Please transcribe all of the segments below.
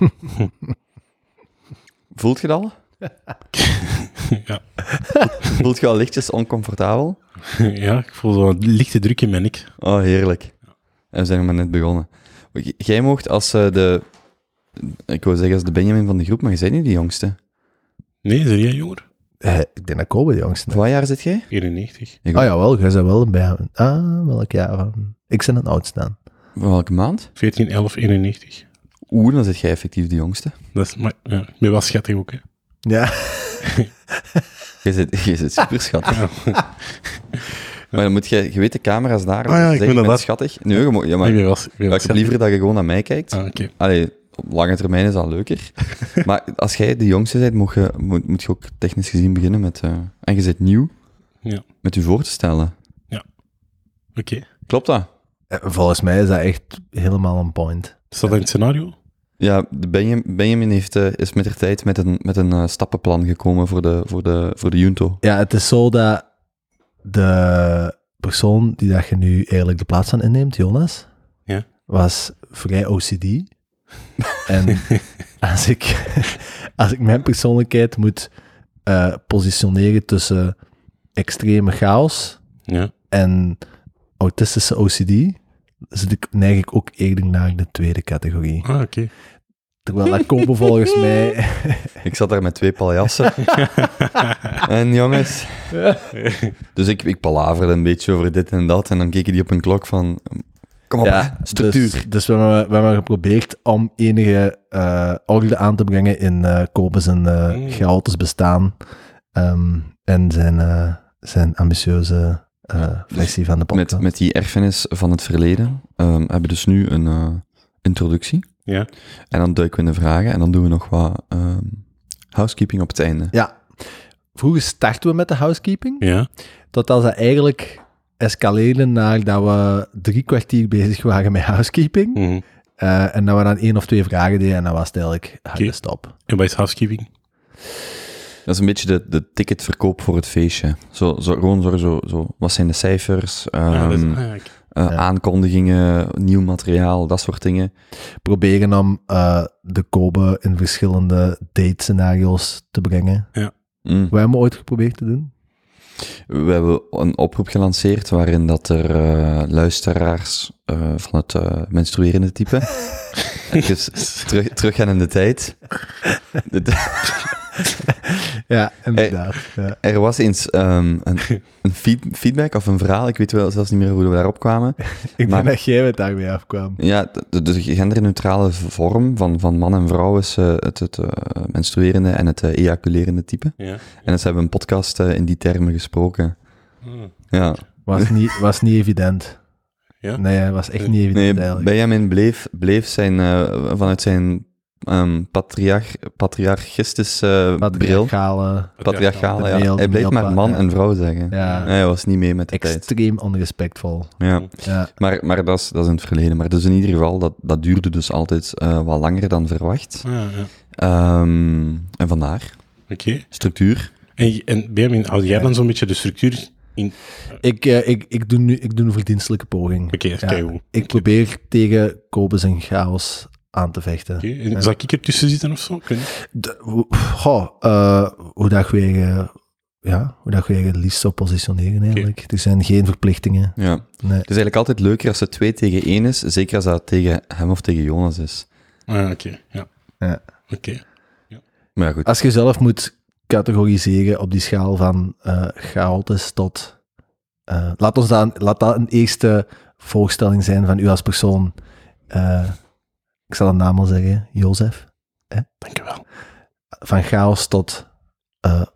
Voelt je dat al? Ja. Voelt je al lichtjes oncomfortabel? ja, ik voel zo'n lichte druk in mijn nek. Oh, heerlijk. En we zijn nog maar net begonnen. Jij mocht als eh, de... Ik wou zeggen als de Benjamin van de groep, maar je bent niet de jongste. Nee, er jij jonger? Eh, ik denk dat Kobe de jongste is. Van wat jaar zit jij? 94. Ik Ah jawel, jij bent wel bij... Ah, welk jaar? Ik ben het oudste aan. Van welke maand? 14, 11, 91. Oeh, dan zit jij effectief de jongste. Dat is, maar, ja, ik ben wel schattig ook, hè. Ja. Je zit, je zit super schattig. Maar dan moet je... Je weet de camera's daar. Ah ja, ik zeg je dat- schattig. Nee, je moet, ja, maar, ik ja, heb liever dat je gewoon naar mij kijkt. Ah, oké. Allee, op lange termijn is dat leuker. maar als jij de jongste bent, moet je, moet, moet je ook technisch gezien beginnen met... eh, en je zit nieuw, Ja. met je voor te stellen. Oké. Klopt dat? Eh, Volgens mij is dat echt helemaal een point. Is dat in het scenario? Ja, de Benjam- Benjamin heeft, eh, is met de tijd met een, met een eh, stappenplan gekomen voor de, voor, de, voor de Junto. Ja, het is zo dat de persoon die dat je nu eigenlijk de plaats van inneemt, Jonas, Ja. was vrij OCD. en als ik, als ik mijn persoonlijkheid moet eh, positioneren tussen extreme chaos Ja. en autistische OCD, zit ik, neig ik ook eerder naar de tweede categorie. Ah, oké. Terwijl dat Kobe volgens mij... Ik zat daar met twee paljassen. en jongens... Dus ik, ik palaverde een beetje over dit en dat. En dan keken die op een klok van... Kom op, Ja, structuur. Dus, dus we, hebben, we hebben geprobeerd om enige eh, orde aan te brengen in eh Kobe zijn eh Mm. chaotisch bestaan ehm, en zijn, eh, zijn ambitieuze eh, versie van de podcast. met, met die erfenis van het verleden ehm, hebben we dus nu een eh, introductie. Ja. En dan duiken we in de vragen en dan doen we nog wat ehm, housekeeping op het einde. Ja, vroeger starten we met de housekeeping, Ja. totdat dat eigenlijk escaleerde naar dat we drie kwartier bezig waren met housekeeping. Mhm. eh, en dat we dan één of twee vragen deden en dan was het eigenlijk harde Oké. stop. En wat is housekeeping? Dat is een beetje de, de ticketverkoop voor het feestje. Zo, zo, gewoon zo, zo, zo, wat zijn de cijfers, Ah, dat is- ehm, ah, ja, eh, Ja. aankondigingen, nieuw materiaal, dat soort dingen. proberen om eh, de Kobe in verschillende date-scenario's te brengen. Mm. Wij hebben ooit geprobeerd te doen. We hebben een oproep gelanceerd waarin dat er eh, luisteraars eh, van het menstruerende type, dus terug, teruggaan in de tijd. Ja, inderdaad. Ja. er was eens ehm, een, een feed- feedback of een verhaal, ik weet wel zelfs niet meer hoe we daarop kwamen. Ik Maar- denk dat jij met daarmee afkwam. Ja, de, de genderneutrale vorm van, van man en vrouw is eh, het, het eh, menstruerende en het eh, ejaculerende type. Ja. En dus hebben we een podcast eh, in die termen gesproken. Ah. Ja. Was niet, was niet evident. Ja? Nee, was echt niet evident Nee. Benjamin bleef, bleef zijn, eh, vanuit zijn ehm patriarch, patriarchistische bril, Patriarchale, patriarchale, de ja. mail- hij bleef maar man ja. en vrouw zeggen. Ja. Hij was niet mee met de tijd. extreem onrespectvol. Ja. Ja. Maar, maar dat, is, dat is in het verleden. Maar dus in ieder geval, dat, dat duurde dus altijd eh, wat langer dan verwacht. Ja. Ehm, en vandaar, Oké. structuur. En, en Benjamin, hou jij dan zo'n beetje de structuur in... Ik, eh, ik, ik, doe nu, ik doe een verdienstelijke poging. Oké, Ja. Ik probeer tegen Kobe zijn chaos aan te vechten. Oké, en Zal ik ertussen zitten of zo? De- goh, eh, hoe dat je je, eh, ja, hoe dat je je het liefst zou positioneren eigenlijk. Er zijn geen verplichtingen. Ja. Nee. Het is eigenlijk altijd leuker als het 2 tegen 1 is, zeker als dat tegen hem of tegen Jonas is. Ah, oké. Ja. Ja. Oké. Maar ja, goed. Als je zelf moet categoriseren op die schaal van eh chaotisch tot... eh, laat, ons dan, laat dat een eerste voorstelling zijn van u als persoon. Eh, ik zal een naam al zeggen, Jozef. Dankjewel. Van chaos tot eh,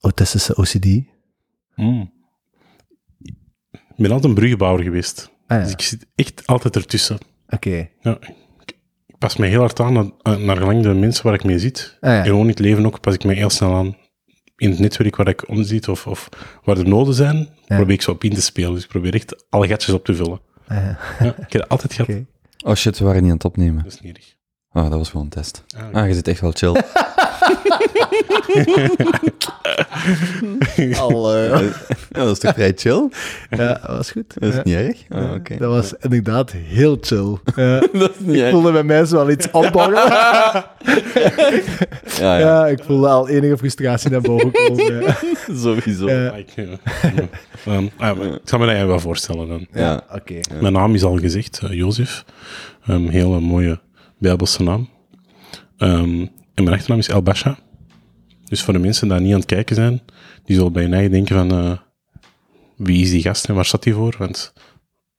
autistische OCD. Mm. Ik ben altijd een bruggenbouwer geweest. Ah, Dus ik zit echt altijd ertussen. Oké. Ja, ik, pas me heel hard aan naar, naar gelang de mensen waar ik mee zit. Ah, ja. En gewoon in het leven ook pas ik me heel snel aan. In het netwerk waar ik om zit of, of waar er noden zijn, probeer ik zo op in te spelen. Dus ik probeer echt alle gatjes op te vullen. Ah, ja. Ik heb dat altijd gehad. Oh shit, we waren niet aan het opnemen. Dat is niet. Oh, dat was gewoon een test. Ah, Ah, je zit echt wel chill. Al, eh, Ja, dat is toch vrij chill? ja, dat was goed. Dat is Ja. niet erg? Oh, oké. Dat was inderdaad heel chill. Ja. Dat is niet Ik erg. voelde bij mij zo wel iets opbouwen. Ja, ja. Ja, ik voelde al enige frustratie naar boven komen. Ja. sowieso. Ja. Ik, eh, ehm, ik zal me dat even wel voorstellen dan. Ja. Oké. Mijn naam is al gezegd, eh, Jozef. Een hele mooie Bijbelse naam. Ehm, en mijn achternaam is El Basha. Dus voor de mensen die niet aan het kijken zijn, die zullen bij eigen denken van... eh, wie is die gast en waar staat hij voor? Want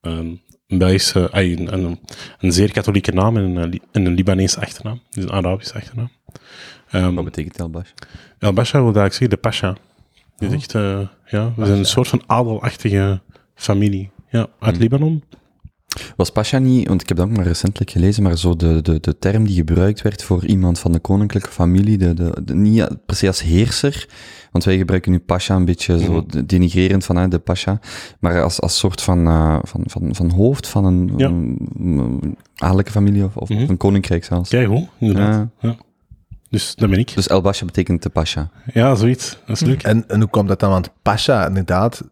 ehm, een Belgische... ay, een, een, een zeer katholieke naam en een, Li- en een Libanese achternaam. Dus een Arabische achternaam. Ehm, Wat betekent Elbash? El Basha wil eigenlijk zeggen de Pasha. Dus echt, eh, ja, we zijn een soort van adelachtige familie. Ja, uit Libanon. Was Pasha niet, want ik heb dat ook maar recentelijk gelezen, maar zo de, de, de term die gebruikt werd voor iemand van de koninklijke familie, de, de, de- niet per se als heerser, want wij gebruiken nu Pasha een beetje zo Mhm. de- denigrerend van hè, de Pasha, maar als, als soort van, eh, van, van, van hoofd van een, Ja. een, een adellijke familie of, of Mhm. een koninkrijk zelfs. Kijk, goed, inderdaad. Ja. Ja. Dus dat ben ik. Dus El Basha betekent de Pasha. Ja, zoiets. Dat is leuk. En, en hoe komt dat dan? Want Pasha, inderdaad,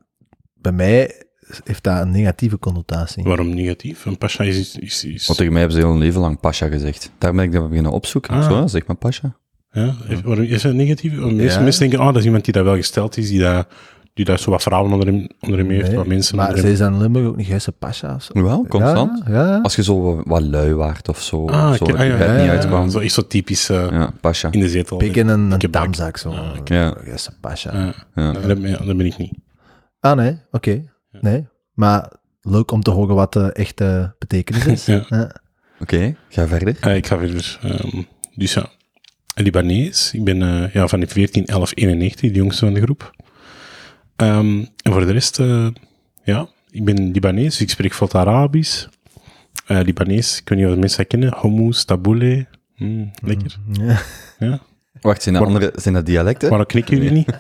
bij mij heeft dat een negatieve connotatie. Waarom negatief? Een pasha is... is, is, is- Want tegen mij hebben ze heel hun leven lang Pasha gezegd. Daar ben ik dat beginnen opzoeken. Ah. Zo, zeg maar Pasha. ja, is- waarom is het negatief? Mensen, Ja. mensen denken, oh, dat is iemand die daar wel gesteld is, die daar, die daar zo wat vrouwen onder hem, onder hem heeft, Nee, wat mensen maar onder hem... zijn in Limburg ook niet juist een Pasha of zo? Wel, constant. Ja, ja. Als je zo wat, wat lui waart of zo, Ah, zo oké, het ah, ja, bed ja, niet ja, uitkwam. Zo is zo typisch eh, Ja, Pasha. in de zetel. Pik in een, een damzak zo. Ah, oké. Ja. Juist een Pasha. Ja, Ja. dat, ben, dat ben ik niet. Ah, nee, oké. Nee, maar leuk om te horen wat de echte betekenis is. Ja. Oké, ga verder. Eh, ik ga verder. Ehm, dus ja, Libanees. Ik ben eh, ja, van 14, 11, 91, de jongste van de groep. Ehm, en voor de rest, eh, ja, ik ben Libanees, dus ik spreek vlot Arabisch. Eh, Libanees, ik weet niet of de mensen dat kennen. Hummus, tabbouleh. Mm, lekker. Ja. Ja. Wacht, zijn dat, andere, zijn dat dialecten? Waarom knikken jullie niet?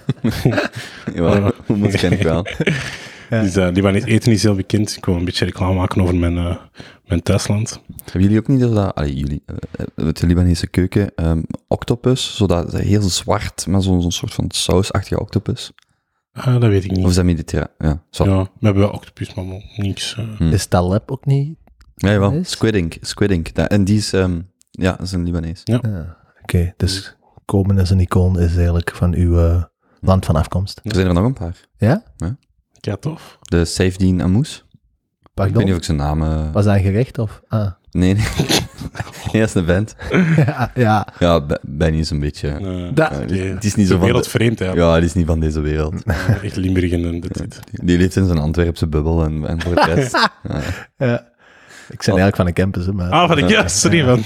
Ja, dat ken ik wel. Ja. Dus uh, Libanees eten is heel bekend. Ik wil een beetje reclame maken over mijn, eh, mijn thuisland. Hebben jullie ook niet zo dat, allee, jullie, eh, de Libanese keuken, ehm, octopus, zodat heel zwart, maar zo'n soort van sausachtige octopus? Ah, dat weet ik Of niet. is dat mediterraan? Ja, zo. Ja, Ja, we hebben wel octopus, maar wel niks. eh. Hm. Is Taleb ook niet? jawel. Is? Squid Ink. Squid Ink. Dat- en die is, ehm, ja, dat is een Libanees. Ja. Oké, dus komen als een icoon is eigenlijk van uw eh, land van afkomst. Er zijn er nog een paar. Ja? Ja, tof. De Saifdien Amous. Ik weet niet Pardon? of ik zijn naam... eh, Was dat een gerecht of? Ah. Nee, nee. nee, dat is een band. ja, ja. Ja, Be- Benny is een beetje... Eh, Ja, oké. het is niet zo van de- wereldvreemd, hè. Ja, die is niet van deze wereld. Eh, Echt Limburg en dit. Die leeft in zijn Antwerpse bubbel en, en voor de rest. ja. ja. Ik ben eigenlijk van een campus, hè, maar... Ah, van ik, ja, sorry, man.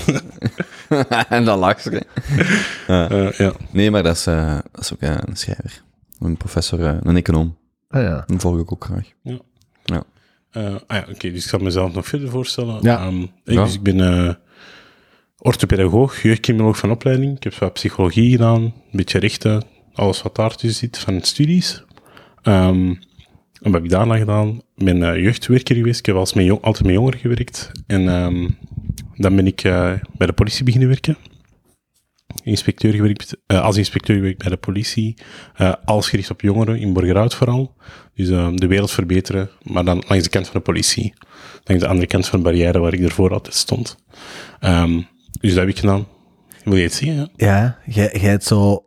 en dan lacht ze. Ja. Eh, ja. Nee, maar dat is, eh, dat is ook eh, een schrijver. Een professor, eh, een econoom. Ah, ja. Die volg ik ook graag. Eh, ah ja, oké, dus ik zal mezelf nog verder voorstellen. Ja. Ehm, ik, Ja. dus ik ben eh orthopedagoog, jeugdcriminoloog van opleiding. Ik heb wat psychologie gedaan, een beetje rechten, alles wat daartussen zit van studies. Ehm, en wat heb ik daarna gedaan? Ik ben eh, jeugdwerker geweest. Ik heb als met jong, altijd met jongeren gewerkt. En ehm, dan ben ik eh, bij de politie beginnen werken. Inspecteur gewerkt, eh, als inspecteur gewerkt bij de politie. eh alles gericht op jongeren, in Borgerhout vooral. Dus eh, de wereld verbeteren, maar dan langs de kant van de politie. Langs de andere kant van de barrière waar ik ervoor altijd stond. Ehm, dus dat heb ik gedaan. Wil je het zien? Ja? Ja, jij jij hebt zo...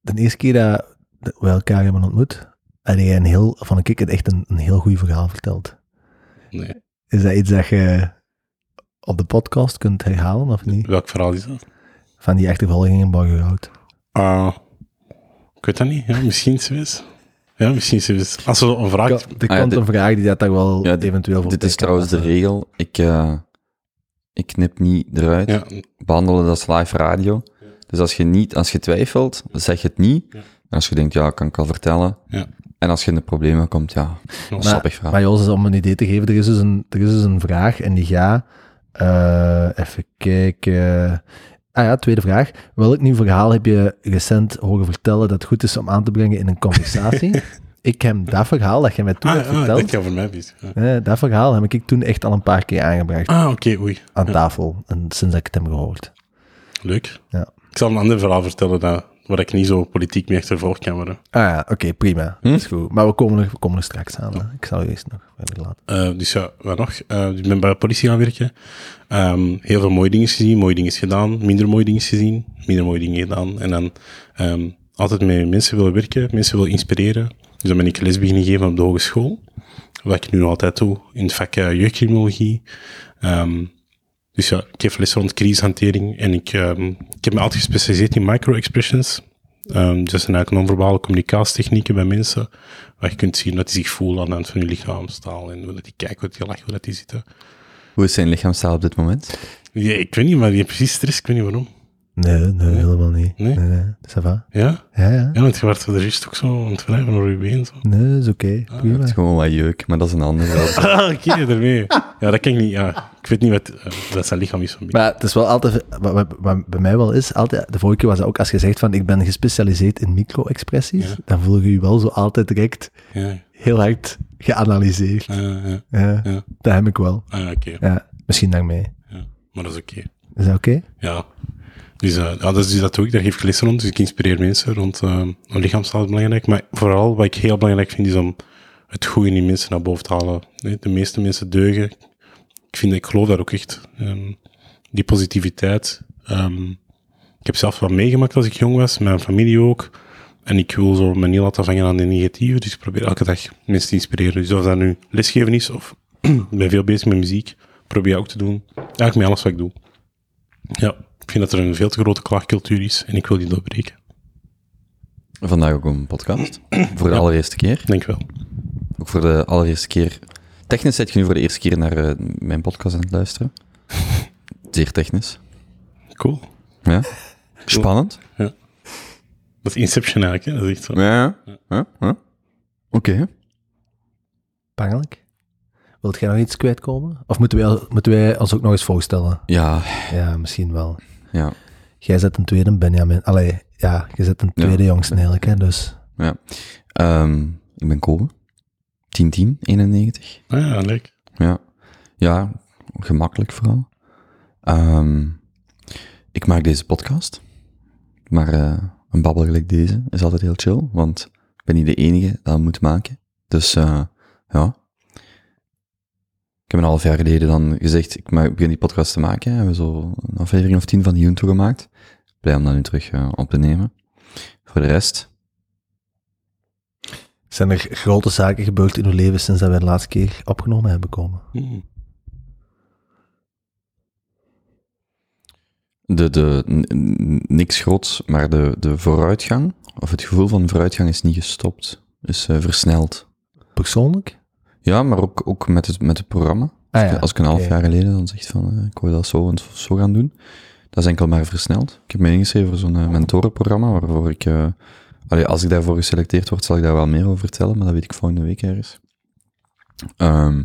De eerste keer dat we elkaar hebben ontmoet, had jij een heel, van een kikker echt een, een heel goed verhaal verteld. Nee. Is dat iets dat je op de podcast kunt herhalen, of niet? Welk verhaal is dat? Van die achtervolging in Borgerhout. Ah, ik weet dat niet. Ja, misschien zoiets. Ja, misschien zoiets. Als er een vraag... Er Ah, ja, komt dit- een vraag die dat daar wel Ja, eventueel voor Dit is trouwens de regel. Ik, eh, ik knip niet eruit. Ja, Behandelen dat als live radio. Dus als je, niet, als je twijfelt, zeg het niet. Ja. En als je denkt, ja, kan ik al vertellen. Ja. En als je in de problemen komt, ja, snap ik verhaal. Maar Jos, om een idee te geven, er is dus een, er is dus een vraag en die gaat... eh, even kijken... Ah ja, tweede vraag. Welk nieuw verhaal heb je recent horen vertellen dat goed is om aan te brengen in een conversatie? ik heb dat verhaal dat je mij toen Ah, hebt ah, verteld, dat je over mij bent. Ja. eh, dat verhaal heb ik toen echt al een paar keer aangebracht Ah, oké, oei. aan Ja. tafel. En sinds dat ik het heb gehoord. Leuk. Ja. Ik zal een ander verhaal vertellen dat, waar ik niet zo politiek mee achtervolgd kan worden. Ah ja, oké, prima. Hm? Dat is goed. Maar we komen er, we komen er straks aan. Ik zal u eerst nog verder laten. Eh, dus ja, wat nog? Eh, ik ben bij de politie gaan werken. Ehm, heel veel mooie dingen gezien, mooie dingen gedaan, minder mooie dingen gezien, minder mooie dingen gedaan. En dan ehm, altijd met mensen willen werken, mensen willen inspireren. Dus dan ben ik les beginnen geven op de hogeschool. Wat ik nu altijd doe, in het vak eh, jeugdcriminologie. Ehm, dus ja, ik geef les rond crisishantering en ik, ehm, ik heb me altijd gespecialiseerd in micro-expressions. Ehm, dus dat zijn eigenlijk non-verbale communicatietechnieken bij mensen, waar je kunt zien dat die zich voelen aan de hand van hun lichaamstaal en hoe dat die kijken, hoe dat die lachen, hoe dat die zitten. Hoe is zijn lichaamstaal op dit moment? Ja, ik weet niet, maar die heeft precies stress, ik weet niet waarom. Nee, nee, helemaal niet. Nee? nee. nee. Ça va? Ja? Ja, ja. Ja, want je werd er juist ook zo aan het wrijven door je been. Zo. Nee, dat is oké. Prima. Het is gewoon wat jeuk, maar dat is een ander. Ah, oké, daarmee. Ja, dat kan ik niet. Ja. Ik weet niet wat eh, dat zijn lichaam is van mij. Maar het is wel altijd, wat, wat- wat bij mij wel is, altijd, de vorige keer was dat ook als je zegt van ik ben gespecialiseerd in micro-expressies, Ja. dan voel je je wel zo altijd direct Ja, heel hard geanalyseerd. ja, ja. Ja, ja. dat heb ik wel. Ah, oké. Ja, misschien daarmee. Ja. Maar dat is oké. Is dat oké? Ja. Dus, ja, dat, is, dat doe ik. Daar geef ik les rond. Dus ik inspireer mensen rond uh, lichaamstaal is belangrijk. Maar vooral wat ik heel belangrijk vind, is om het goede in mensen naar boven te halen. De meeste mensen deugen. Ik vind, ik geloof daar ook echt. Ehm, die positiviteit. Ehm, ik heb zelf wat meegemaakt als ik jong was, mijn familie ook. En ik wil zo me niet laten vangen aan de negatieve, dus ik probeer elke dag mensen te inspireren. Dus of dat nu lesgeven is, of ik ben veel bezig met muziek, probeer ook te doen. Eigenlijk met alles wat ik doe. Ja, ik vind dat er een veel te grote klaagcultuur is en ik wil die doorbreken. Vandaag ook een podcast. Voor de Ja. allereerste keer. Denk wel. Ook voor de allereerste keer. Technisch zit je nu voor de eerste keer naar eh, mijn podcast aan het luisteren. Zeer technisch. Cool. Ja. Spannend. Dat is Inception eigenlijk, hè? Dat is echt zo. Ja. ja. ja. Oké. Pangelijk. Wilt jij nog iets kwijtkomen? Of moeten wij, moeten wij ons ook nog eens voorstellen? Ja. Ja, misschien wel. Ja. Jij zet een tweede Benjamin. Allee, ja, je zet een Ja. tweede jongste eigenlijk, hè, dus... ja. Ehm, ik ben Kobe. 10 10 91. Ah ja, leuk. Ja. Ja, gemakkelijk vooral. Ehm, ik maak deze podcast. Maar eh, een babbel gelijk deze is altijd heel chill, want ik ben niet de enige dat het moet maken. Dus eh, ja. Ik heb een half jaar geleden dan gezegd, ik begin die podcast te maken. We hebben zo een aflevering of tien van die Junto gemaakt. Blij om dat nu terug eh, op te nemen. Voor de rest, Zijn er grote zaken gebeurd in uw leven sinds dat wij de laatste keer opgenomen hebben komen? Hmm. de, de, niks groots, maar de, de vooruitgang, of het gevoel van vooruitgang is niet gestopt, is eh, versneld. Persoonlijk? Ja, maar ook, ook met, het, met het programma. Ah, Als ik- Als ik een half jaar geleden dan zeg van, eh, ik wil dat zo en zo gaan doen, dat is enkel maar versneld. Ik heb me ingeschreven voor zo'n eh, mentorenprogramma, waarvoor ik, eh, allee, als ik daarvoor geselecteerd word, zal ik daar wel meer over vertellen, maar dat weet ik volgende week ergens. Ehm,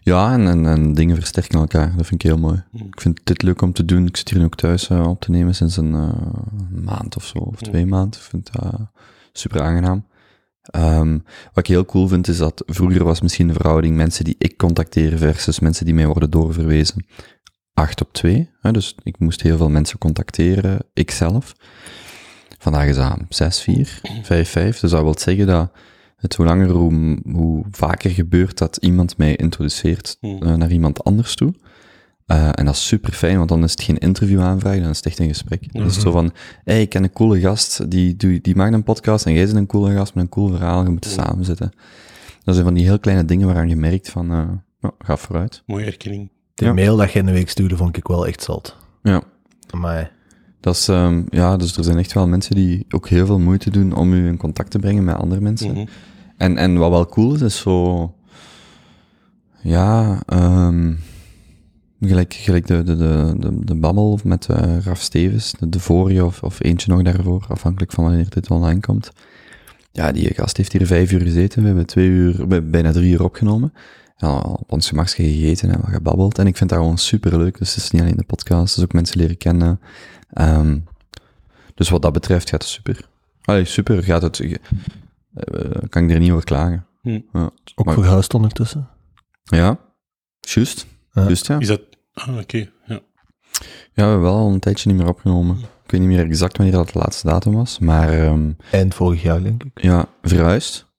ja, en, en, en dingen versterken elkaar, dat vind ik heel mooi. Hmm. Ik vind dit leuk om te doen. Ik zit hier nu ook thuis op te nemen sinds een eh, maand of zo, of twee maanden. Ik vind dat super aangenaam. Ehm, wat ik heel cool vind, is dat vroeger was misschien de verhouding mensen die ik contacteer versus mensen die mij worden doorverwezen 8 op 2. Hè, dus ik moest heel veel mensen contacteren, ikzelf. Vandaag is dat 6, 4, 5, 5. Dus dat wil zeggen dat het hoe langer, hoe, hoe vaker gebeurt dat iemand mij introduceert Hmm. eh, naar iemand anders toe. Eh, en dat is super fijn, want dan is het geen interview aanvraag, dan is het echt een gesprek. Is het zo van, hey, ik ken een coole gast, die, die, die maakt een podcast en jij bent een coole gast met een cool verhaal, je moet samen zitten. Dat zijn van die heel kleine dingen waaraan je merkt van, eh ja, ga vooruit. Mooie erkenning. De Ja. mail dat je in de week stuurde, vond ik wel echt zot. Ja, Maar dat is, ehm, ja, dus er zijn echt wel mensen die ook heel veel moeite doen om u in contact te brengen met andere mensen. Mhm. En, en wat wel cool is, is zo... Ja, ehm gelijk, gelijk de, de, de, de, de babbel met eh Raf Stevens, de, de vorige of, of eentje nog daarvoor, afhankelijk van wanneer dit online komt. Ja, die gast heeft hier vijf uur gezeten, we hebben twee uur, bij- bijna drie uur opgenomen. Ja, op ons gemakje gegeten en wat gebabbeld. En ik vind dat gewoon super leuk. Dus het is niet alleen de podcast, het is ook mensen leren kennen. Ehm, dus wat dat betreft gaat het super. Allee, super gaat het. eh, kan ik er niet over klagen. Hm. Ja. ook Maar- verhuisd ondertussen. Ja, juist. Ja. Juist, ja. Is dat... Ah, oké. Ja. Ja, we hebben wel al een tijdje niet meer opgenomen. Ik weet niet meer exact wanneer dat de laatste datum was, maar ehm, Eind vorig jaar, denk ik. ja, verhuisd.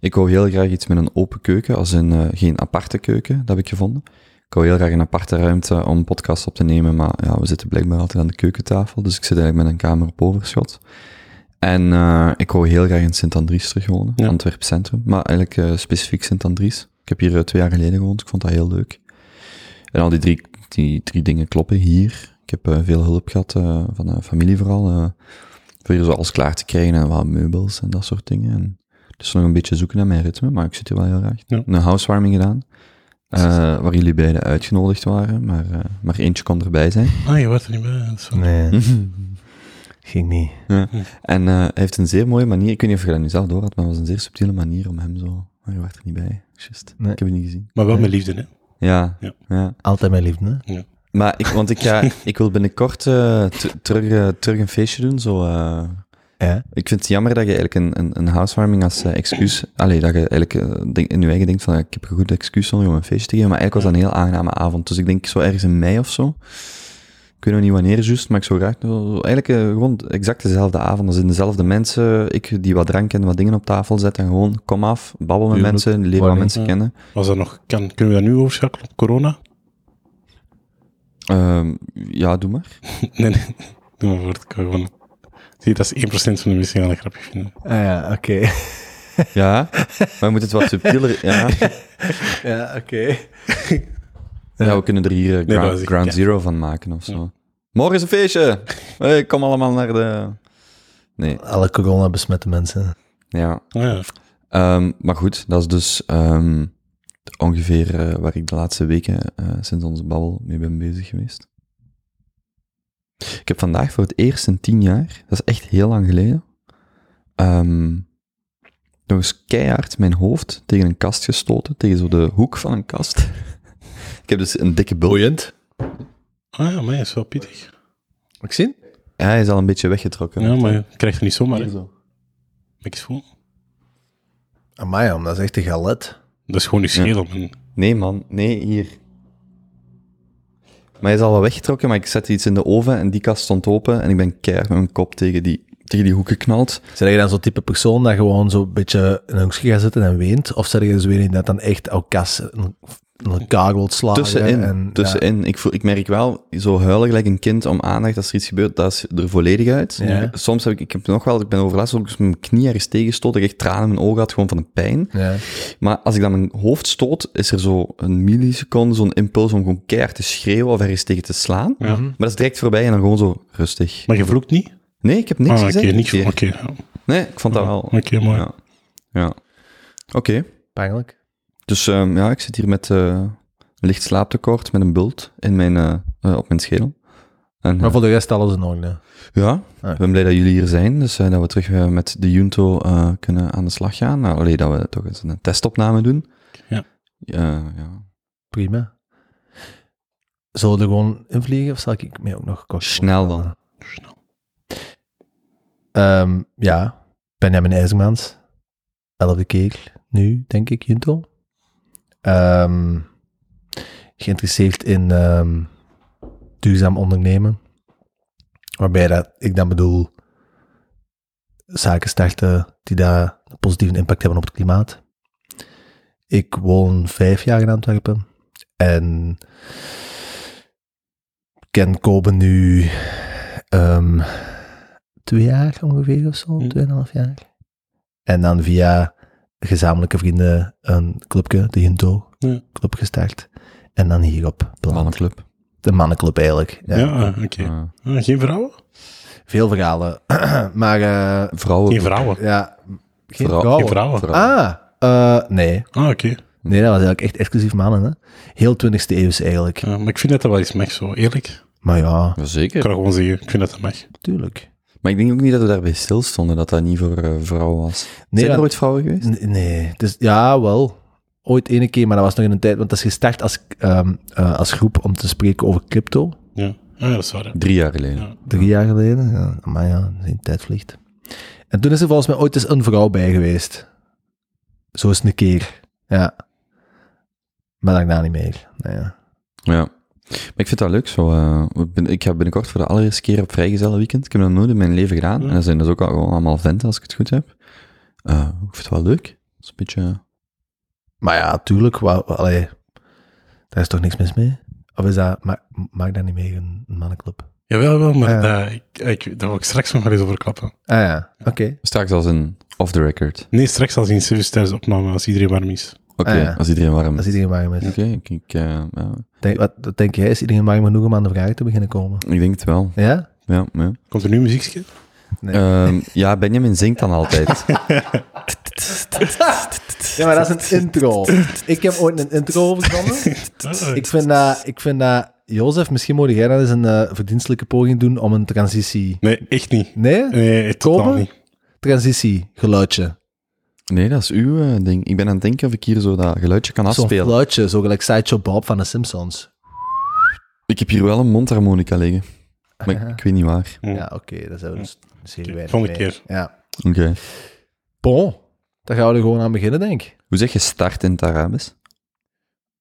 Ik wou heel graag iets met een open keuken, als in eh, geen aparte keuken, dat heb ik gevonden. Ik wou heel graag een aparte ruimte om podcast op te nemen, maar ja, we zitten blijkbaar altijd aan de keukentafel, dus ik zit eigenlijk met een kamer op overschot. En eh, ik wou heel graag in Sint-Andries terug wonen, Ja. Antwerp Centrum, maar eigenlijk eh, specifiek Sint-Andries. Ik heb hier twee jaar geleden gewoond, ik vond dat heel leuk. En al die drie, die drie dingen kloppen hier. Ik heb eh, veel hulp gehad eh, van de familie vooral, eh, voor hier zo alles klaar te krijgen en wat meubels en dat soort dingen. En dus nog een beetje zoeken naar mijn ritme, maar ik zit hier wel heel graag. Ja. Een housewarming gedaan, eh, waar jullie beiden uitgenodigd waren, maar, eh, maar eentje kon erbij zijn. Ah, je wordt er niet bij. Nee, ging niet. Ja. En eh, hij heeft een zeer mooie manier, ik weet niet of je dat nu zelf door had, maar het was een zeer subtiele manier om hem zo... Maar je werd er niet bij, juist. Nee. Ik heb het niet gezien. Maar wel met liefde, hè. Ja, Ja. ja. Altijd mijn liefde, hè? Maar ik, want ik, ga, ik wil binnenkort eh, terug, eh, terug een feestje doen, zo... eh, Ja. ik vind het jammer dat je eigenlijk een, een, een housewarming als excuus... Allee, dat je eigenlijk denk, in je eigen denkt van, ik heb een goed excuus om een feestje te geven, maar eigenlijk was dat een heel aangename avond. Dus ik denk zo ergens in mei of zo. Ik weet nog niet wanneer juist, maar ik zou graag... Eigenlijk eh, gewoon exact dezelfde avond. als in dezelfde mensen, ik die wat drank en wat dingen op tafel zet en gewoon kom af, babbel met Tuurlijk. mensen, leren wat mensen Ja. kennen. Als dat nog kan, kunnen we dat nu overschakelen op corona? Ehm, ja, doe maar. Nee, nee. Doe maar voor het gewoon. Zie, dat is 1% van de mensen die gaan dat grappig vinden. Ah ja, oké. Ja, maar je moet het wat subtieler... Ja, ja, oké. ja we kunnen er hier eh, ground. Zero van maken of zo. Morgen is een feestje! Hey, kom allemaal naar de... Nee, Alle corona-besmette mensen. ja. Ah, ja. Ehm, maar goed, dat is dus ehm, ongeveer eh, waar ik de laatste weken eh, sinds onze babbel mee ben bezig geweest. Ik heb vandaag voor het eerst in tien jaar, dat is echt heel lang geleden, ehm, nog eens keihard mijn hoofd tegen een kast gestoten, tegen zo de hoek van een kast. Ik heb dus een dikke bult. Boeiend. Ah ja, maar hij is wel pittig. Mag ik zien? Ja, hij is al een beetje weggetrokken. Ja, maar je krijgt er niet zomaar. hè. Zo. Ik eens voelen? Amai, man, dat is echt een galet. Dat is gewoon je schedel. man. Nee, man. Nee, hier. Maar hij is al wel weggetrokken, maar ik zette iets in de oven en die kast stond open en ik ben keihard met mijn kop tegen die, tegen die hoek geknald. Zijn je dan zo'n type persoon dat gewoon zo een beetje in een hoekje gaat zitten en weent? Of zijn je dus weer in dat dan echt elkaar in elkaar slagen? Tussenin, en, tussenin. Ik, voel, ik merk wel, zo huilen gelijk een kind om aandacht als er iets gebeurt, dat is er volledig uit. Ja. Soms heb ik, ik heb nog wel, ik ben overlast ook eens mijn knie ergens tegengestoten, dat ik echt tranen in mijn ogen had, gewoon van de pijn. Ja. Maar als ik dan mijn hoofd stoot, is er zo een milliseconde, zo'n impuls om gewoon keihard te schreeuwen of ergens tegen te slaan. Ja. Maar dat is direct voorbij en dan gewoon zo rustig. Maar je vloekt niet? Nee, ik heb niks ah, oké, gezegd. niks. Oké. Oké, ja. Nee, ik vond dat wel. Oké, mooi. Ja. ja. Oké. Pijnlijk. Dus ehm, ja, ik zit hier met eh, een licht slaaptekort, met een bult in mijn, eh, eh, op mijn schedel. En, Maar voor de rest alles in orde. ja, Ah. ik ben blij dat jullie hier zijn, dus eh, dat we terug met de Junto eh, kunnen aan de slag gaan. Nou, alleen dat we toch eens een testopname doen. Ja. Ja, ja. Prima. Zullen we er gewoon invliegen of zal ik mij ook nog kort... Snel dan. Snel. Ehm, ja, Benjamin IJzermans. Elfde keer nu, denk ik, Junto. Ehm, geïnteresseerd in ehm, duurzaam ondernemen. Waarbij dat, ik dan bedoel zaken starten die daar een positieve impact hebben op het klimaat. Ik woon vijf jaar in Antwerpen en ken Kobe nu ehm, twee jaar ongeveer of zo, Hm. tweeënhalf jaar. En dan via gezamenlijke vrienden een clubje, de Hinto Ja. club gestart. En dan hierop beland. Mannenclub. De mannenclub eigenlijk. Ja. Ja, ah, oké. Ah, geen vrouwen? Veel verhalen. maar eh, vrouwen. Geen vrouwen. ja, geen Vrouw- vrouwen. Geen vrouwen. Vrouwen. Ah, eh, nee. Ah, oké. Nee, dat was eigenlijk echt exclusief mannen. Hè? Heel 20e eeuws eigenlijk. Ja, maar ik vind dat dat wel eens mag, zo eerlijk. Maar ja, Ik Zeker. kan gewoon zeggen, ik vind dat dat mag. tuurlijk. Maar ik denk ook niet dat we daarbij stilstonden, dat dat niet voor eh, vrouwen was. Nee, Zijn er ooit vrouwen geweest? Nee, dus, ja, wel. Ooit ene keer, maar dat was nog in een tijd, want dat is gestart als, ehm, eh, als groep om te spreken over crypto. Ja, ah, ja dat is waar. hè. Drie jaar geleden. Ja. Drie jaar geleden. Ja, maar ja, de tijd vliegt. En toen is er volgens mij ooit eens een vrouw bij geweest. Zo eens een keer. Ja. Maar daarna niet meer. Nou ja. Ja. Ik vind het wel leuk. Zo, eh, ik ga binnenkort voor de allereerste keer op vrijgezellen weekend. Ik heb dat nooit in mijn leven gedaan. Ja. En dat zijn dus ook al, gewoon allemaal venten, als ik het goed heb. Eh, ik vind het wel leuk. Dat is een beetje... Maar ja, tuurlijk. Wou, allee, daar is toch niks mis mee? Of is dat, ma maakt dat niet mee een, een mannenclub? Jawel, wel, maar Ja. daar, ik, ik, daar wil ik straks nog wel eens over klappen. Ah ja, oké. Straks als een off the record. Nee, straks als in service tijdens de opname, als iedereen warm is. Oké, ja. als iedereen warm Als is. iedereen warm is. Oké, ik, ik, eh, ja, Denk, wat, wat denk jij? Is iedereen warm genoeg om aan de vragen te beginnen komen? ik denk het wel. Ja? Ja, ja. Komt er nu muziekje? Nee. Ehm, ja, Benjamin zingt dan altijd. Ja, maar dat is een intro. Ik heb ooit een intro verzonnen. Ik vind dat, ik vind dat Jozef, misschien moet jij dat eens een eh, verdienstelijke poging doen om een transitie... Nee, echt niet. Nee? Nee, totaal niet. Transitie, geluidje. Nee, dat is uw eh, ding. Ik ben aan het denken of ik hier zo dat geluidje kan Zo'n afspelen. geluidje, zo gelijk Sideshow Bob van de Simpsons. Ik heb hier wel een mondharmonica liggen. Maar ik, ik weet niet waar. Ja, oké, dat zijn we dus zeer weinig volgende keer. Ja. Oké. Bon, dan gaan we er gewoon aan beginnen, denk ik. Hoe zeg je start in het Arabisch?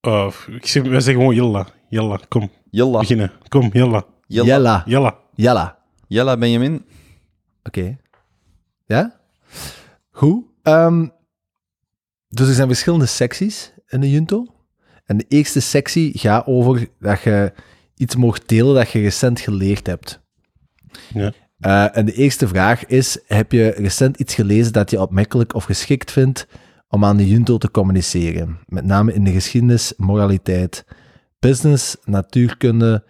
Oh, ik zeg, wij zeggen gewoon Jella. Jella, kom. Yalla. Beginnen. Kom, Jella. Yalla. Jella. Jella. Jella. Yalla, Benjamin. Oké. Ja? Goed. Ehm, dus er zijn verschillende secties in de Junto. En de eerste sectie gaat over dat je iets mocht delen dat je recent geleerd hebt. Ja. Eh, en de eerste vraag is, heb je recent iets gelezen dat je opmerkelijk of geschikt vindt om aan de Junto te communiceren? Met name in de geschiedenis, moraliteit, business, natuurkunde,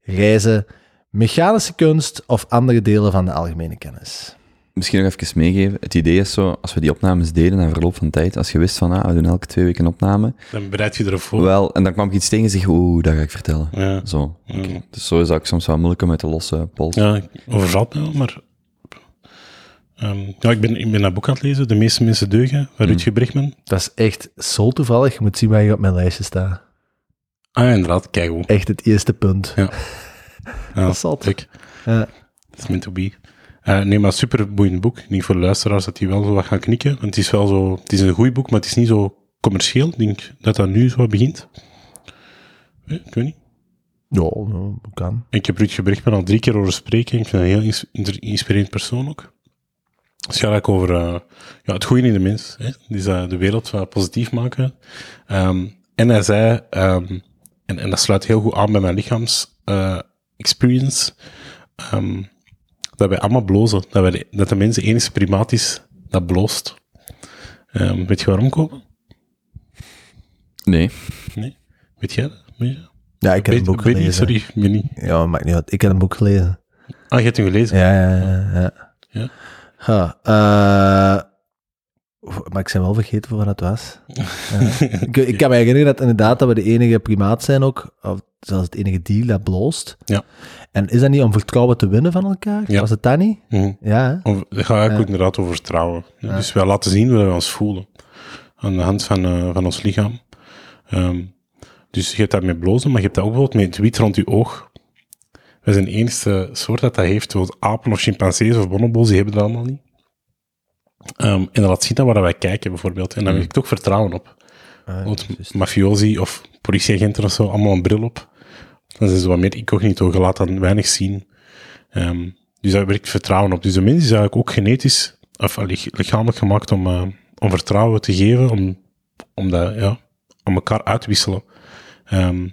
reizen, mechanische kunst of andere delen van de algemene kennis. Misschien nog even meegeven. Het idee is zo, als we die opnames deden na verloop van tijd, als je wist van, ah, we doen elke twee weken een opname, Dan bereid je erop voor. wel, en dan kwam ik iets tegen en zeg, oeh, dat ga ik vertellen. Ja. Zo. Oké. Dus zo is dat ook soms wel moeilijk om uit de losse pols. Ja, overvalt me wel, maar... ehm, ja, ik ben, ik ben dat boek aan het lezen, De meeste mensen deugen, van Rutger Bregman. Dat is echt zo toevallig. Je moet zien waar je op mijn lijstje staat. Ah ja, inderdaad, kijk hoe. Echt het eerste punt. Ja. Ja, Dat is kijk, Ja. it's meant to be. Eh, nee, maar super boeiend boek. Niet voor de luisteraars dat die wel zo wat gaan knikken. Want het is wel zo... Het is een goed boek, maar het is niet zo commercieel. Ik denk dat dat nu zo begint. Eh, Ik weet niet. Ja, kan. Ik heb Rutger Bregman al drie keer horen spreken. Ik vind een heel ins- inspirerend persoon ook. Het gaat eigenlijk over eh, ja, het goede in de mens. Hè? Dus de wereld wat positief maken. Ehm, en hij zei, ehm, en, en dat sluit heel goed aan bij mijn lichaams experience, ehm, dat wij allemaal blozen. Dat, wij de, dat de mens de enige primaat is dat bloost. Ehm, weet je waarom, Kopen? Nee. Nee? Weet jij dat? Weet je? Ja, ik heb een boek gelezen. sorry, niet. Ja, maakt niet uit. Ik heb een boek gelezen. Ah, je hebt hem gelezen? Ja, ja, ja. ja. Ja. Ha, eh, maar ik ben wel vergeten voor wat het was. Ja. ik, ik kan me herinneren dat inderdaad dat we de enige primaat zijn ook, of zelfs het enige dier dat bloost. Ja. En is dat niet om vertrouwen te winnen van elkaar? Ja. Was het dat niet? Mhm. Ja, hè? Of, het gaat eigenlijk inderdaad over vertrouwen. Dus wij laten zien hoe we ons voelen. Aan de hand van, eh, van ons lichaam. Ehm, dus je hebt dat met blozen, maar je hebt dat ook bijvoorbeeld met het wit rond je oog. Wij zijn de enige soort dat dat heeft. Apen of chimpansees of bonobos, die hebben dat allemaal niet. Ehm, en dat laat zien waar wij kijken, bijvoorbeeld. En daar heb ik toch vertrouwen op. Ah, Want mafiosi of politieagenten of zo, allemaal een bril op. Dan zijn ze wat meer incognito, je laat dan weinig zien. Ehm, dus daar werkt vertrouwen op. Dus de mens is eigenlijk ook genetisch, of lichamelijk gemaakt om, eh, om vertrouwen te geven, om, om dat, ja, om elkaar uit te wisselen. Ehm, en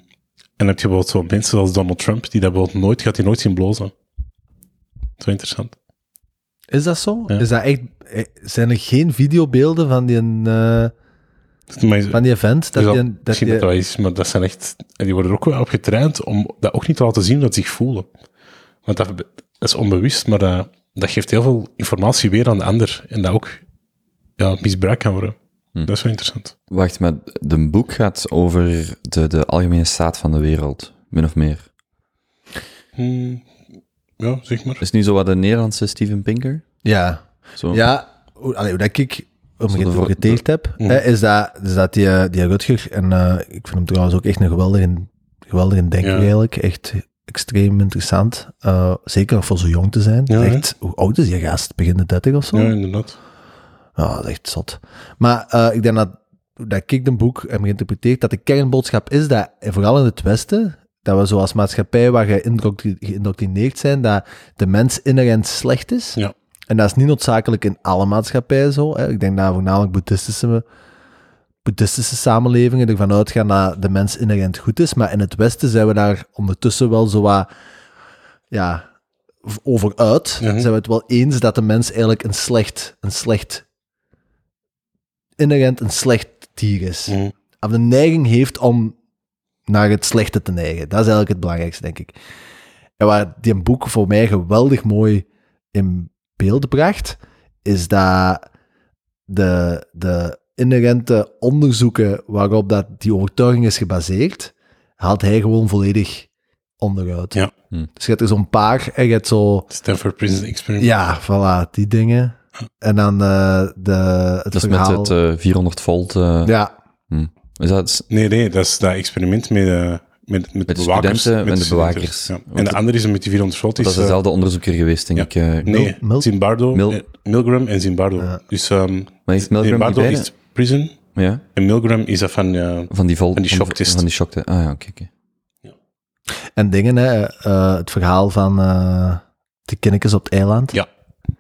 dan heb je bijvoorbeeld zo mensen zoals Donald Trump, die dat bijvoorbeeld nooit, gaat hij nooit zien blozen. Zo interessant. Is dat zo? Ja. Is dat echt, eh, zijn er geen videobeelden van die, eh, Maar, van die event? Dat dat- die, dat misschien die- dat dat is, maar dat zijn echt... En die worden er ook wel op getraind om dat ook niet te laten zien dat ze zich voelen. Want dat, dat is onbewust, maar dat, dat geeft heel veel informatie weer aan de ander. En dat ook ja, misbruikt kan worden. Hm. Dat is wel interessant. Wacht, maar de boek gaat over de, de algemene staat van de wereld, min of meer. Hm, ja, zeg maar. Is het niet zo wat de Nederlandse Steven Pinker? ja. Zo. Ja, hoe, allee, hoe dat ik voor- geteeld heb, Mhm. hè, is dat, is dat die, eh, die Rutger, en eh, ik vind hem trouwens ook echt een geweldige, geweldige denker Ja. eigenlijk, echt extreem interessant. Eh, zeker nog voor zo jong te zijn. Ja, echt, hoe oud is die gast? Begin de 30 of zo? Ja, inderdaad. Ja, dat is echt zot. Maar eh, ik denk dat, dat ik een boek heb geïnterpreteerd, dat de kernboodschap is dat, vooral in het Westen, dat we zoals maatschappij waar geïndoctri- geïndoctrineerd zijn, dat de mens inherent slecht is. Ja. En dat is niet noodzakelijk in alle maatschappijen zo. Hè. Ik denk dat voornamelijk boeddhistische, boeddhistische samenlevingen ervan uitgaan dat de mens inherent goed is. Maar in het Westen zijn we daar ondertussen wel zo wat ja, over uit. Mhm. Zijn we het wel eens dat de mens eigenlijk een slecht, een slecht, inherent een slecht dier is Mhm. of de neiging heeft om naar het slechte te neigen. Dat is eigenlijk het belangrijkste, denk ik. En waar die boek voor mij geweldig mooi in beeld bracht, is dat de, de inherente onderzoeken waarop dat die overtuiging is gebaseerd, haalt hij gewoon volledig onderuit. Ja. Hm. Dus je hebt er zo'n paar en je hebt zo... Stanford Prison Experiment. Ja, voilà, die dingen. En dan eh, de, het Dat is verhaal... met het eh, 400 volt. eh, ja, is dat, Nee, nee, dat is dat experiment met, eh, met, met, Met de bewakers. de bewakers. Ja. En de het- andere is met die 400 volt. dat Is, is eh, dezelfde onderzoeker geweest, denk ja. ik. eh. nee, Mil- Zimbardo, Mil- Milgram en Zimbardo. Ja. Dus um, Maar heeft Milgram Zimbardo is prison Ja, en Milgram is dat van... van die. Van die shocktest. Van die shocktest. Ah ja, oké, oké. En dingen, hè, eh, het verhaal van eh de kindertjes op het eiland. Ja.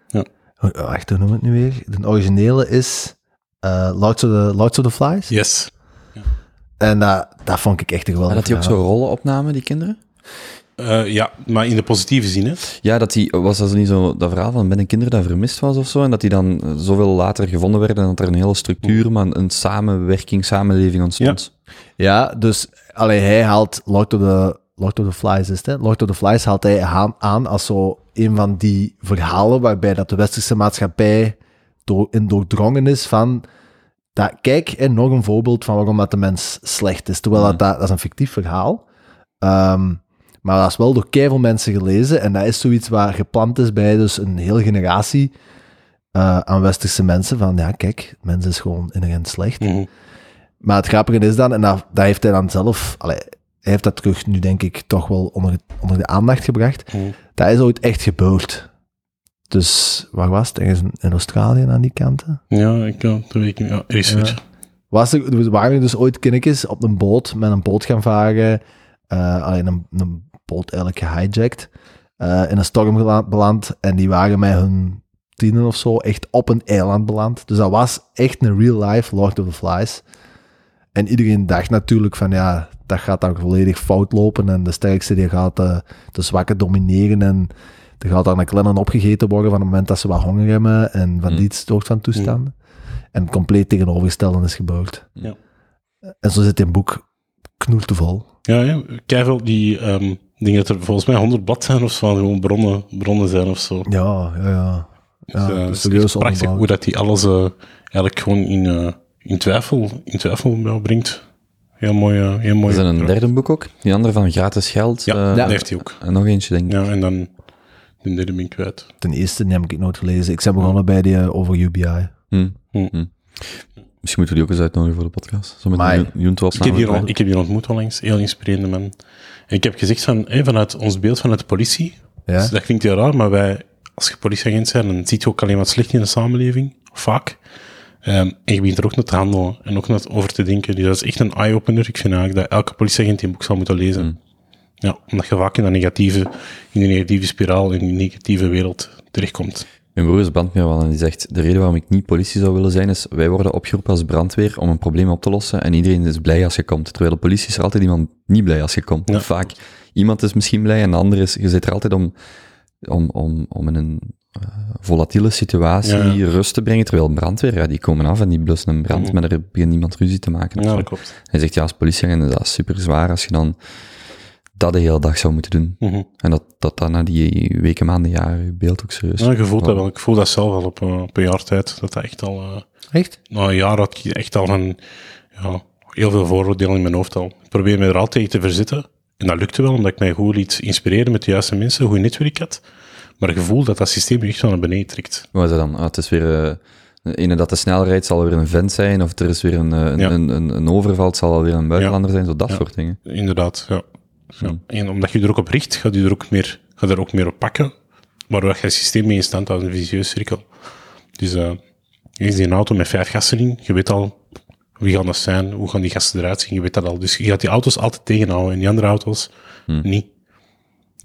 Ja. Wacht, hoe noem ik het nu weer? De originele is eh Lords, of the, Lords of the Flies. yes. En dat dat vond ik echt een geweldig dat die ook zo rollen opnamen, die kinderen? Eh, ja, maar in de positieve zin, hè. Ja, dat die, was dat niet zo dat verhaal van ben een kinder dat vermist was of zo? En dat die dan eh, zoveel later gevonden werden en dat er een hele structuur, maar een samenwerking, samenleving ontstond. Ja, dus allee, hij haalt Lord of the, Lord of the Flies, is het, hè? Lord of the Flies haalt hij aan, aan als zo een van die verhalen waarbij dat de westerse maatschappij door, in doordrongen is van dat, kijk, hè, nog een voorbeeld van waarom dat de mens slecht is. Terwijl dat, dat, dat is een fictief verhaal. Ehm, maar dat is wel door keiveel mensen gelezen en dat is zoiets waar geplant is bij dus een hele generatie eh, aan westerse mensen van, ja, kijk, mens is gewoon inherent slecht. Mhm. Maar het grappige is dan, en dat, dat heeft hij dan zelf, allee, hij heeft dat terug nu denk ik toch wel onder, onder de aandacht gebracht. Mhm. Dat is ooit echt gebeurd. Dus waar was het? Ergens in, Australië aan die kanten? Ja, ik kan dat weet ik niet. Ja. Was er, er waren dus ooit kindertjes op een boot, met een boot gaan varen, eh, alleen een, een boot eigenlijk gehijacked, eh, in een storm beland en die waren met hun tienen of zo echt op een eiland beland. Dus dat was echt een real-life Lord of the Flies. En iedereen dacht natuurlijk van ja, dat gaat dan volledig fout lopen en de sterkste die gaat eh, de zwakke domineren en er gaat dan een kleine opgegeten worden van het moment dat ze wat honger hebben en van Mm. die soort van toestanden. En het compleet tegenovergestelde is gebeurd. Ja. En zo zit in boek knoelt vol. Ja, ja. Keivel, die ehm dingen dat er volgens mij 100 blad zijn of zo, van gewoon bronnen, bronnen zijn of zo. Ja, ja, ja. Ja, Dus, eh, dat het is prachtig hoe dat die alles eh, eigenlijk gewoon in, eh, in twijfel, in twijfel ja, brengt. Heel mooi. heel mooi Is er een derde boek ook? Die andere van gratis geld? Ja, eh, dat heeft hij ook. En nog eentje, denk ik. Ja, en dan de derde ben ik kwijt. Ten eerste, heb ik nooit gelezen. Ik ben begonnen bij die eh, over UBI. Hm. Hm. Hm. Misschien moeten we die ook eens uitnodigen voor de podcast. Zo met Maar- een Junto Ik heb, die, al- ik heb ontmoet al eens, heel inspirerende man. En ik heb gezegd van, hé, vanuit ons beeld vanuit de politie, Ja? dus dat klinkt heel raar, maar wij, als je politieagent bent, dan ziet je ook alleen wat slecht in de samenleving, vaak. Ehm, en je begint er ook naar te handelen en ook naar over te denken. Dus dat is echt een eye-opener. Ik vind eigenlijk dat elke politieagent die boek zou moeten lezen. Mm. Ja, omdat je vaak in, dat negatieve, in die negatieve spiraal, in die negatieve wereld terechtkomt. Mijn broer is brandweerman en die zegt, de reden waarom ik niet politie zou willen zijn, is wij worden opgeroepen als brandweer om een probleem op te lossen en iedereen is blij als je komt. Terwijl de politie is er altijd iemand niet blij als je komt. Ja. Vaak, iemand is misschien blij en de ander is, je zit er altijd om, om, om, om in een eh, volatiele situatie Ja. rust te brengen, terwijl brandweer, ja, die komen af en die blussen een brand, maar er begint niemand ruzie te maken. Ja, dat klopt. Hij zegt, ja, als politieagent is dat super zwaar als je dan dat de hele dag zou moeten doen. Mhm. En dat, dat dan na die weken, maanden, jaren, je beeld ook serieus. Ja, je voelt dat wel. Ik voel dat zelf al op, eh, op een jaar tijd. Dat dat echt al... eh, Echt? na een jaar had ik echt al een, ja, heel veel vooroordelen in mijn hoofd al. Ik probeer me er altijd tegen te verzetten. En dat lukte wel, omdat ik mij goed liet inspireren met de juiste mensen, een goed netwerk had. Maar het gevoel dat dat systeem je echt wel naar beneden trekt. Wat is dat dan? Ah, het is weer... eh de ene dat te snel rijdt, zal weer een vent zijn, of er is weer een, eh, een, Ja. een, een, een overval, het zal weer een buitenlander zijn, zo dat Ja. soort dingen. Inderdaad, ja. Ja. Hmm. En omdat je er ook op richt, gaat je er ook meer, gaat er ook meer op pakken. Waardoor je het systeem mee in stand houdt, een vicieuze cirkel. Dus eh eens die auto met vijf gassen in, je weet al, wie gaan dat zijn, hoe gaan die gasten eruit zien, je weet dat al. Dus je gaat die auto's altijd tegenhouden en die andere auto's niet.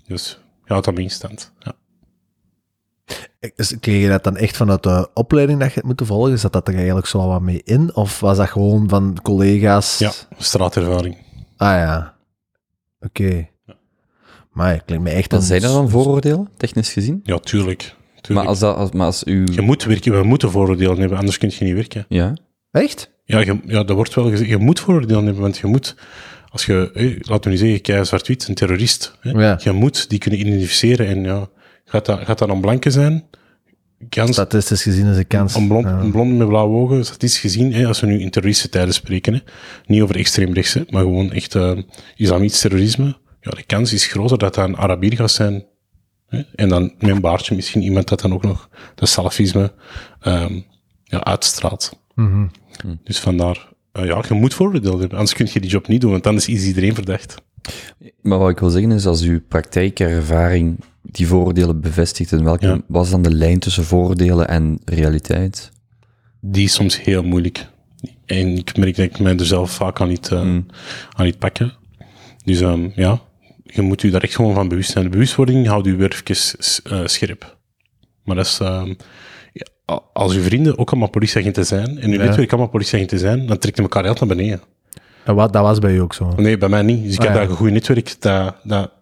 Dus je houdt dat in stand. Ja. Is- Kreeg je dat dan echt vanuit de opleiding dat je het moet volgen? Zat dat er eigenlijk zo wat mee in? Of was dat gewoon van collega's? ja, straatervaring. Ah ja. Oké. Maar het klinkt me echt... Een- zijn er dan vooroordelen, technisch gezien? Ja, tuurlijk. tuurlijk. Maar als, dat, als, maar als u... Je moet werken, we moeten vooroordelen hebben, anders kun je niet werken. Ja? Echt? Ja, je, ja, dat wordt wel gezegd. Je moet vooroordelen hebben, want je moet, als je, hé, laten we nu zeggen, kei zwart-wit, een terrorist, hè, Ja. je moet die kunnen identificeren en ja, gaat dat, gaat dat een blanke zijn? Kans, Statistisch gezien is de kans... een, blond, ja. een blonde met blauwe ogen, statistisch gezien, hè, als we nu in terroristentijden spreken, hè, niet over extreem rechts, hè, maar gewoon echt uh, islamitisch terrorisme, ja, de kans is groter dat dat een Arabier gaat zijn. Hè, en dan met een baardje misschien iemand dat dan ook nog de salafisme ehm, ja, uitstraalt. Mhm. Dus vandaar, eh, ja, je moet vooroordelen hebben. Anders kun je die job niet doen, want anders is iedereen verdacht. Maar wat ik wil zeggen is, als uw praktijkervaring die vooroordelen bevestigt, en welke Ja. was dan de lijn tussen vooroordelen en realiteit? Die is soms heel moeilijk. En ik merk dat ik mij er zelf vaak aan niet, eh, aan niet pakken. Dus ehm, ja, je moet je daar echt gewoon van bewust zijn. De bewustwording houdt je weer even eh, scherp. Maar dat is, ehm, als je vrienden ook allemaal politieagenten zijn, en je Ja. netwerk allemaal politieagenten zijn, dan trekt je elkaar altijd naar beneden. En wat, dat was bij u ook zo? Nee, bij mij niet. Dus ik Ah, heb ja. daar een goed netwerk dat, dat,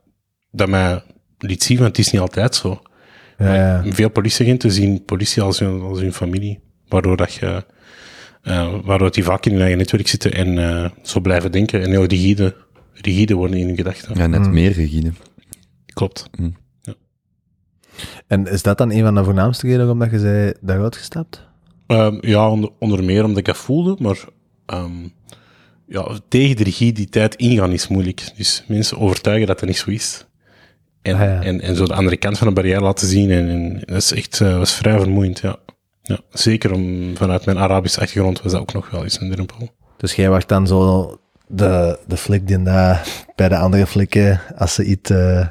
dat mij liet zien, want het is niet altijd zo. Ja, ja. Veel politieagenten zien politie als hun, als hun familie, waardoor, dat je, eh, waardoor die vaak in hun eigen netwerk zitten en eh, zo blijven denken en heel rigide, rigide worden in hun gedachten. Ja, net meer rigide. Klopt. En is dat dan een van de voornaamste redenen waarom dat je zei daaruit gestapt? Ehm, ja, onder, onder meer omdat ik dat voelde, maar ehm, ja, tegen de rigiditeit ingaan is moeilijk. Dus mensen overtuigen dat dat niet zo is. En, Ah, ja. en, en zo de andere kant van de barrière laten zien. En, en dat is echt eh, was vrij vermoeiend, ja. ja. Zeker om, vanuit mijn Arabische achtergrond was dat ook nog wel eens een drempel. Dus jij was dan zo de, de flik die daar bij de andere flikken, als ze iets, eh,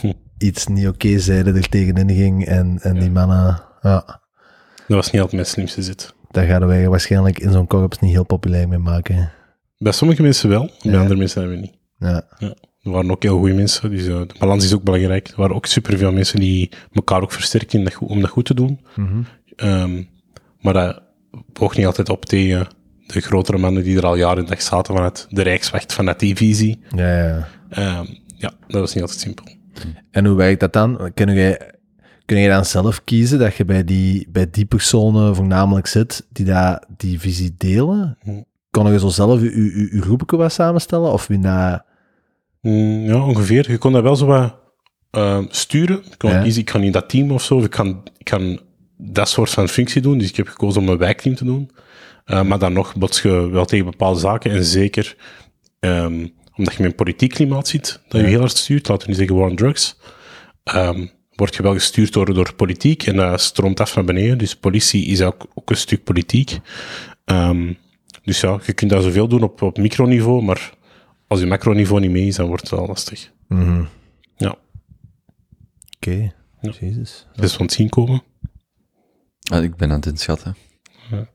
Hm. Iets niet oké zeiden, er tegenin ging. En, en die mannen, ja, Dat was niet altijd mijn slimste zit. daar gaan wij waarschijnlijk in zo'n korps niet heel populair mee maken. Bij sommige mensen wel, bij Ja. andere mensen hebben we niet. Ja, Ja. Er waren ook heel goede mensen, dus eh, de balans is ook belangrijk. Er waren ook superveel mensen die elkaar ook goed- om dat goed te doen. Mhm. Ehm, maar dat woog niet altijd op tegen de grotere mannen die er al jaren en dag zaten vanuit de Rijkswacht, vanuit die visie. ja, ja. Ehm, ja, dat was niet altijd simpel. En hoe werkt dat dan? Kun jij, kun je dan zelf kiezen dat je bij die, bij die personen voornamelijk zit die dat, die visie delen? Hm. Kon je zo zelf je, je, je, je groepje wat samenstellen? Of wie dat... Mm, ja, ongeveer. Je kon dat wel zo wat ehm, sturen. Ja. kiezen, ik kan in dat team of zo, ik kan, ik kan dat soort van functie doen. Dus ik heb gekozen om een wijkteam te doen. Eh, maar dan nog bots je wel tegen bepaalde zaken. En zeker ehm, omdat je met een politiek klimaat zit, dat je heel hard stuurt. Laten we niet zeggen war on drugs. ehm, word je wel gestuurd door, door politiek en dat stroomt af naar beneden. Dus politie is ook, ook een stuk politiek. Ehm, dus ja, je kunt daar zoveel doen op, op microniveau, maar als je macroniveau niet mee is, dan wordt het wel lastig. Mhm. Ja, Oké, Ja. jezus. dat is van het zien komen. Ah, ik ben aan het inschatten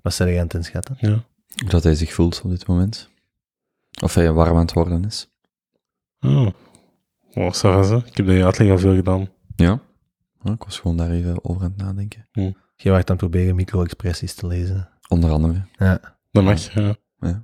Wat zijn jij aan het inschatten? Ja. hoe dat hij zich voelt op dit moment. Of hij warm aan het worden is. Oh. Oh, ça va, zo. Ik heb de uitleg al veel gedaan. Ja? Ik was gewoon daar even over aan het nadenken. Je wacht aan het proberen micro-expressies te lezen. Onder andere. Ja. Dat mag, ja. Ja.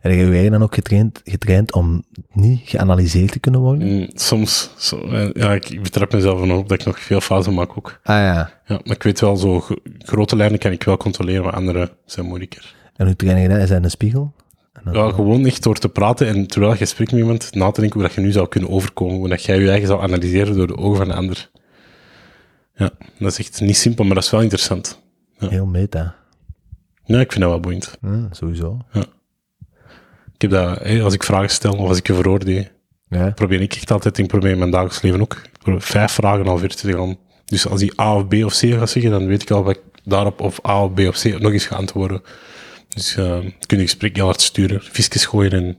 En heb jij dan ook getraind, getraind om niet geanalyseerd te kunnen worden? Mm, Soms, zo, ja, ik, betrap mezelf er nog op dat ik nog veel fouten maak ook. Ah ja. Ja, maar ik weet wel, zo gro- grote lijnen kan ik wel controleren, maar andere zijn moeilijker. En hoe train je dat? Is dat in een spiegel? Ja, gewoon echt door te praten en terwijl je spreekt met iemand, na te denken hoe dat je nu zou kunnen overkomen. Hoe dat jij je eigen zou analyseren door de ogen van een ander. Ja, dat is echt niet simpel, maar dat is wel interessant. Heel meta. Ja, ik vind dat wel boeiend. Ja, sowieso. Ik heb dat, als ik vragen stel of als ik je veroordeel, Ja. probeer ik echt altijd, ik probeer in mijn dagelijks leven ook, ik probeer vijf vragen al verder te gaan. Dus als die A of B of C gaat zeggen, dan weet ik al wat ik daarop of A of B of C nog eens ga antwoorden. Dus eh kun je gesprek heel hard sturen, visjes gooien en aan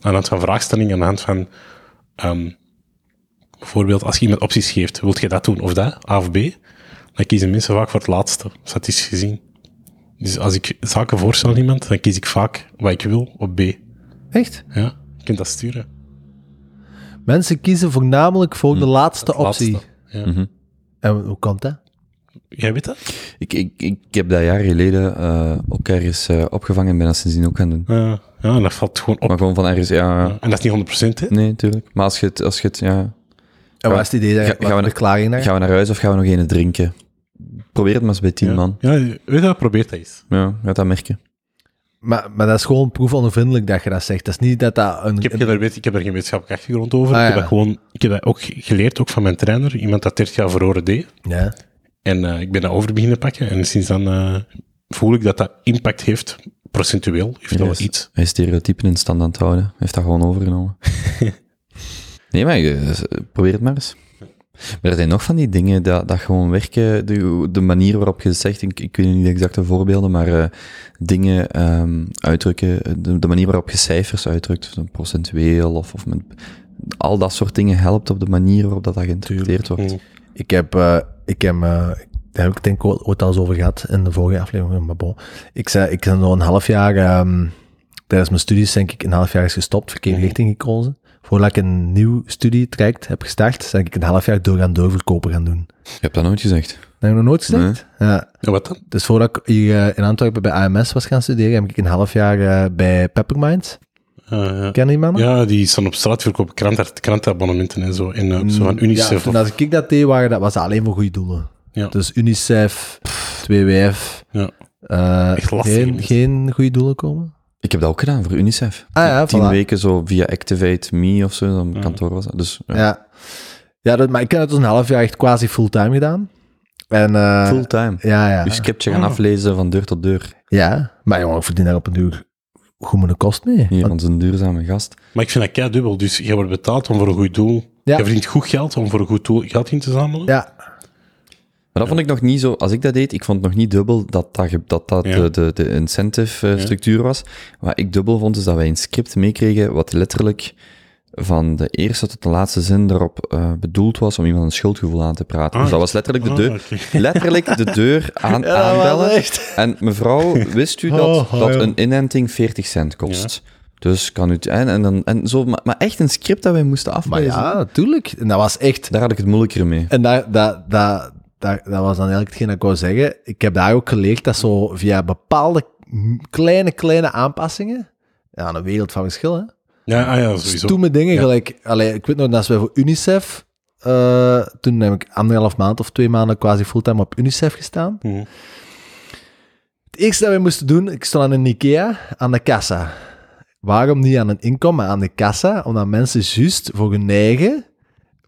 de hand van vraagstellingen, aan de hand van ehm, bijvoorbeeld als je iemand opties geeft, wilt je dat doen of dat, A of B, dan kiezen mensen vaak voor het laatste, statistisch gezien. Dus als ik zaken voorstel aan iemand, dan kies ik vaak wat ik wil op B. Echt? Ja, je kunt dat sturen. Mensen kiezen voornamelijk voor de laatste Het optie. laatste. Ja. Mhm. En hoe komt dat? Jij weet dat? Ik, ik, ik heb dat jaren geleden eh, ook ergens eh, opgevangen en ben dat sindsdien ook gaan doen. Ja, ja, dat valt gewoon op. Maar gewoon van ergens, ja... Ja, En dat is niet 100%, hè? Nee, tuurlijk. Maar als je het, als je het ja... En wat is het idee? Dat, Ga- wat gaan we de verklaring daar? Gaan we naar huis of gaan we nog een drinken? Probeer het maar eens bij tien ja. man. Ja, weet je wat? Probeer dat eens. Ja, gaat dat merken. Maar, maar dat is gewoon proefondervindelijk dat je dat zegt. Dat is niet dat dat een... Ik heb, een- geen- weet, ik heb er geen wetenschappelijke achtergrond over. Ah, ik, heb ja. dat gewoon, ik heb dat ook geleerd, ook van mijn trainer. Iemand dat 30 jaar verloren deed. Ja. En eh, ik ben dat over beginnen pakken. En sinds dan eh, voel ik dat dat impact heeft. Procentueel heeft dat wel iets. Hij stereotypen in stand aan het houden. Hij heeft dat gewoon overgenomen. nee, maar eh, probeer het maar eens. Maar er zijn nog van die dingen dat, dat gewoon werken. De, de manier waarop je zegt, ik, ik weet niet de exacte voorbeelden, maar dingen ehm, uitdrukken, de, de manier waarop je cijfers uitdrukt, procentueel of, of met, al dat soort dingen helpt op de manier waarop dat, dat geïnterpreteerd wordt. Ik heb, eh, ik heb, eh, daar heb ik het denk ik ooit al eens over gehad in de vorige aflevering, maar bon. Ik zei, ik ben zo'n half jaar, ehm, tijdens mijn studies denk ik een half jaar is gestopt, verkeerde Mhm. richting gekozen. Voordat ik een nieuw studietraject heb gestart, ben ik een half jaar door gaan doorverkopen gaan doen. Je hebt dat nooit gezegd. Dat heb ik nog nooit gezegd? Ja. En wat dan? Dus voordat ik hier eh, in Antwerpen bij AMS was gaan studeren, heb ik een half jaar bij Peppermint. Eh, ja. Ken je die mannen? ja, die staan op straat verkopen krant, krantenabonnementen en zo. En eh, zo van Ja, UNICEF. toen of- als ik dat deed, waren, dat was dat alleen voor goede doelen. Ja. Dus UNICEF, 2WF, ja. eh, Echt lastig, geen, geen goede doelen komen. Ik heb dat ook gedaan voor UNICEF. Ah ja, Tien voilà. weken zo via Activate Me of zo, dan Ja. kantoor was dat. Dus ja. Ja, ja dat, maar ik heb het dus een half jaar echt quasi fulltime gedaan. En, eh, fulltime. Ja, ja. Je scriptje gaan Oh. aflezen van deur tot deur. Ja, maar jongen, ik verdien daar op een duur goed mijn kost mee. Hier, Want- onze duurzame gast. Maar ik vind dat kei dubbel. Dus je wordt betaald om voor een goed doel. Ja. Je verdient goed geld om voor een goed doel geld in te zamelen. ja, Maar dat vond ik nog niet zo, als ik dat deed, ik vond het nog niet dubbel dat dat, dat, dat Ja. de, de, de incentive eh, Ja. structuur was. Wat ik dubbel vond, is dat wij een script meekregen wat letterlijk van de eerste tot de laatste zin erop eh, bedoeld was om iemand een schuldgevoel aan te praten. Ah, dus dat was letterlijk de Ah, deur, letterlijk de deur aan, Ja, aanbellen. En mevrouw, wist u dat, Oh, oh, dat een inenting 40 cent kost? Dus kan u... En, en, dan, en zo, maar, maar echt een script dat wij moesten maar aflezen. ja, natuurlijk. En dat was echt... Daar had ik het moeilijker mee. En dat, dat, dat, dat, dat was dan eigenlijk hetgeen dat ik wou zeggen. Ik heb daar ook geleerd dat zo via bepaalde kleine, kleine aanpassingen... Ja, een wereld van verschil, hè. Ja, ah, ja, sowieso. stoeme dingen, Ja. gelijk... Allee, ik weet nog, dat we voor UNICEF... eh, toen heb ik anderhalf maand of twee maanden quasi fulltime op UNICEF gestaan. Mhm. Het eerste dat we moesten doen, ik stond aan een IKEA, aan de kassa. Waarom niet aan een inkom, maar aan de kassa? Omdat mensen juist voor hun eigen een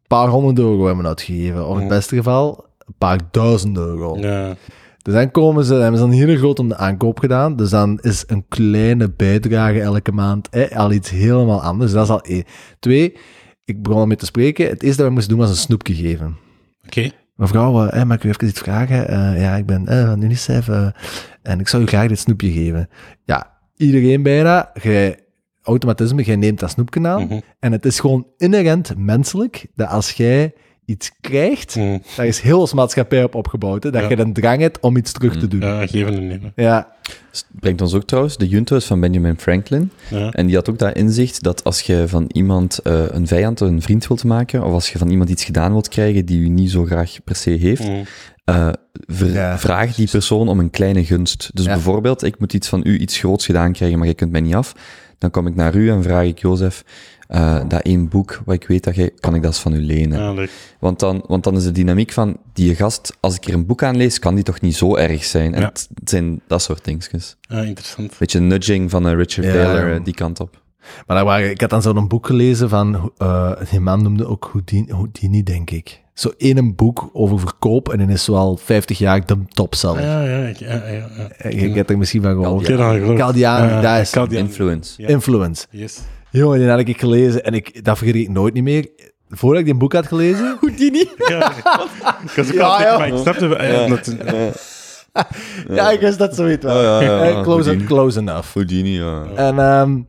paar honderd euro hebben uitgegeven. Of in het Ja. beste geval een paar duizend euro. Ja. Dus dan komen ze, dan hebben ze een hele grote om de aankoop gedaan. Dus dan is een kleine bijdrage elke maand al iets helemaal anders. Dat is al één. Twee, ik begon ermee te spreken. Het eerste dat we moesten doen was een snoepje geven. Oké. Mevrouw, eh, mag ik u even iets vragen? Eh, ja, ik ben eh, van UNICEF eh, en ik zou u graag dit snoepje geven. Ja, iedereen bijna, jij, automatisme, jij neemt dat snoepje aan. Mhm. En het is gewoon inherent menselijk dat als jij iets krijgt, Mhm. daar is heel ons maatschappij op opgebouwd, hè, dat Ja. je een drang hebt om iets terug te doen. Ja, Ja, geven en nemen. Het brengt ons ook trouwens, de Junto is van Benjamin Franklin. Ja. En die had ook dat inzicht dat als je van iemand eh, een vijand een vriend wilt maken, of als je van iemand iets gedaan wilt krijgen die u niet zo graag per se heeft, Mhm. eh, Ja, vraag die persoon om een kleine gunst. Dus Ja. bijvoorbeeld, ik moet iets van u, iets groots gedaan krijgen, maar je kunt mij niet af. Dan kom ik naar u en vraag ik, Jozef, eh, dat één boek wat ik weet dat jij, kan ik dat eens van u lenen? Ja, leuk. Want, dan, want dan is de dynamiek van, die gast, als ik er een boek aan lees, kan die toch niet zo erg zijn? En Ja. het zijn dat soort dingetjes. Ja, interessant. Beetje nudging van Richard Ja, Taylor, ja. eh, die kant op. Maar daar waren, ik had dan zo'n boek gelezen van, eh die man noemde ook Houdini, Houdini denk ik. Zo één boek over verkoop en dan is zo al 50 jaar de topseller. Ja, ja, ik- ja, ja, ja. Je hebt er misschien van gehoord. Ik heb Ja, dat is. Influence. Ja. influence. Yes. Jongen, die had ik gelezen en ik, dat vergeet ik nooit niet meer. Voordat ik die boek had gelezen... Houdini? Ja, ik was ook Ja, ja. maar ik snapte... eh, dat- Ja, ik wist dat zoiets wel. Oh, ja, ja, ja, Eh, close, close enough. Houdini, ja. En, ehm,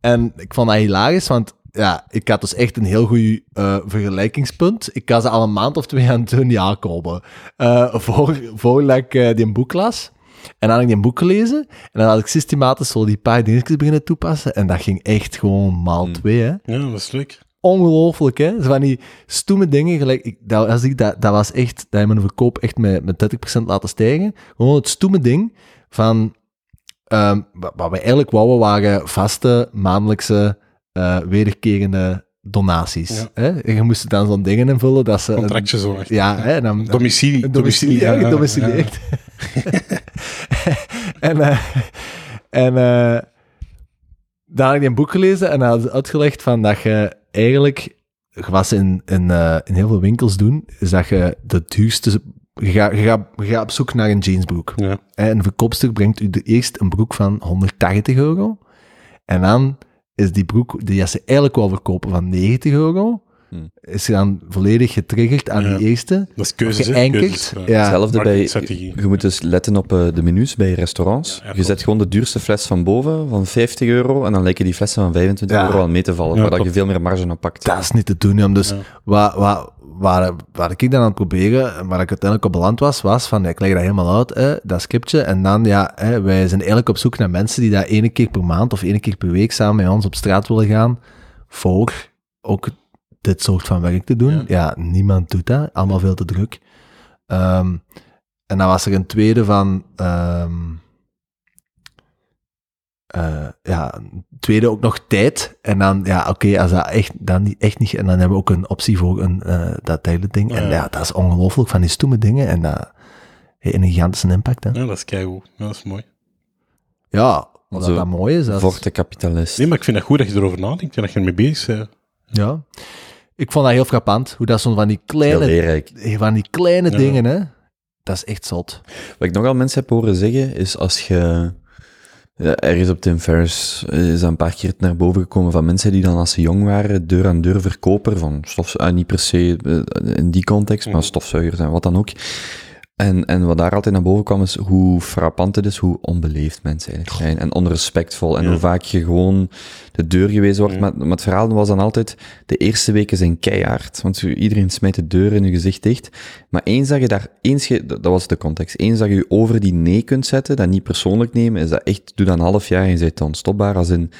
en ik vond dat hilarisch, want ja, ik had dus echt een heel goed eh, vergelijkingspunt. Ik had ze al een maand of twee aan het doen, ja, komen. Eh, voor, voordat ik eh, die boek las. En dan had ik die boek gelezen. En dan had ik systematisch zo die paar dingetjes beginnen toepassen. En dat ging echt gewoon maal Hmm. twee, hè. Ja, dat is leuk. Ongelooflijk, hè. Zo van die stoeme dingen, gelijk... Ik, dat, als ik, dat, dat was echt... Dat je mijn verkoop echt met, met 30% laten stijgen. Gewoon het stoeme ding van... ehm, wa- wat we eigenlijk wouden waren vaste, maandelijkse, eh, wederkerende donaties. Ja. Hè? En je moest dan zo'n dingen invullen dat ze... Contractje zo. echt. ja, hè, en dan, Domicilie. domicilie, ja, ja, gedomicileerd. en eh, en eh daar had ik een boek gelezen en hij had uitgelegd van dat je eigenlijk, wat ze in, in, eh, in heel veel winkels doen, is dat je de duurste, je gaat, je, gaat, je gaat op zoek naar een jeansbroek. Ja. Hè, Een verkoopster brengt u de eerst een broek van 180 euro. En dan is die broek die ze eigenlijk wil verkopen van 90 euro. Hmm. Is je dan volledig getriggerd aan Ja. die eerste. Dat is keuzes, Ja. Hetzelfde bij... Je moet dus letten op eh, de menus bij restaurants. Ja, je zet gewoon de duurste fles van boven, van 50 euro, en dan lijken die flessen van 25 Ja. euro al mee te vallen, Ja, waar dat je veel meer marge op pakt. Dat is niet te doen, Jan. Dus Ja. wat, wat, waar, waar ik dan aan het proberen, en waar ik uiteindelijk op beland was, was van, ja, ik leg dat helemaal uit, hè, dat scriptje, en dan, ja, hè, wij zijn eigenlijk op zoek naar mensen die dat ene keer per maand of ene keer per week samen met ons op straat willen gaan, voor ook dit soort van werk te doen. Ja. Ja, niemand doet dat, allemaal veel te druk. Ehm, en dan was er een tweede van, ehm, eh, ja, een tweede ook nog tijd. En dan, ja, oké, als dat echt, dan niet, echt niet, en dan hebben we ook een optie voor een, eh, dat hele ding. En Ja. ja, dat is ongelooflijk van die stoeme dingen. En dat heeft een gigantische impact, hè. Ja, dat is keigoed. Ja, dat is mooi. Ja, wat dat mooi is. Dat is- Forte kapitalist. Nee, maar ik vind het goed dat je erover nadenkt en dat je ermee bezig bent. ja. Ik vond dat heel frappant, hoe dat zo'n van die kleine, leerrijk. van die kleine Ja. dingen, hè. Dat is echt zot. Wat ik nogal mensen heb horen zeggen, is als je... Ja, ergens op Tim Ferriss is dat een paar keer naar boven gekomen van mensen die dan als ze jong waren deur aan deur verkoper van stofzuigers, ah, niet per se eh, in die context, maar Mhm. stofzuigers en wat dan ook. En, en wat daar altijd naar boven kwam is hoe frappant het is, hoe onbeleefd mensen eigenlijk zijn. En onrespectvol. En Ja. hoe vaak je gewoon de deur gewezen wordt. Ja. Maar, maar het verhaal was dan altijd, de eerste weken zijn keihard. Want iedereen smijt de deur in je gezicht dicht. Maar eens dat je daar, eens je, dat was de context, eens dat je je over die nee kunt zetten, dat niet persoonlijk nemen, is dat echt, doe dat een half jaar en je bent dan stopbaar. Als in,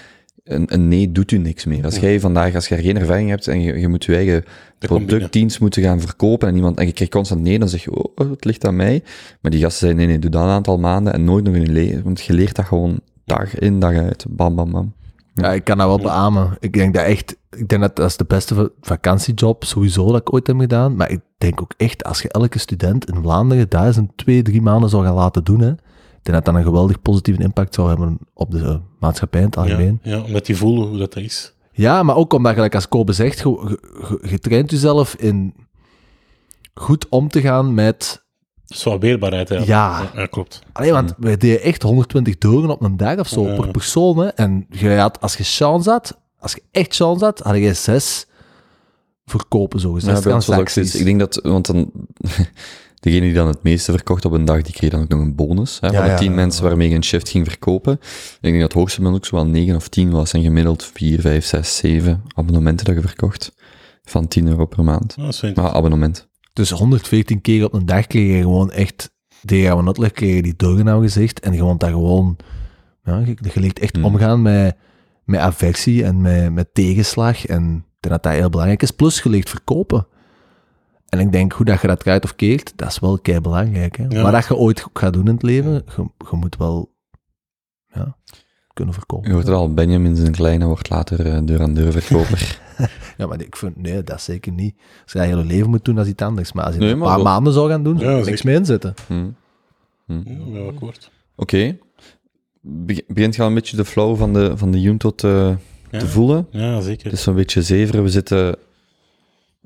een, een nee doet u niks meer. Als Ja. jij vandaag, als je er geen ervaring hebt en je, je moet je eigen productdienst moeten gaan verkopen en iemand, en je krijgt constant nee, dan zeg je, oh, het ligt aan mij. Maar die gasten zeiden, nee, nee, doe dat een aantal maanden en nooit nog in je leven, want je leert dat gewoon dag in, dag uit. Bam, bam, bam. Ja, ik kan dat wel beamen. Ik denk dat echt, ik denk dat dat is de beste va- vakantiejob sowieso dat ik ooit heb gedaan. Maar ik denk ook echt, als je elke student in Vlaanderen duizend, twee, drie maanden zou gaan laten doen, hè, ik denk dat dat een geweldig positieve impact zou hebben op de maatschappij in het algemeen. Ja, ja, omdat die voelen hoe dat is. Ja, maar ook omdat, gelijk als Kobe zegt, je, je, je traint jezelf in goed om te gaan met... Zo weerbaarheid, ja. Ja. Ja, klopt. Alleen, want wij deden echt 120 deuren op een dag of zo Ja. per persoon. Hè. En je had, als je chance had, als je echt chance had, had je zes verkopen, zo zes Ja. Ik denk dat, want dan, degene die dan het meeste verkocht op een dag, die kreeg dan ook nog een bonus. Hè, Ja, van de tien ja, mensen waarmee je een shift ging verkopen. Ik denk dat het hoogste gemiddeld ook zo wel 9 of 10 was. En gemiddeld 4, 5, 6, 7 abonnementen dat je verkocht. Van 10 euro per maand. Wel Maar abonnement. Dus 114 keer op een dag kreeg je gewoon echt, die gaan we uitleg, kreeg je die deuren nou gezicht. En want dat gewoon, ja, je, je leert echt Hmm. omgaan met, met aversie en met, met tegenslag. En dat dat heel belangrijk is. Plus, je leert verkopen. En ik denk, hoe dat je dat draait of keert, dat is wel kei belangrijk. Hè? Ja. Wat dat je ooit gaat doen in het leven, je, je moet wel ja, kunnen verkopen. Je hoort het al, Benjamin zijn kleine wordt later eh, deur aan deur verkoper. Ja, maar ik vind, nee, dat zeker niet. Als je dat hele leven moet doen, dat is iets anders. Maar als je Nee, een maar paar wel- maanden zou gaan doen, zou Ja, ik niks zeker. mee inzetten. Hm. Ja, ik ben wel akkoord. Oké. Be- Begint je al een beetje de flow van de, van de Juntot te, Ja, te voelen? ja zeker. Het is zo'n beetje zeven. We zitten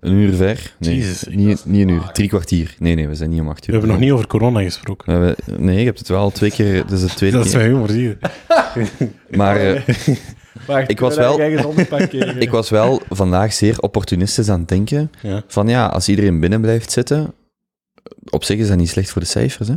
een uur ver. Nee, Jezus, ik niet, niet een uur. Drie kwartier. Nee, nee, we zijn niet om acht uur. We hebben nog niet over corona gesproken. We nee, je hebt het wel al twee keer. Dit is de tweede Dat is keer. mijn humor, zie je. Maar eh, Ik was wel- ik was wel vandaag zeer opportunistisch aan het denken. Ja. Van ja, als iedereen binnen blijft zitten, op zich is dat niet slecht voor de cijfers. Hè?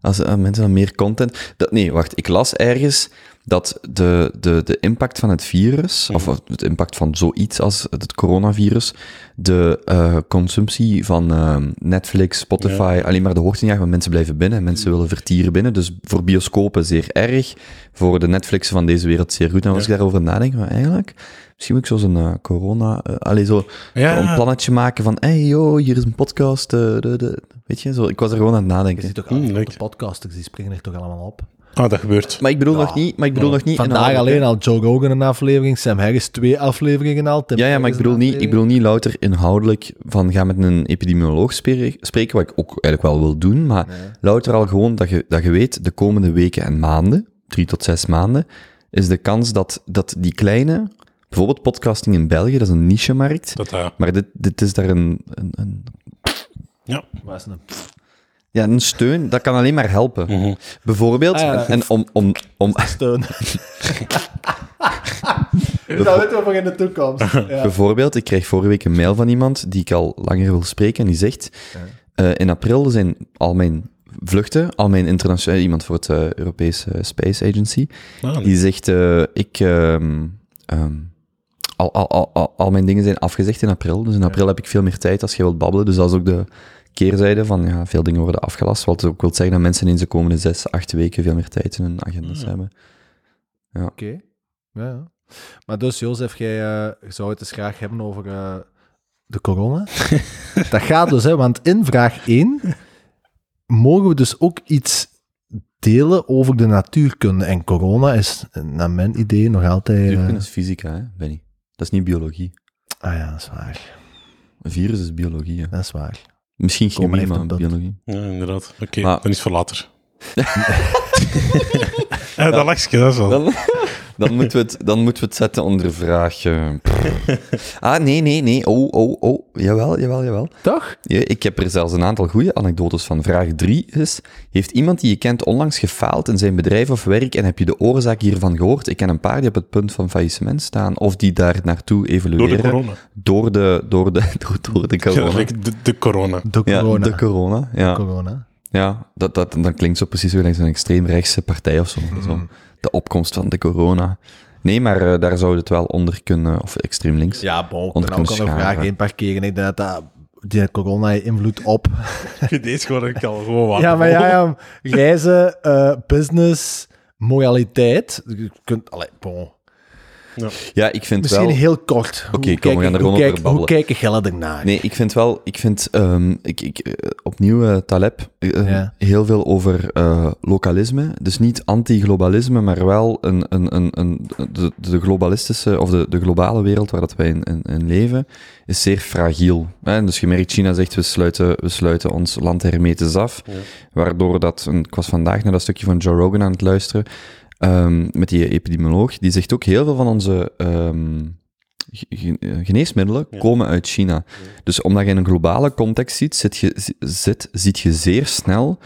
Als eh, mensen dan meer content. Dat, nee, wacht, ik las ergens dat de, de, de impact van het virus, of het impact van zoiets als het coronavirus, de eh, consumptie van eh, Netflix, Spotify, alleen maar de hoogte jaagt, want mensen blijven binnen en mensen willen vertieren binnen. Dus voor bioscopen zeer erg, voor de Netflix van deze wereld zeer goed. En als ik daarover nadenk, maar eigenlijk, misschien moet ik zo zo'n eh, corona, uh, allee, zo Ja. een plannetje maken van, hey yo, hier is een podcast, eh, de, de, weet je, zo, ik was er gewoon aan het Je nadenken. ziet toch Hmm, de leuk. podcasters, die springen er toch allemaal op. Ah, dat gebeurt. Maar ik bedoel Ja. nog niet, maar ik bedoel nog niet... Vandaag alleen al Joe Rogan een aflevering, Sam Harris twee afleveringen al. Tim Ja, ja, maar ik bedoel, niet, ik bedoel niet louter inhoudelijk van ga met een epidemioloog spre- spreken, wat ik ook eigenlijk wel wil doen, maar louter al gewoon dat je, dat je weet, de komende weken en maanden, drie tot zes maanden, is de kans dat, dat die kleine, bijvoorbeeld podcasting in België, dat is een niche-markt, Dat, maar dit, dit is daar een, een, een, ja. Waar is een- ja, een steun, dat kan alleen maar helpen. Mhm. Bijvoorbeeld, Ah, ja. en, om, om, om, steun. dat weten we voor in de toekomst. Ja. Bijvoorbeeld, ik kreeg vorige week een mail van iemand die ik al langer wil spreken en die zegt, eh, in april zijn al mijn vluchten, al mijn internationale, iemand voor het eh, Europese Space Agency, Ah, die zegt, eh, ik, ehm, ehm, al, al, al, al, al mijn dingen zijn afgezegd in april, dus in april heb ik veel meer tijd als je wilt babbelen, dus dat is ook de keerzijde van, ja, veel dingen worden afgelast, wat ook wil zeggen dat mensen in de komende zes, acht weken veel meer tijd in hun agendas hebben. Oké. Ja, ja. Maar dus, Jozef, jij eh, zou het eens graag hebben over eh, de corona. dat gaat dus, hè, want in vraag 1 mogen we dus ook iets delen over de natuurkunde. En corona is, naar mijn idee, nog altijd... eh, Natuurkunde is fysica, hè, Benny? Dat is niet biologie. ah ja, dat is waar. Een virus is biologie, hè. Dat is waar. Misschien chemie, maar biologie. ja, inderdaad. Oké, Maar- dan is het voor later. ja, dat lachje, dat is wel. Dan, dan, moeten we het, dan moeten we het zetten onder vraag. eh, pff. ah, nee, nee, nee. Oh, oh, oh. Jawel, jawel, jawel. Toch? Ja, ik heb er zelfs een aantal goede anekdotes van. Vraag 3 is: Heeft iemand die je kent onlangs gefaald in zijn bedrijf of werk en heb je de oorzaak hiervan gehoord? Ik ken een paar die op het punt van faillissement staan of die daar naartoe Door evolueren. de corona. Door de, door de, door, door de Ja, corona. like de, de corona. De Ja, corona. de corona. Ja. corona. Ja, dat, dat, dat klinkt zo precies weer als een extreemrechtse partij of zo. zo. De opkomst van de corona. Nee, maar eh, daar zou het wel onder kunnen, of extreem links. Ja, bon, ik Onder ben ook kunnen al een vraag één parkeren. Ik denk dat dat die corona invloed op. Deze gewoon ik al gewoon wat. Ja, maar ja, ja reizen, eh, business, moraliteit. Je kunt, allee, bon. Ja, ik vind Misschien wel... heel kort. Oké, kom, we gaan er hoe gewoon over kijken- Hoe babbelen. kijken Gellen ernaar? Nee, ik vind wel, ik vind, ehm, ik, ik, eh, opnieuw eh, Taleb, eh, Ja. heel veel over eh, lokalisme. Dus niet anti-globalisme, maar wel een, een, een, een, de, de globalistische, of de, de globale wereld waar dat wij in, in, in leven, is zeer fragiel. Hè? Dus je merkt, China zegt, we sluiten, we sluiten ons land hermetisch af, waardoor dat, en ik was vandaag naar dat stukje van Joe Rogan aan het luisteren, ehm, met die epidemioloog, die zegt ook heel veel van onze... ehm, ge- ge- geneesmiddelen komen uit China. Dus omdat je in een globale context ziet, zit je, zit, ziet je zeer snel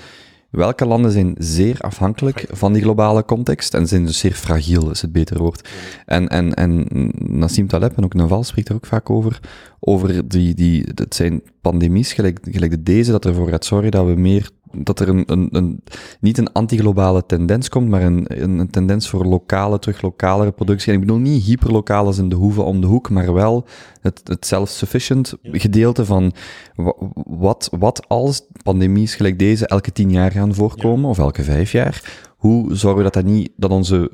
welke landen zijn zeer afhankelijk van die globale context en zijn dus zeer fragiel, is het beter woord. En, en, en Nassim Taleb en ook Naval spreekt er ook vaak over, over die, die, het zijn pandemies, gelijk, gelijk de deze, dat ervoor gaat zorgen dat we meer, dat er een, een, een niet een anti-globale tendens komt, maar een, een, een tendens voor lokale, terug lokalere productie. En ik bedoel niet hyperlokaal als in de hoeve om de hoek, maar wel het, het self-sufficient gedeelte van wa- wat, wat als pandemies gelijk deze elke tien jaar gaan voorkomen, of elke vijf jaar, hoe zorgen we dat, dat, niet, dat onze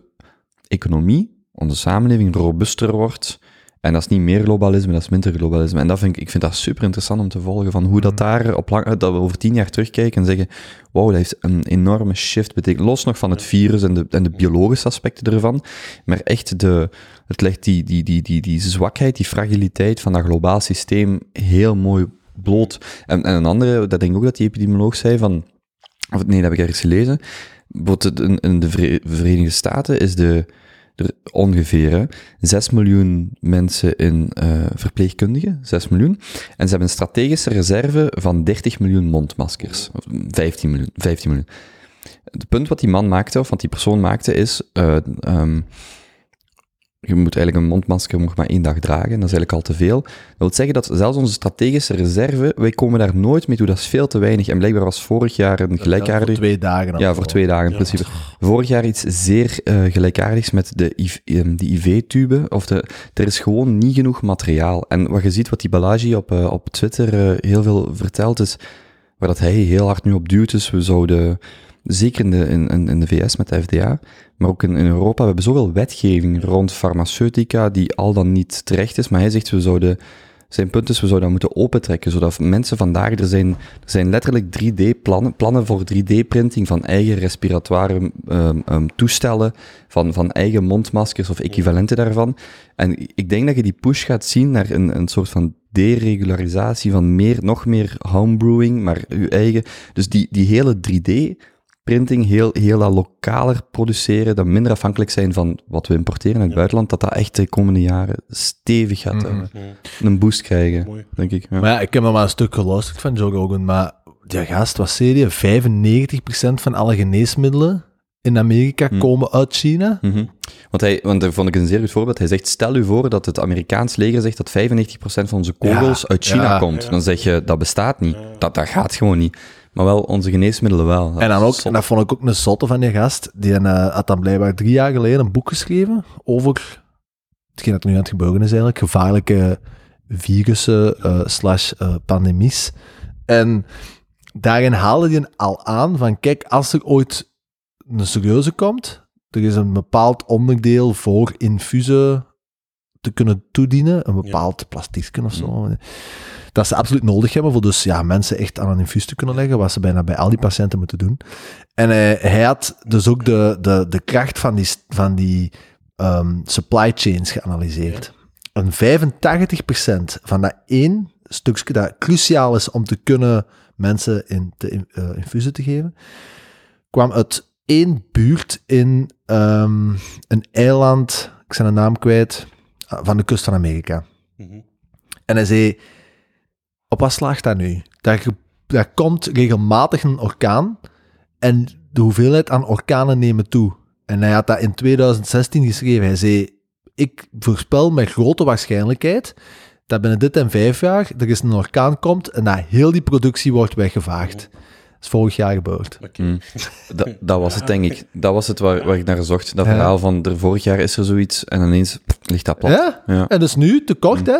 economie, onze samenleving robuuster wordt, en dat is niet meer globalisme, dat is minder globalisme. En dat vind ik, ik vind dat super interessant om te volgen, van hoe dat daar op lang, dat we over tien jaar terugkijken en zeggen, wow, dat heeft een enorme shift betekend. Los nog van het virus en de, en de biologische aspecten ervan, maar echt de, het legt die, die, die, die, die zwakheid, die fragiliteit van dat globaal systeem heel mooi bloot. En, en een andere, dat denk ik ook dat die epidemioloog zei van, of nee, dat heb ik ergens gelezen, in, de Vere- Verenigde Staten is de, ongeveer hè, 6 miljoen mensen in eh verpleegkundigen, 6 miljoen. En ze hebben een strategische reserve van 30 miljoen mondmaskers. Of 15 miljoen, 15 miljoen. Het punt wat die man maakte, of wat die persoon maakte, is... eh, ehm, je moet eigenlijk een mondmasker nog maar één dag dragen. Dat is eigenlijk al te veel. Dat wil zeggen dat zelfs onze strategische reserve, wij komen daar nooit mee toe. Dat is veel te weinig. En blijkbaar was vorig jaar een Voor gelijkaardig... twee dagen. Ja, voor twee dagen in principe. Vorig jaar iets zeer eh, gelijkaardigs met de IV-tube. Of de, er is gewoon niet genoeg materiaal. En wat je ziet, wat die Balaji op, eh, op Twitter eh, heel veel vertelt, is waar dat hij heel hard nu op duwt. is we zouden, zeker in de, in- in de VS met de FDA, maar ook in, Europa, we hebben zoveel wetgeving rond farmaceutica die al dan niet terecht is. Maar hij zegt, we zouden zijn punt is, we zouden dat moeten opentrekken, zodat mensen vandaag, er zijn, er zijn letterlijk 3D-plannen, plannen voor 3D-printing van eigen respiratoire ehm, ehm, toestellen, van, van eigen mondmaskers of equivalenten daarvan. En ik denk dat je die push gaat zien naar een, een soort van deregularisatie van meer, nog meer homebrewing, maar je eigen. Dus die, die hele 3D-printing, heel, heel dat lokaler produceren, dat minder afhankelijk zijn van wat we importeren uit het buitenland, dat dat echt de komende jaren stevig gaat eh, een boost krijgen, Mooi. denk ik. Ja. Maar ja, ik heb nog maar een stuk geluisterd van Joe Rogan, maar die gast, wat zei die? 95% van alle geneesmiddelen in Amerika Hm. komen uit China. Mhm. Want, hij, want daar vond ik een zeer goed voorbeeld. Hij zegt, stel u voor dat het Amerikaans leger zegt dat 95% van onze kogels Ja, uit China ja. komt. Dan zeg je, dat bestaat niet. Dat, dat gaat gewoon niet. Maar wel onze geneesmiddelen wel. Dat En dan ook, en dat vond ik ook een zotte van die gast, die eh, had dan blijkbaar drie jaar geleden een boek geschreven over hetgeen dat nu aan het gebeuren is eigenlijk, gevaarlijke virussen eh, slash eh, pandemies. En daarin haalde hij al aan van, kijk, als er ooit een serieuze komt, er is een bepaald onderdeel voor infusen te kunnen toedienen, een bepaald plastiekje of zo. Dat ze absoluut nodig hebben voor dus ja, mensen echt aan een infuus te kunnen leggen, wat ze bijna bij al die patiënten moeten doen. En hij, hij had dus ook de, de, de kracht van die, van die ehm, supply chains geanalyseerd. En 85% van dat één stukje dat cruciaal is om te kunnen mensen in te, eh, infusen te geven, kwam uit één buurt in ehm, een eiland, ik zijn de naam kwijt, ah, van de kust van Amerika. Mhm. En hij zei, op wat slaagt dat nu? Daar, komt regelmatig een orkaan en de hoeveelheid aan orkanen nemen toe. En hij had dat in 2016 geschreven. Hij zei, ik voorspel met grote waarschijnlijkheid dat binnen dit en vijf jaar er eens een orkaan komt en dat heel die productie wordt weggevaagd. Dat is vorig jaar gebeurd. Oké. Mm. Dat, dat was het, denk ik. Dat was het waar, waar ik naar zocht. Dat Ja. verhaal van, er, vorig jaar is er zoiets en ineens pff, ligt dat plat. Ja? Ja. En dus nu, te kort, hè?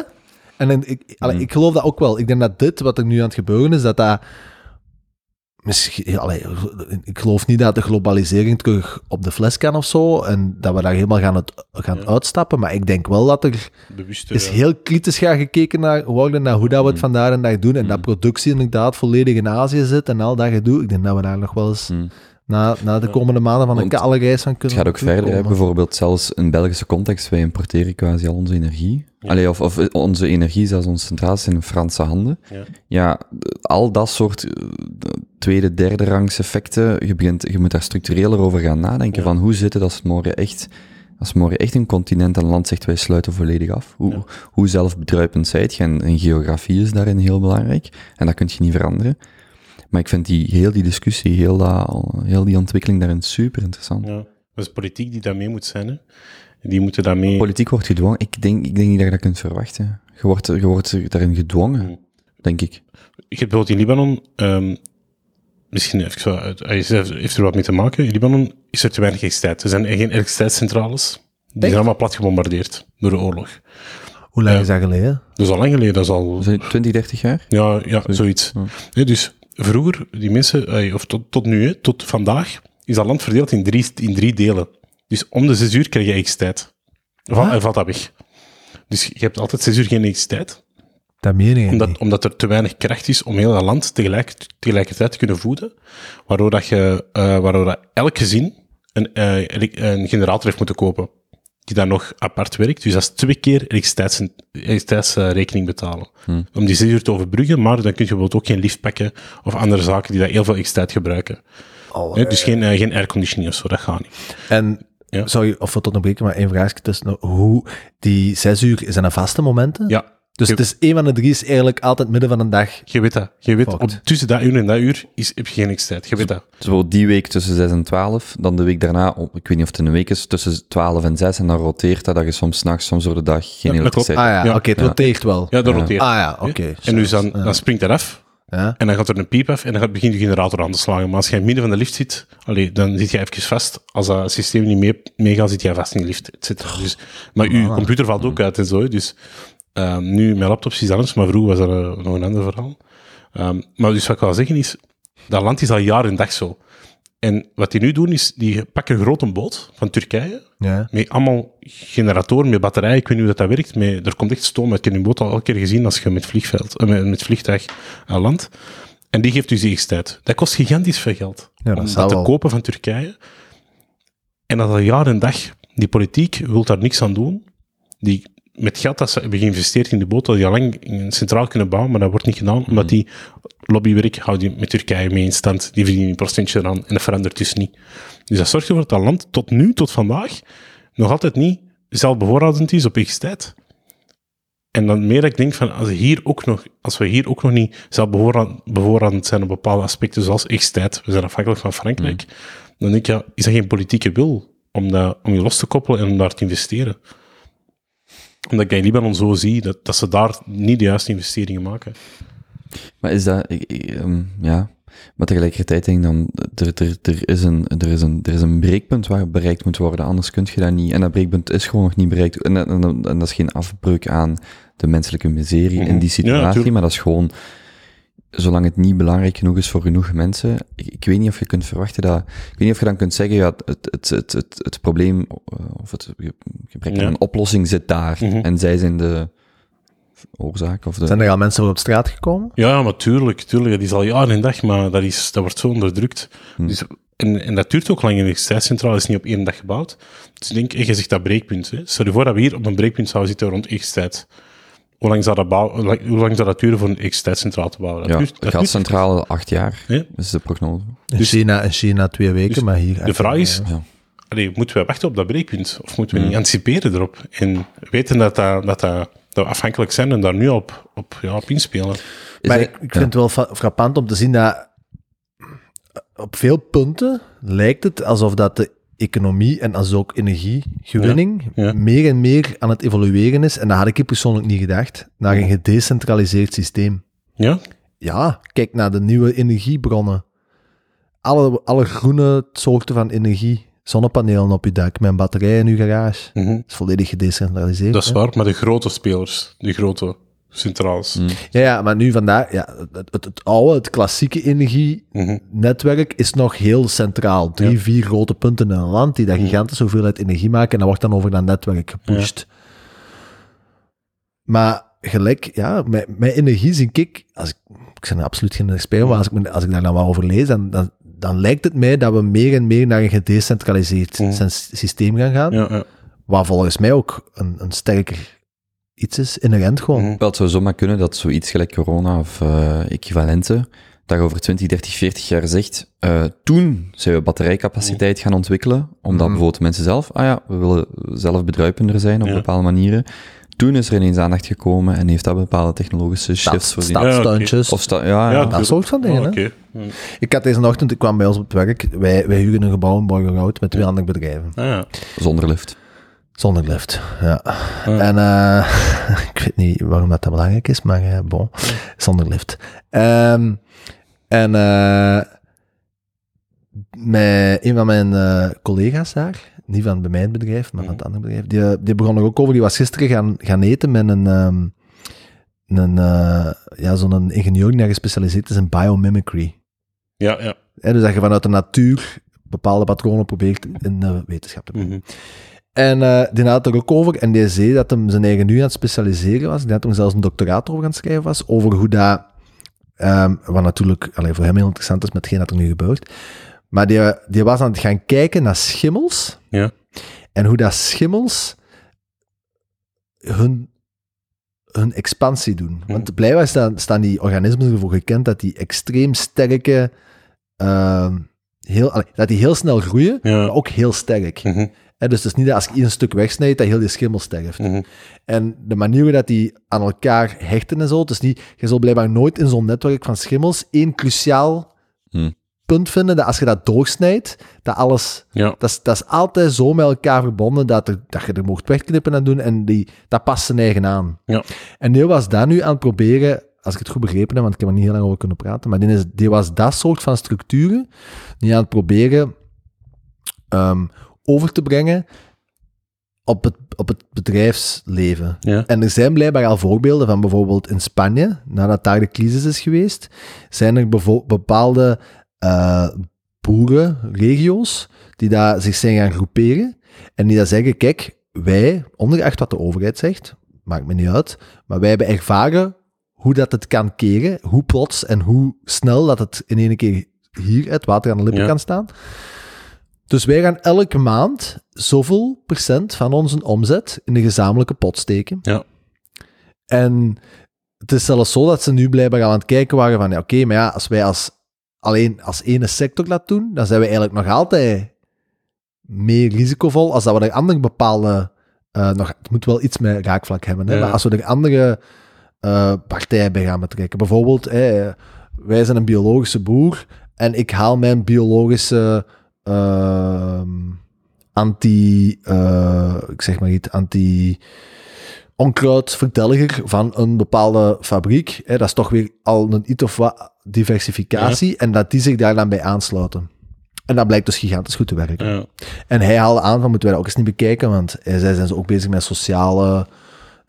En ik, allee, Mm. ik geloof dat ook wel. Ik denk dat dit, wat er nu aan het gebeuren is, dat dat... Misschien, allee, ik geloof niet dat de globalisering terug op de fles kan of zo, en dat we daar helemaal gaan, het, gaan Ja. uitstappen, maar ik denk wel dat er Bewuster. is ja. heel kritisch gaan gekeken naar, worden naar hoe dat we het Mm. vandaag en dag doen, en dat Mm. productie inderdaad volledig in Azië zit en al dat gedoe. Ik denk dat we daar nog wel eens Mm. Na, na de komende maanden van een Want kale reis van Het kunnen gaat ook verder, hè. bijvoorbeeld zelfs in Belgische context, wij importeren quasi al onze energie. Ja. Allee, of, of onze energie, zelfs onze centrales, in Franse handen. Ja. Ja, al dat soort eh, tweede, derde rangs effecten, je, begint, je moet daar structureler over gaan nadenken, Ja. van hoe zit het als het morgen echt, als morgen echt een continent en land zegt, wij sluiten volledig af. Hoe, Ja. hoe zelfbedruipend zijt je? En, en geografie is daarin heel belangrijk, en dat kun je niet veranderen. Maar ik vind die, heel die discussie, heel, dat, heel die ontwikkeling daarin super interessant. Ja. Dat is politiek die daarmee moet zijn. Hè. Die moeten daarmee... Politiek wordt gedwongen. Ik denk, ik denk niet dat je dat kunt verwachten. Je wordt, je wordt daarin gedwongen, Hmm. denk ik. Je hebt bijvoorbeeld in Libanon, ehm, misschien even zo, uit- hij heeft er wat mee te maken. In Libanon is er te weinig elektriciteit. Er zijn geen elektriciteitscentrales. Die zijn allemaal plat gebombardeerd door de oorlog. Hoe lang Ja. is dat geleden? Dat is al lang geleden, dat is al... Is het 20, 30 jaar? Ja, ja zoiets. Ja. Nee, dus vroeger, die mensen, of tot, tot nu, hè, tot vandaag, is dat land verdeeld in drie, in drie delen. Dus om de zes uur krijg je. Val, Wat? eh, valt dat weg. Dus je hebt altijd zes uur geen elektriciteit, Dat meen je omdat, niet. omdat er te weinig kracht is om heel dat land tegelijk, tegelijkertijd te kunnen voeden, waardoor, dat je, eh, waardoor dat elk gezin een, elek- een generator heeft moeten kopen, die dan nog apart werkt. Dus dat is twee keer elektriciteits- elektriciteitsrekening betalen. Hmm. Om die zes uur te overbruggen, maar dan kun je bijvoorbeeld ook geen lift pakken of andere zaken die daar heel veel elektriciteit gebruiken. Oh, Hè, dus geen, eh, geen airconditioning of zo, dat gaat niet. En, Ja. sorry, of we tot een breken, maar één vraagje tussen. Hoe, die zes uur, zijn dat vaste momenten? Ja, Dus Je- het is één van de drie is eigenlijk altijd midden van een dag. Je weet dat. Je weet, op, tussen dat uur en dat uur is, heb je geen x-tijd. Je weet dat. Dus bijvoorbeeld die week tussen 6 en 12, dan de week daarna, ik weet niet of het een week is, tussen 12 en 6, en dan roteert dat, dat je soms s'nachts, soms door de dag geen elektriciteit Ah ja, Ja. oké, het Ja. roteert wel. Ja, dat Ja. roteert. Ah ja, oké. En dus dan, Ja. dan springt dat af. Ja. En dan gaat er een piep af en dan begint de generator aan te slagen. Maar als jij in het midden van de lift zit, allee, dan zit je even vast. Als dat systeem niet mee, meegaat, zit je vast in de lift. et cetera. Dus, maar je Ah. computer valt ook uit en zo. Dus ehm, nu, mijn laptop is anders, maar vroeger was dat eh, nog een ander verhaal. Ehm, maar dus wat ik wil zeggen is, dat land is al jaar en dag zo. En wat die nu doen is, die pakken een grote boot van Turkije, Ja. met allemaal generatoren, met batterijen, ik weet niet hoe dat, dat werkt, maar er komt echt stoom uit. Ik heb die boot al elke keer gezien als je met, vliegveld, eh, met, met vliegtuig aan land. En die geeft dus X-tijd. Dat kost gigantisch veel geld. Ja, dat om dat te wel. kopen van Turkije. En dat al jaar en dag, die politiek wil daar niks aan doen. Die, met geld dat ze hebben geïnvesteerd in de boot, dat die al lang centraal kunnen bouwen, maar dat wordt niet gedaan, omdat die lobbywerk houdt met Turkije mee in stand. Die verdienen een procentje eraan en dat verandert dus niet. Dus dat zorgt ervoor dat dat land tot nu, tot vandaag, nog altijd niet zelfbevoorradend is op X-tijd. En dan meer dat ik denk van, als, hier ook nog, als we hier ook nog niet zelfbevoorradend zijn op bepaalde aspecten, zoals X-tijd, we zijn afhankelijk van Frankrijk, dan denk ik, ja, is dat geen politieke wil om, dat, om je los te koppelen en om daar te investeren? Omdat ik in Libanon zo zie dat, dat ze daar niet de juiste investeringen maken. Maar is dat, ik- ik, ehm, ja, maar tegelijkertijd denk ik dan, er, er, er, is een, er, is een, er is een breekpunt waar bereikt moet worden, anders kun je dat niet. En dat breekpunt is gewoon nog niet bereikt. En, en, en, en dat is geen afbreuk aan de menselijke miserie Mhm. in die Ja, situatie, maar dat is gewoon, zolang het niet belangrijk genoeg is voor genoeg mensen, ik, ik weet niet of je kunt verwachten dat, ik weet niet of je dan kunt zeggen, ja, het, het, het, het, het probleem, eh, of het gebrek aan Ja. een oplossing zit daar, Mhm. en zij zijn de oorzaak, of de... Zijn er al mensen op straat gekomen? Ja, maar tuurlijk, tuurlijk, dat is al jaren en dag, maar dat, is, dat wordt zo onderdrukt. Hm. Dus, en, en dat duurt ook lang. En de elektriciteitscentrale is niet op één dag gebouwd. Dus ik denk, je zegt dat breekpunt. Hè. Stel je voor dat we hier op een breekpunt zouden zitten rond X-tijd. Hoe lang zou dat, bouwen, hoe lang- zou dat duren voor een X-tijdcentrale te bouwen? Dat ja, duurt, dat duurt- gascentrale acht jaar, Ja. is de prognose. In, Dus- China, in China twee weken, dus maar hier... de vraag is, Ja. Allee, moeten we wachten op dat breekpunt? Of moeten we Mm. niet anticiperen erop? En weten dat, dat, dat, dat, dat we afhankelijk zijn en daar nu op, op, ja, op inspelen? Is maar ik, ik vind het wel frappant om te zien dat op veel punten lijkt het alsof dat de economie en als ook energiegewinning Ja, ja. meer en meer aan het evolueren is. En dat had ik persoonlijk niet gedacht. Naar een gedecentraliseerd systeem. Ja? Ja, kijk naar de nieuwe energiebronnen. Alle, alle groene soorten van energie. Zonnepanelen op je dak, met een batterij in je garage. Dat Mhm. is volledig gedecentraliseerd. Dat is hè. waar, maar de grote spelers, die grote centrales. Mm. Ja, ja, maar nu vandaag, ja, het, het, het oude, het klassieke energienetwerk is nog heel centraal. Drie, Ja. vier grote punten in een land die daar Mhm. gigantische hoeveelheid energie maken en dat wordt dan over dat netwerk gepusht. Maar gelijk, ja, met energie zie ik, als ik, ik ben absoluut geen expert, maar als ik, als ik daar dan wat over lees, dan, dan, dan lijkt het mij dat we meer en meer naar een gedecentraliseerd sens- systeem gaan gaan, Ja, ja. waar volgens mij ook een, een sterker iets is, inherent gewoon. Mhm. Wel, het zou zomaar kunnen dat zoiets gelijk corona of eh equivalenten, dat je over 20, 30, 40 jaar zegt, eh, toen zijn we batterijcapaciteit gaan ontwikkelen, omdat Mhm. bijvoorbeeld mensen zelf, ah ja, we willen zelf bedruipender zijn op Ja. bepaalde manieren. Toen is er ineens aandacht gekomen en heeft dat bepaalde technologische shifts Stad, voorzien. stadstuintjes. Of sta, ja, ja. Ja, dat soort van dingen, Oh, hè. Ja. Ik had deze ochtend, ik kwam bij ons op het werk, wij, wij huren een gebouw in Borgerhout met twee andere bedrijven. Ah, ja. zonder lift. Zonder lift, ja. Ah. En eh, ik weet niet waarom dat, dat belangrijk is, maar eh, bon, zonder lift. Ehm, en eh, met een van mijn collega's daar, niet van bij mijn bedrijf, maar van het andere bedrijf, die, die begon er ook over, die was gisteren gaan, gaan eten met een, ehm, een ja, zo'n ingenieur die daar gespecialiseerd is in biomimicry. ja, ja. Hè, dus dat je vanuit de natuur bepaalde patronen probeert in de wetenschap te brengen. Mhm. En eh, die had het er ook over, en die zei dat hem zijn eigen nu aan het specialiseren was. Die had hem zelfs een doctoraat over aan het schrijven was, over hoe dat, ehm, wat natuurlijk allee, voor hem heel interessant is met hetgeen dat er nu gebeurt. Maar die, die was aan het gaan kijken naar schimmels, Ja. en hoe dat schimmels hun, hun expansie doen. Want blijkbaar staan, staan die organismen ervoor gekend dat die extreem sterke ehm, heel, allee, dat die heel snel groeien, Ja. maar ook heel sterk. Mhm. Dus het is niet dat als je een stuk wegsnijdt, dat heel die schimmel sterft. Mhm. En de manier dat die aan elkaar hechten en zo, het is niet, je zal blijkbaar nooit in zo'n netwerk van schimmels één cruciaal Hmm. punt vinden, dat als je dat doorsnijdt, dat alles, Ja. dat is, dat is altijd zo met elkaar verbonden, dat, er, dat je er mocht wegknippen en doen, en die, dat past zijn eigen aan. Ja. En die was dat nu aan het proberen, als ik het goed begrepen heb, want ik heb er niet heel lang over kunnen praten, maar die, is, was dat soort van structuren die aan het proberen ehm, over te brengen op het, op het bedrijfsleven. Ja. En er zijn blijkbaar al voorbeelden van bijvoorbeeld in Spanje, nadat daar de crisis is geweest, zijn er bepaalde eh boerenregio's die daar zich zijn gaan groeperen en die daar zeggen, kijk, wij, ongeacht wat de overheid zegt, maakt me niet uit, maar wij hebben ervaren hoe dat het kan keren, hoe plots en hoe snel dat het in één keer hier het water aan de lippen Ja. kan staan. Dus wij gaan elke maand zoveel procent van onze omzet in de gezamenlijke pot steken. Ja. En het is zelfs zo dat ze nu blijkbaar aan het kijken waren van, ja, oké, maar ja, als wij als, alleen als ene sector dat doen, dan zijn we eigenlijk nog altijd meer risicovol als dat we er andere bepaalde, eh, nog, het moet wel iets met raakvlak hebben, hè, Ja. maar als we er andere eh, partijen bij gaan betrekken. Bijvoorbeeld, eh, wij zijn een biologische boer en ik haal mijn biologische ehm, anti, eh, ik zeg maar iets, anti onkruidverdelger van een bepaalde fabriek. Dat is toch weer al een iets of wat diversificatie en dat die zich daar dan bij aansluiten. En dat blijkt dus gigantisch goed te werken. Ja. En hij haalde aan van, moeten wij dat ook eens niet bekijken, want zei, zijn ze ook bezig met sociale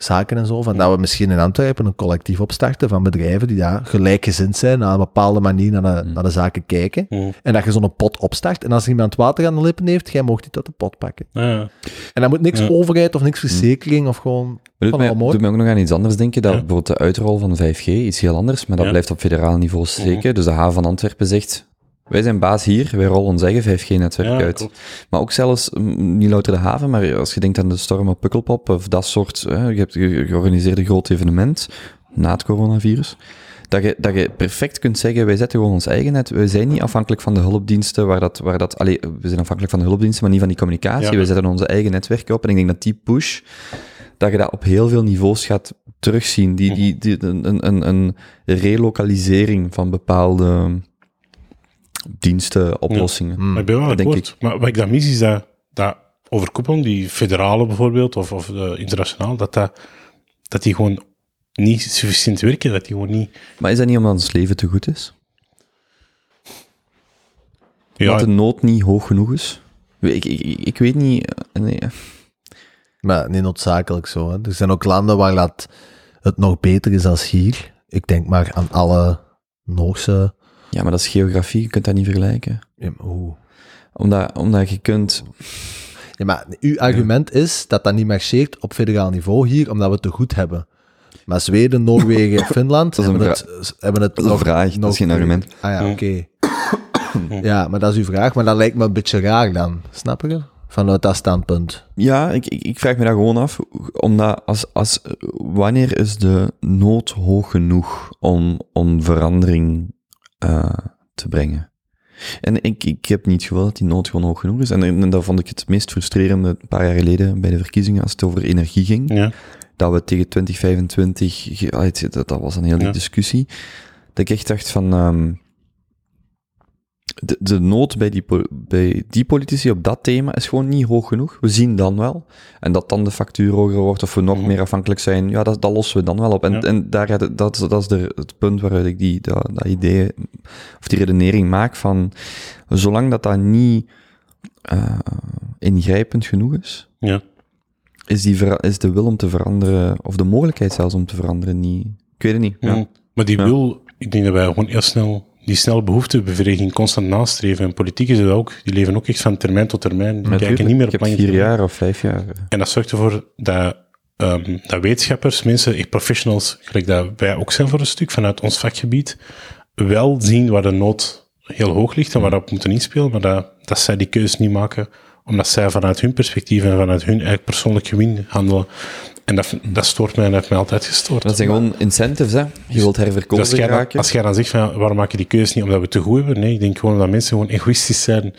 zaken en zo, van dat we misschien in Antwerpen een collectief opstarten van bedrijven die daar gelijkgezind zijn, naar een bepaalde manier naar de, naar de zaken kijken. Mhm. En dat je zo'n pot opstart, en als iemand water aan de lippen heeft, jij mocht die uit de pot pakken. Ja. En dan moet niks Ja. overheid of niks verzekering of gewoon Maar doet van mij, doet mij ook nog aan iets anders denken, dat Ja. bijvoorbeeld de uitrol van 5G, iets heel anders, maar dat blijft op federaal niveau steken. Mhm. Dus de haven van Antwerpen zegt, wij zijn baas hier, wij rollen ons eigen 5G-netwerk Ja, uit. klopt. Maar ook zelfs, niet louter de haven, maar als je denkt aan de storm op Pukkelpop, of dat soort, hè, je hebt georganiseerd een groot evenement, na het coronavirus, dat je, dat je perfect kunt zeggen, wij zetten gewoon ons eigen net, wij zijn niet afhankelijk van de hulpdiensten, waar dat, waar dat, allee, we zijn afhankelijk van de hulpdiensten, maar niet van die communicatie, Ja. wij zetten onze eigen netwerken op, en ik denk dat die push, dat je dat op heel veel niveaus gaat terugzien, die, die, die, een, een, een relokalisering van bepaalde diensten, oplossingen. Hmm. Maar ik ben wel akkoord. Maar wat ik dan mis is dat, dat overkoepelen, die federale bijvoorbeeld, of, of de internationaal, dat, dat, dat die gewoon niet sufficiënt werken, dat die gewoon niet... Maar is dat niet omdat ons leven te goed is? Ja, dat de nood niet hoog genoeg is? Ik, ik, ik, weet niet. eh, Nee. Maar niet noodzakelijk zo. Hè. Er zijn ook landen waar dat het nog beter is als hier. Ik denk maar aan alle Noorse... Ja, maar dat is geografie, je kunt dat niet vergelijken. Ja, maar hoe? Omdat, omdat je kunt. Ja, maar uw argument is dat dat niet marcheert op federaal niveau hier, omdat we het te goed hebben. Maar Zweden, Noorwegen, Finland Dat is een hebben, het, hebben het Dat is een nog... vraag, dat is geen argument. Ah ja, oké. ja, maar dat is uw vraag. Maar dat lijkt me een beetje raar dan. Snap je? Vanuit dat standpunt. Ja, ik, ik, ik vraag me dat gewoon af. Omdat als, als, wanneer is de nood hoog genoeg om, om verandering eh, te brengen? En ik, ik heb niet gevoel dat die nood gewoon hoog genoeg is. En, en dat vond ik het meest frustrerende een paar jaar geleden bij de verkiezingen, als het over energie ging. ja. dat we tegen 2025, ge- ah, het- dat, dat was een hele Ja. discussie, dat ik echt dacht van, ehm, de, de nood bij die, bij die politici op dat thema is gewoon niet hoog genoeg. We zien dan wel. En dat dan de factuur hoger wordt of we nog Mhm. meer afhankelijk zijn, ja, dat, dat lossen we dan wel op. En, Ja. en daar dat, is- dat is de, het punt waaruit ik die, dat, dat idee, of die redenering maak van, zolang dat dat niet eh, ingrijpend genoeg is, ja. is, die is de wil om te veranderen, of de mogelijkheid zelfs om te veranderen, niet. Ik weet het niet. Ja. Ja. Maar die wil, ik denk dat wij gewoon heel snel die snelle behoeftebevrediging constant nastreven. En politiek is het ook, die leven ook echt van termijn tot termijn. Die kijken niet meer op lange vier termijn. jaar of vijf jaar. En dat zorgt ervoor dat, ehm, dat wetenschappers, mensen, echt professionals, gelijk dat wij ook zijn voor een stuk vanuit ons vakgebied, wel zien waar de nood heel hoog ligt en waar we moeten inspelen, maar dat, dat zij die keuze niet maken omdat zij vanuit hun perspectief en vanuit hun eigen persoonlijk gewin handelen. En dat, dat stoort mij en dat heeft mij altijd gestoord. Dat zijn gewoon incentives, hè. Je wilt Dus herverkozen als, jij dan, raken. als jij dan zegt van, waarom maak je die keuze niet omdat we te goed hebben? Nee, ik denk gewoon dat mensen gewoon egoïstisch zijn.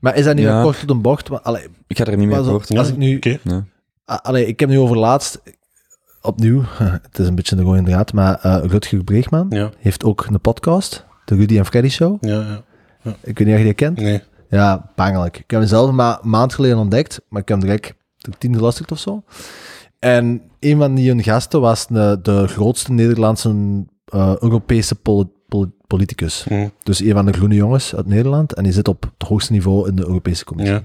Maar is dat niet Ja. een kort op de bocht? Maar, allee, Ik ga er niet mee maar zo- akkoord. als ik nu... Ja. Ah, Allee, ik heb nu over laatst, opnieuw, het is een beetje de rode draad, maar eh Rutger Breegman Ja, heeft ook een podcast, de Rudy en Freddy Show. ja, ja. Ik weet niet of je die kent. Nee. Ja, pangelijk. Ik heb hem zelf maar een maand geleden ontdekt, maar ik heb hem direct de tien geluisterd of zo. En een van die hun gasten was de, de grootste Nederlandse eh, Europese poli- poli- politicus. Hm. Dus een van de groene jongens uit Nederland. En die zit op het hoogste niveau in de Europese Commissie. Ja.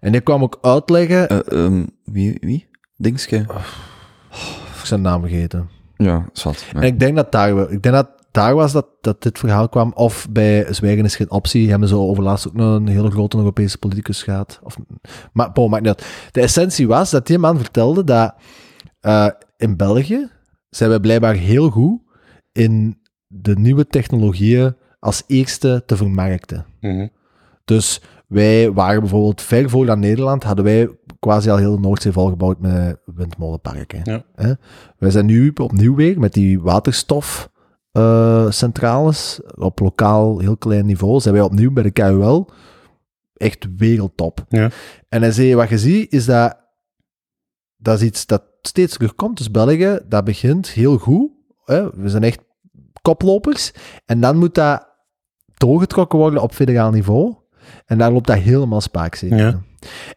En die kwam ook uitleggen... Eh, ehm, wie? Wie? Dingske? ik zijn naam vergeten. Ja. Ja. En ik denk dat daar, ik denk dat daar was dat, dat dit verhaal kwam. Of bij Zwijgen is geen optie. Hebben ze overlaatst ook nog een hele grote Europese politicus gehad. Of, maar maakt niet uit. De essentie was dat die man vertelde dat eh, in België zijn wij blijkbaar heel goed in de nieuwe technologieën als eerste te vermarkten. Mhm. Dus wij waren bijvoorbeeld ver voor dan Nederland, hadden wij quasi al heel de Noordzee volgebouwd met windmolenparken. Ja. Wij zijn nu opnieuw weer met die waterstofcentrales op lokaal heel klein niveau, zijn wij opnieuw bij de KUL echt wereldtop. Ja. En hij zei, wat je ziet, is dat dat is iets dat steeds terugkomt. Dus België, dat begint heel goed. Hè? We zijn echt koplopers. En dan moet dat doorgetrokken worden op federaal niveau. En daar loopt dat helemaal spaakzeker. Ja.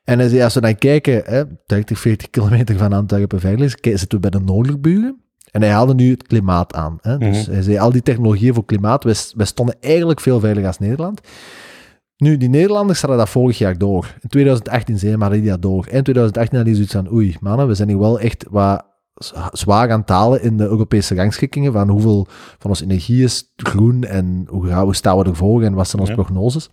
En als we dan kijken, hè, 30, 40 kilometer van Antwerpen verder, is, kijk, zitten we bij de Noorderburen. En hij haalde nu het klimaat aan. Hè. Dus Mhm. hij zei, al die technologieën voor klimaat, wij, wij stonden eigenlijk veel veiliger als Nederland. Nu, die Nederlanders hadden dat vorig jaar door. In 2018 zei maar die dat door. En in 2018 hadden die zoiets van, oei, mannen, we zijn hier wel echt wat zwaar aan het halen in de Europese rangschikkingen van hoeveel van onze energie is groen en hoe, gaan- hoe staan we ervoor en wat zijn onze Ja. prognoses.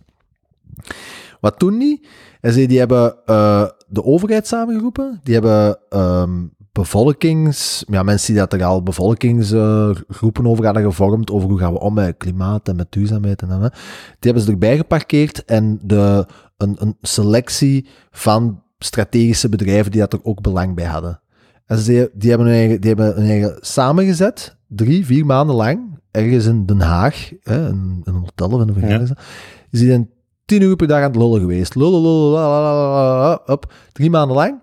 Wat doen die? En ze die hebben eh, de overheid samengeroepen, die hebben ehm, bevolkings... Ja, mensen die dat er al bevolkingsgroepen over hadden gevormd, over hoe gaan we om met klimaat en met duurzaamheid en dan, hè. Die hebben ze erbij geparkeerd en de, een, een selectie van strategische bedrijven die dat er ook belang bij hadden. En ze, die, hebben hun eigen, die hebben hun eigen samengezet, drie, vier maanden lang, ergens in Den Haag, hè, in, in een hotel of in een vergadering. Die zijn tien uur per dag aan het lullen geweest. Lullen, lullen, op, drie maanden lang.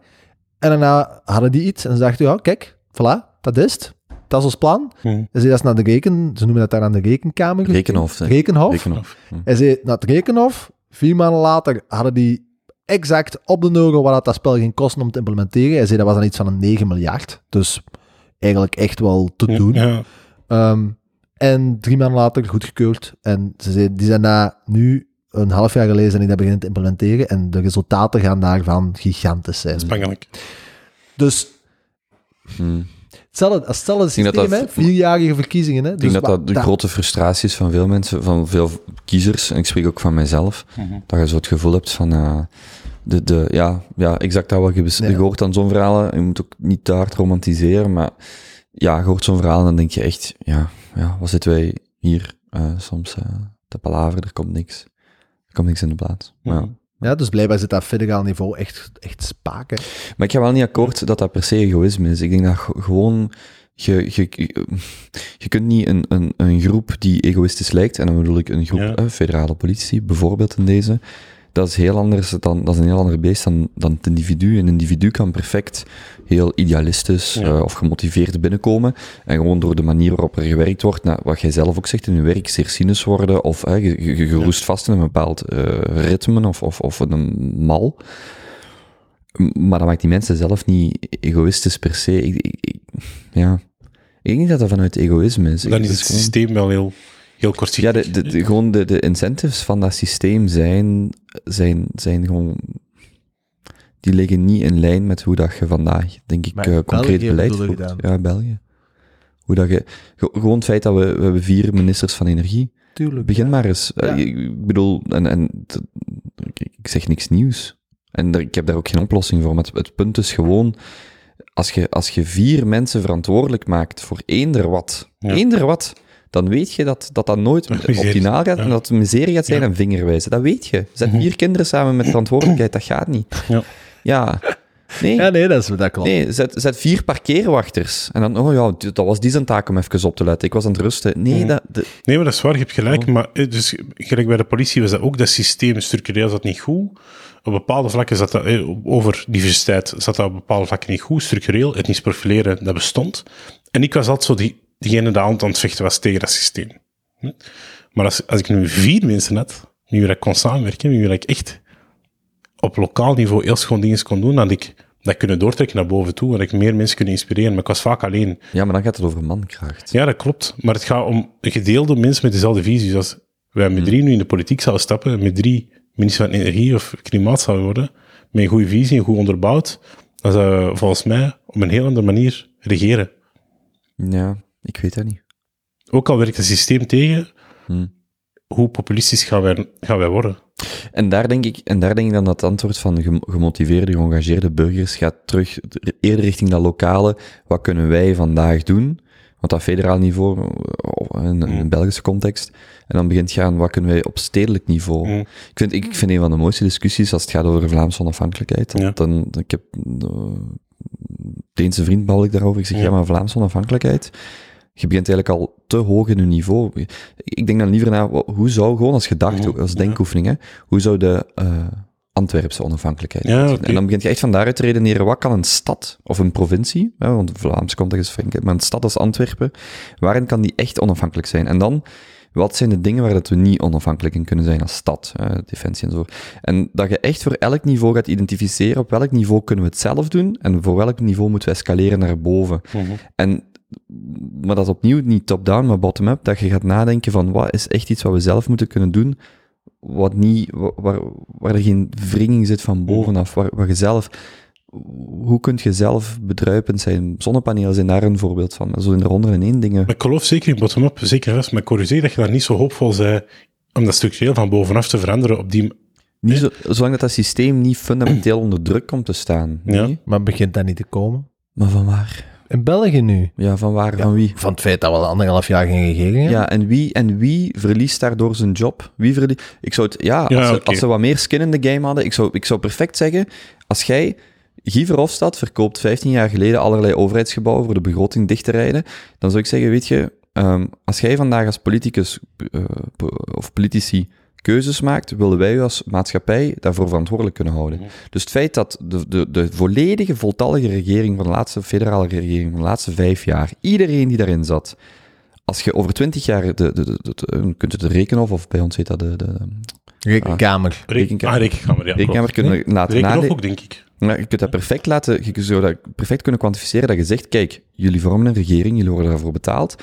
En daarna hadden die iets en ze dachten, ja, kijk, voilà, dat is het. Dat is ons plan. Mhm. En ze dat is naar de reken, ze noemen dat daar aan de rekenkamer. Rekenhof. Rekenhof. Rekenhof. Hm. En ze naar het Rekenhof, vier maanden later hadden die exact op de euro wat dat, dat spel ging kosten om te implementeren. Hij zei dat was dan iets van een 9 miljard. Dus eigenlijk echt wel te doen. Ja. Ehm, en drie maanden later goedgekeurd. En ze zei, die zijn daar nu een half jaar geleden zijn die dat beginnen te implementeren. En de resultaten gaan daarvan gigantisch zijn. Spangelijk. Dus Hm. hetzelfde, hetzelfde denk dat systeem, dat- hè? vierjarige verkiezingen. Hè? Ik denk dus dat dat de grote frustratie is van veel mensen, van veel kiezers, en ik spreek ook van mijzelf, Mhm. dat je zo het gevoel hebt van, eh, de, de, ja, ja, exact dat wat je, Ja. je hoort aan zo'n verhalen, je moet ook niet te hard romantiseren, maar ja, je hoort zo'n verhaal en dan denk je echt, ja, ja wat zitten wij hier eh, soms eh, te palaveren, er komt niks. Komt niks in de plaats. Ja. Mhm. Ja, dus blijkbaar zit dat federaal niveau echt, echt spaken. Maar ik ga wel niet akkoord dat dat per se egoïsme is. Ik denk dat ge- gewoon, je, je, je kunt niet een, een, een groep die egoïstisch lijkt, en dan bedoel ik een groep Ja. eh, federale politie, bijvoorbeeld in deze, dat is heel anders dan, dat is een heel ander beest dan, dan het individu. Een individu kan perfect heel idealistisch Ja. eh, of gemotiveerd binnenkomen en gewoon door de manier waarop er gewerkt wordt, nou, wat jij zelf ook zegt in je werk, zeer cynisch worden of eh, je, je, je roest vast in een bepaald eh, ritme of, of, of een mal. Maar dat maakt die mensen zelf niet egoïstisch per se. Ik, ik, ik- ja. ik denk niet dat dat vanuit egoïsme is. Dan is het het gewoon- systeem wel heel, heel kortzichtig. Ja, de, de, de- gewoon de, de incentives van dat systeem zijn, zijn, zijn gewoon... Die liggen niet in lijn met hoe dat je vandaag, denk ik, eh, concreet België beleid voert. Ja, België. Hoe dat je... ge- Gewoon het feit dat we, we hebben vier ministers van energie. Tuurlijk. Begin maar eens. Ja. Eh, Ik bedoel, en, en ik, ik zeg niks nieuws. En er- ik heb daar ook geen oplossing voor. Maar het, het punt is gewoon, als je, als je vier mensen verantwoordelijk maakt voor eender wat, Ja. eender wat, dan weet je dat dat, dat nooit optimaal gaat en dat het miserie gaat zijn en vingerwijzen. Dat weet je. Zet vier kinderen samen met verantwoordelijkheid, dat gaat niet. Ja. Ja. Nee. Ja, nee, dat, is, dat klopt. Nee, zet, zet vier parkeerwachters. En dan, oh ja, dat was die zijn taak om even op te letten. Ik was aan het rusten. Nee, Mhm. dat, de- Nee, maar dat is waar, je hebt gelijk. Oh. Maar eh, dus, gelijk bij de politie was dat ook, dat systeem structureel zat niet goed. Op bepaalde vlakken zat dat, eh, over diversiteit zat dat op bepaalde vlakken niet goed. Structureel, etnisch profileren, dat bestond. En ik was altijd zo die, diegene die aan het vechten was tegen dat systeem. Maar als, als ik nu vier mensen had, met wie ik kon samenwerken, met wie ik echt op lokaal niveau heel schoon dingen kon doen, dan had ik dat kunnen doortrekken naar boven toe, en ik meer mensen kunnen inspireren. Maar ik was vaak alleen. ja, maar dan gaat het over mankracht. Ja, dat klopt. Maar het gaat om gedeelde mensen met dezelfde visies. Als wij met drie nu in de politiek zouden stappen, en met drie minister van Energie of Klimaat zouden worden, met een goede visie en goed onderbouwd, dan zouden we volgens mij op een heel andere manier regeren. Ja, ik weet dat niet. Ook al werkt het systeem tegen, Hm. hoe populistisch gaan wij, gaan wij worden? En daar denk ik, en daar denk ik dan dat het antwoord van gem- gemotiveerde, geëngageerde burgers gaat terug eerder richting dat lokale. Wat kunnen wij vandaag doen? Want dat federaal niveau, eh, in een Belgische context. En dan begint gaan, wat kunnen wij op stedelijk niveau? Mm. Ik, vind, ik vind een van de mooiste discussies als het gaat over Vlaamse onafhankelijkheid. Ja. Dan, ik heb uh, Deense vriend babbel ik daarover. Ik zeg, Ja. ja, maar Vlaamse onafhankelijkheid, je begint eigenlijk al te hoog in je niveau. Ik denk dan liever naar, hoe zou, gewoon als gedachte, Mhm, als denkoefening, hè, hoe zou de uh, Antwerpse onafhankelijkheid Ja. En dan begint je echt van daaruit te redeneren, wat kan een stad of een provincie, hè, want de Vlaamse context is flink, maar een stad als Antwerpen, waarin kan die echt onafhankelijk zijn? En dan, wat zijn de dingen waar dat we niet onafhankelijk in kunnen zijn als stad, defensie en zo. En dat je echt voor elk niveau gaat identificeren, op welk niveau kunnen we het zelf doen, en voor welk niveau moeten we escaleren naar boven. En, maar dat is opnieuw niet top-down, maar bottom-up, dat je gaat nadenken van wat is echt iets wat we zelf moeten kunnen doen, wat niet, wa- waar, waar er geen wringing zit van bovenaf, waar, waar je zelf, hoe kun je zelf bedruipend zijn? Zonnepanelen zijn daar een voorbeeld van, maar zo in de ronde in één dingen. Maar ik geloof zeker in bottom-up, zeker vast. Maar corrigeer dat je daar niet zo hoopvol bent om dat structureel van bovenaf te veranderen op die... Niet zo, zolang dat dat systeem niet fundamenteel onder druk komt te staan. Ja. Nee? Maar begint dat niet te komen? Maar van waar? In België nu? Ja, van waar? Van wie? Van het feit dat we al anderhalf jaar geen regering hebben? Ja, en wie, en wie verliest daardoor zijn job? Wie verliest... Ik zou het... Ja, Ja, als, ze, als ze wat meer skin in de game hadden, ik zou, ik zou perfect zeggen, als jij... Guy Verhofstadt verkoopt 15 jaar geleden allerlei overheidsgebouwen voor de begroting dicht te rijden, dan zou ik zeggen, weet je, ehm, als jij vandaag als politicus eh, of politici keuzes maakt, willen wij u als maatschappij daarvoor verantwoordelijk kunnen houden. Dus het feit dat de, de, de volledige, voltallige regering van de laatste federale regering van de laatste vijf jaar, iedereen die daarin zat, als je over twintig jaar, de, de, de, de- de- kunt het de rekenhof, of bij ons heet dat de, de, Rekenkamer. Reken, ah, rekenkamer, ja. rekenkamer kunnen laten Rekenhof nadenken. ook, denk ik. Ja, je kunt dat perfect laten, je zou dat perfect kunnen kwantificeren, dat je zegt, kijk, jullie vormen een regering, jullie worden daarvoor betaald,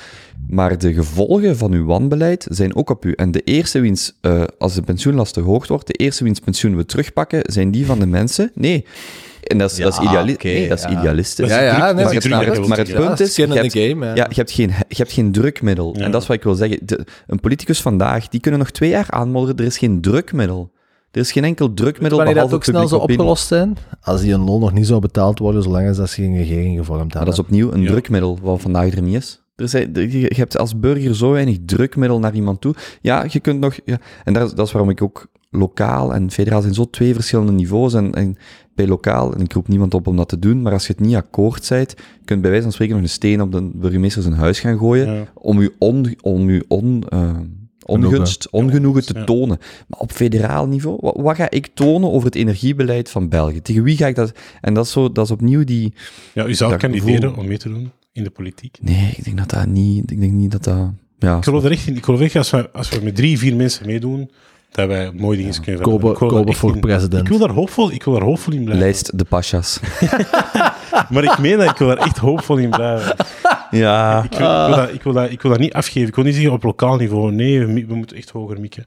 maar de gevolgen van uw wanbeleid zijn ook op u. En de eerste wiens, eh, als de pensioenlast te hoog wordt, de eerste wiens pensioen we terugpakken, zijn die van de mensen. Nee. En dat is, dat is, ideali- nee, dat is ja. idealistisch. Dat is Ja, nee, maar, het, maar, het, maar punt is, je hebt, game, ja. ja, je hebt geen, je hebt geen drukmiddel. Ja. En dat is wat ik wil zeggen. De- een politicus vandaag, die kunnen nog twee jaar aanmodderen, er is geen drukmiddel. Er is geen enkel drukmiddel Wanneer dat ook snel zou opgelost zijn? Als die een loon nog niet zou betaald worden, zolang als dat ze geen regering gevormd Maar hebben. dat is opnieuw een Ja. drukmiddel, wat vandaag er niet is. Er zijn, je je hebt als burger zo weinig drukmiddel naar iemand toe. Ja, je kunt nog... Ja, en dat is, dat is waarom ik ook lokaal en federaal zijn zo twee verschillende niveaus. En, en bij lokaal, en ik roep niemand op om dat te doen, maar als je het niet akkoord bent, je kunt bij wijze van spreken nog een steen op de burgemeester zijn huis gaan gooien, Ja. om je, on, om je on, eh, ongunst, ongenoegen te tonen. Maar op federaal niveau, wat, wat ga ik tonen over het energiebeleid van België? Tegen wie ga ik dat... En dat is, zo, dat is opnieuw die... Ja, u zou kandideren om mee te doen in de politiek. Nee, ik denk dat dat niet... Ik denk niet dat dat... Ja, Ik geloof er echt in. Ik geloof echt, als we, als we met drie, vier mensen meedoen, dat wij mooie dingen kunnen veranderen. Kopen, Ik wil daar kopen echt voor in- president. Ik wil daar hoopvol, ik wil daar hoopvol in blijven. lijst de Pashas. Maar ik meen dat ik wil daar echt hoopvol in blijven. Ja. Ik wil, ik, wil dat, ik, wil dat, ik wil dat niet afgeven. Ik wil niet zeggen op lokaal niveau. Nee, we, mi- we moeten echt hoger mikken.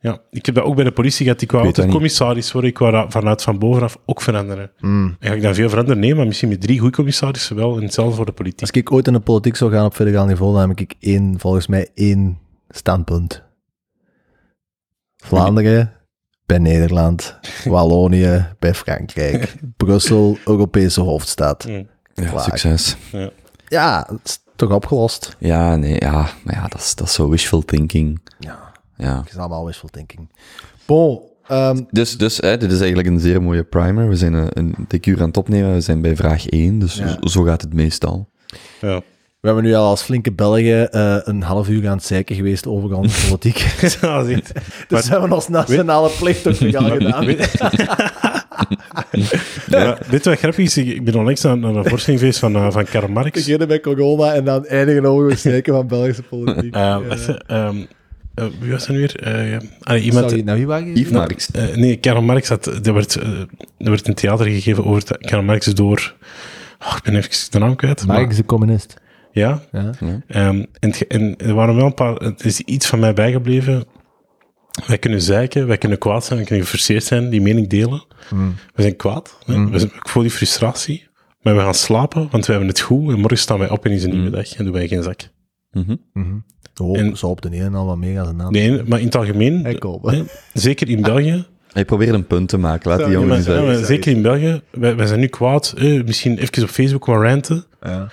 Ja, ik heb dat ook bij de politie gehad. Ik wou weet altijd dat niet. commissaris worden. Ik wou dat vanuit van bovenaf ook veranderen. Mm. En ga ik dan veel veranderen? Nee, maar misschien met drie goede commissarissen wel. En hetzelfde voor de politiek. Als ik ooit in de politiek zou gaan op federaal niveau, dan heb ik één, volgens mij één standpunt. Vlaanderen bij Nederland, Wallonië bij Frankrijk, Brussel, Europese hoofdstad. Ja Klaar. succes. Ja, het is toch opgelost? Ja, nee, ja, maar ja, dat is, dat is zo wishful thinking. Ja, Ja. het is allemaal wishful thinking. Bon, ehm, Dus, dus hè, dit is eigenlijk een zeer mooie primer. We zijn een, een dikke uur aan het opnemen. We zijn bij vraag 1, dus Ja. zo, zo gaat het meestal. Ja. We hebben nu al als flinke Belgen eh, een half uur aan het zeiken geweest over onze politiek. Dus hebben we ons nationale plicht ook gedaan. Ja, je wat grappig is? Ik ben onlangs naar, naar een voorstelling geweest van, eh, van Karl Marx. Beginnen met corona en dan eindigen over het zeiken van Belgische politiek. Ja. eh, wie was dat nu weer? Eh, ja. Allee, iemand, Sorry, nou wie waren Yves Marx. Eh, nee, Karl Marx had, er werd, eh, er werd een theater gegeven over Karl Marx door, oh, ik ben even de naam kwijt. maar- Marx is een communist. Ja, Ja. Ehm, en, en er waren wel een paar, het is iets van mij bijgebleven. Wij kunnen zeiken, wij kunnen kwaad zijn, wij kunnen gefrustreerd zijn, die mening delen. We zijn kwaad, hè. we zijn, ik voel die frustratie. Maar we gaan slapen, want we hebben het goed. En morgen staan wij op en is een nieuwe dag en doen wij geen zak. Mhm. Oh, En- zo op de ene al wat meer als een ander. Nee, maar in het algemeen, zeker in België, Hij probeert een punt te maken, laat die Ja, jongen maar, ja, maar zeker in België, wij, wij zijn nu kwaad. hè, misschien even op Facebook wat ranten. Ja.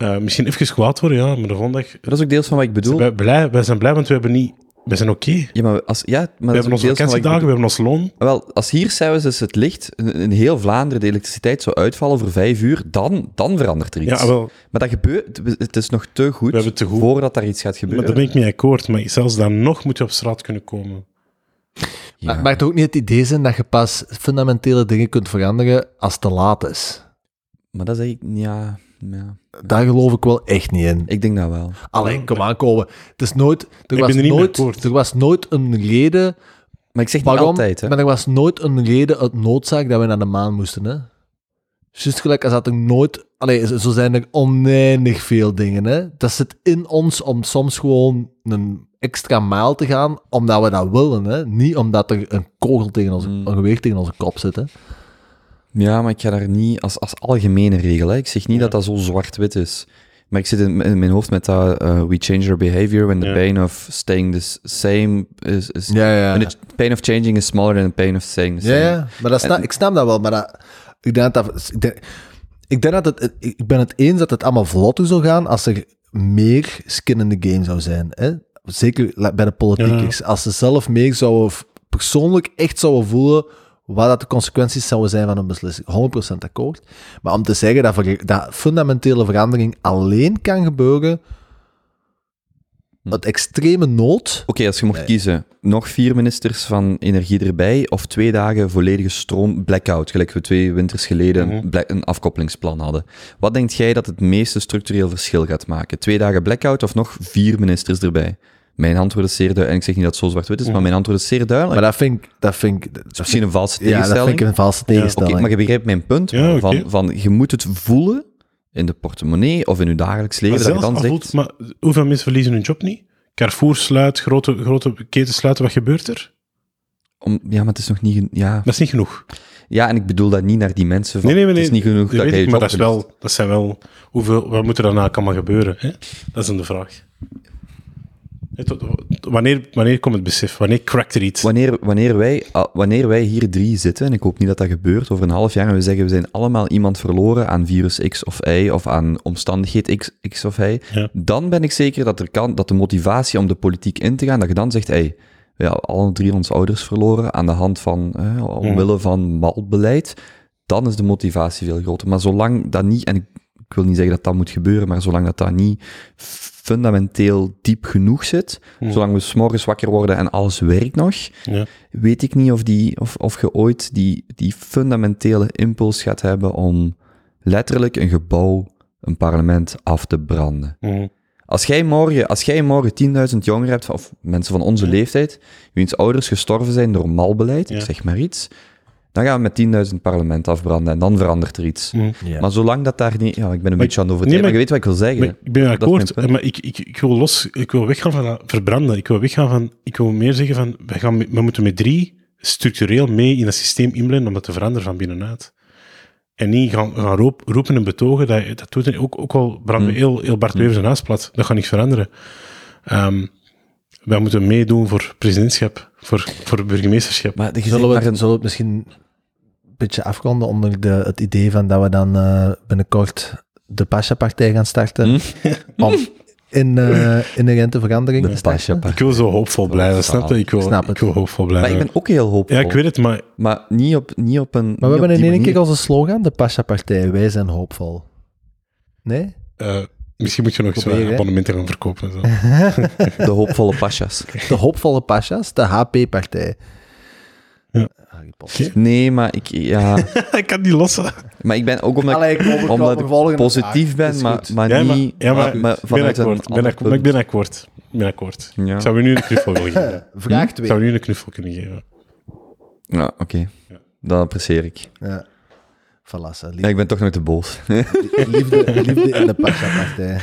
Eh, misschien even kwaad worden, ja, maar de volgende dag... Dat is ook deels van wat ik bedoel. Wij, blij, wij zijn blij, want we hebben niet... Wij zijn oké. Ja, maar als, ja, maar We hebben onze vakantiedagen, we hebben ons loon. Wel, als hier zelfs is het licht, in, in heel Vlaanderen de elektriciteit zou uitvallen voor vijf uur, dan, dan verandert er iets. Ja, wel, Maar dat gebeurt, het is nog te goed, We hebben te goed. voordat daar iets gaat Maar gebeuren. daar ben ik mee akkoord. Maar zelfs dan nog moet je op straat kunnen komen. Ja. Maar, maar toch ook niet het idee zijn dat je pas fundamentele dingen kunt veranderen als het te laat is. Maar dat zeg ik, ja, ja. Daar geloof ik wel echt niet in. Ik denk dat wel. Alleen, kom aan, komen. Het is nooit, er, ben was er nooit, er was nooit een reden Maar ik zeg niet waarom, altijd, hè. maar er was nooit een reden uit noodzaak dat we naar de maan moesten. Hè? Juist gelijk als dat er nooit... Allee, zo zijn er oneindig veel dingen. Hè? Dat zit in ons om soms gewoon een extra mijl te gaan, omdat we dat willen. Hè? Niet omdat er een kogel tegen onze, Mm. een geweer tegen onze kop zit. Hè? Ja, maar ik ga daar niet als, als algemene regel. Hè. Ik zeg niet dat dat zo zwart-wit is. Maar ik zit in, in mijn hoofd met dat uh, we change our behavior when the Ja. pain of staying the same is... is Ja, ja. when the pain of changing is smaller than the pain of staying the Ja, same. ja, maar dat snap, ik snap dat wel, maar dat, ik denk dat, dat ik, denk, ik denk dat het, ik ben het eens dat het allemaal vlotter zou gaan als er meer skin in the game zou zijn. Hè? Zeker bij de politiekers. Als ze zelf meer zouden, persoonlijk echt zouden voelen wat dat de consequenties zouden zijn van een beslissing. 100% akkoord. Maar om te zeggen dat, ver, dat fundamentele verandering alleen kan gebeuren uit extreme nood. Oké, als je mocht kiezen, nog vier ministers van energie erbij of twee dagen volledige stroom blackout, gelijk we twee winters geleden Mhm. een afkoppelingsplan hadden. Wat denkt jij dat het meeste structureel verschil gaat maken? Twee dagen blackout of nog vier ministers erbij? Mijn antwoord is zeer duidelijk. En ik zeg niet dat het zo zwart-wit is, maar mijn antwoord is zeer duidelijk. Maar dat vind ik... Dat vind ik dat is misschien een valse ja, dat tegenstelling. vind ik een valse Oké, tegenstelling. maar je begrijpt mijn punt. Ja, van, van, je moet het voelen in de portemonnee of in je dagelijks leven. Maar, Dat je dan zegt, voelt, maar hoeveel mensen verliezen hun job niet? Carrefour sluit, grote, grote ketens sluiten, wat gebeurt er? om, ja, maar het is nog niet... Ja, Dat is niet genoeg. ja, en ik bedoel dat niet naar die mensen van... Nee, nee, nee, het is niet genoeg dat dat ik, maar dat, is wel, dat zijn wel... Hoeveel, wat moet er daarna allemaal gebeuren? Hè? Dat is dan de vraag. Wanneer, wanneer komt het besef? Wanneer crackt er iets? Wanneer, wanneer, wij, ah, wanneer wij hier drie zitten, en ik hoop niet dat dat gebeurt, over een half jaar, en we zeggen we zijn allemaal iemand verloren aan virus X of Y, of aan omstandigheid X, X of Y, Ja. dan ben ik zeker dat, er kan, dat de motivatie om de politiek in te gaan, dat je dan zegt, hey, we hebben alle drie onze ouders verloren aan de hand van, eh, omwille van malbeleid, dan is de motivatie veel groter. Maar zolang dat niet, en ik, ik wil niet zeggen dat dat moet gebeuren, maar zolang dat dat niet fundamenteel diep genoeg zit, zolang we s'morgens wakker worden en alles werkt nog, Ja. weet ik niet of, die, of, of je ooit die, die fundamentele impuls gaat hebben om letterlijk een gebouw, een parlement af te branden. Mhm. Als jij morgen, als jij morgen 10.000 jongeren hebt, of mensen van onze leeftijd, wiens ouders gestorven zijn door malbeleid, ik zeg maar iets, dan gaan we met 10.000 parlement afbranden en dan verandert er iets. Ja. Maar zolang dat daar niet... Ja, ik ben een Maar beetje aan het nee, overdrijven, maar- maar je weet wat ik wil zeggen. Maar ik ben akkoord, maar ik, ik, ik, wil los, ik wil weggaan van dat verbranden. Ik wil weggaan van, ik wil meer zeggen van, we, gaan, we moeten met drie structureel mee in dat systeem inblenden om dat te veranderen van binnenuit. En niet gaan, gaan roep- roepen en betogen, dat, dat doet ook, ook al branden we heel, heel Bart Wever zijn huis plat, dat gaat niks veranderen. Ehm, wij moeten meedoen voor presidentschap, voor, voor burgemeesterschap. Maar Zullen we, maar zullen we het misschien een beetje afronden onder de, het idee van dat we dan eh, binnenkort de Pasha-partij gaan starten. Hm? Om in, eh inherente verandering De te starten. Pasha-partij. Ik wil zo hoopvol blijven, snap je? Ik wil, Snap het. ik wil hoopvol Maar blijven. ik ben ook heel hoopvol. Ja, ik weet het, maar Maar niet op, niet op een... Maar we hebben in één keer onze slogan, de Pasha-partij. Wij zijn hoopvol. Nee? eh, misschien moet je nog wat hè. abonnementen gaan verkopen. en Zo. De hoopvolle pasjas. De hoopvolle Pasha's, de HP-partij. Ja. Nee, maar ik... Ja... ik kan die lossen. Maar ik ben ook omdat Allee, ik, omdat ik positief ben, maar, maar Ja, niet... ja, maar, maar ik ben akkoord. Ik ben akkoord. Maar ik punt. ben akkoord. Ik ben akkoord. Ja, Ik zou u nu een knuffel willen geven. Vraag Ik 2. zou u nu een knuffel kunnen geven. ja oké. Ja. Dat apprecieer ik. Ja. Voilà, zo, Ja, ik ben toch nog te boos. liefde, liefde in de Pasha-partij.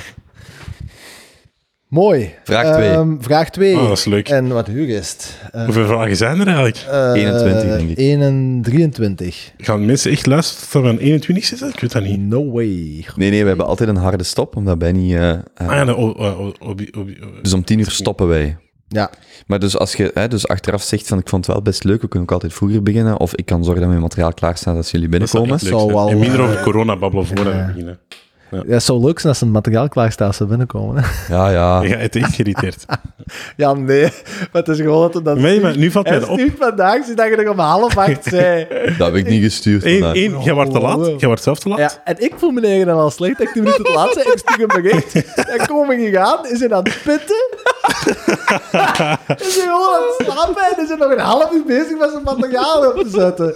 Mooi. Vraag twee. Ehm, vraag 2. Oh, dat is leuk. En wat huur is het? Eh, Hoeveel vragen zijn er eigenlijk? eh, 21, denk ik. 1 en 23. Gaan mensen echt luisteren tot we aan 21 zitten? Ik weet dat niet. No way. Nee, nee, we hebben altijd een harde stop, omdat Benny... eh, eh, Ah ja, Dus om tien uur stoppen wij. Ja, Maar dus als je hè, dus achteraf zegt van ik vond het wel best leuk, we kunnen ook altijd vroeger beginnen, of ik kan zorgen dat mijn materiaal klaar staat als jullie dat zou binnenkomen. leuk Zou wel, En minder eh, over corona babbelen voordat ja. we beginnen. ja, het zou leuk zijn als het materiaal klaar staat als ze binnenkomen. hè. Ja, ja. Je gaat echt geïrriteerd. Ja, nee. Maar het is gewoon dat het dat Nee, maar nu valt mij Hij dat op. stuurt vandaag, zie dat je nog om half acht zei. Dat heb ik niet gestuurd Eén, één, jij wordt te laat. Jij wordt zelf te laat. Ja, en ik voel me eigen dan al slecht dat ik 10 minuten te laat ben. Ik stuur hem bericht. Dan kom ik niet aan. Is hij aan het pitten? is hij gewoon aan het slapen en is hij nog een half uur bezig met zijn materiaal op te zetten.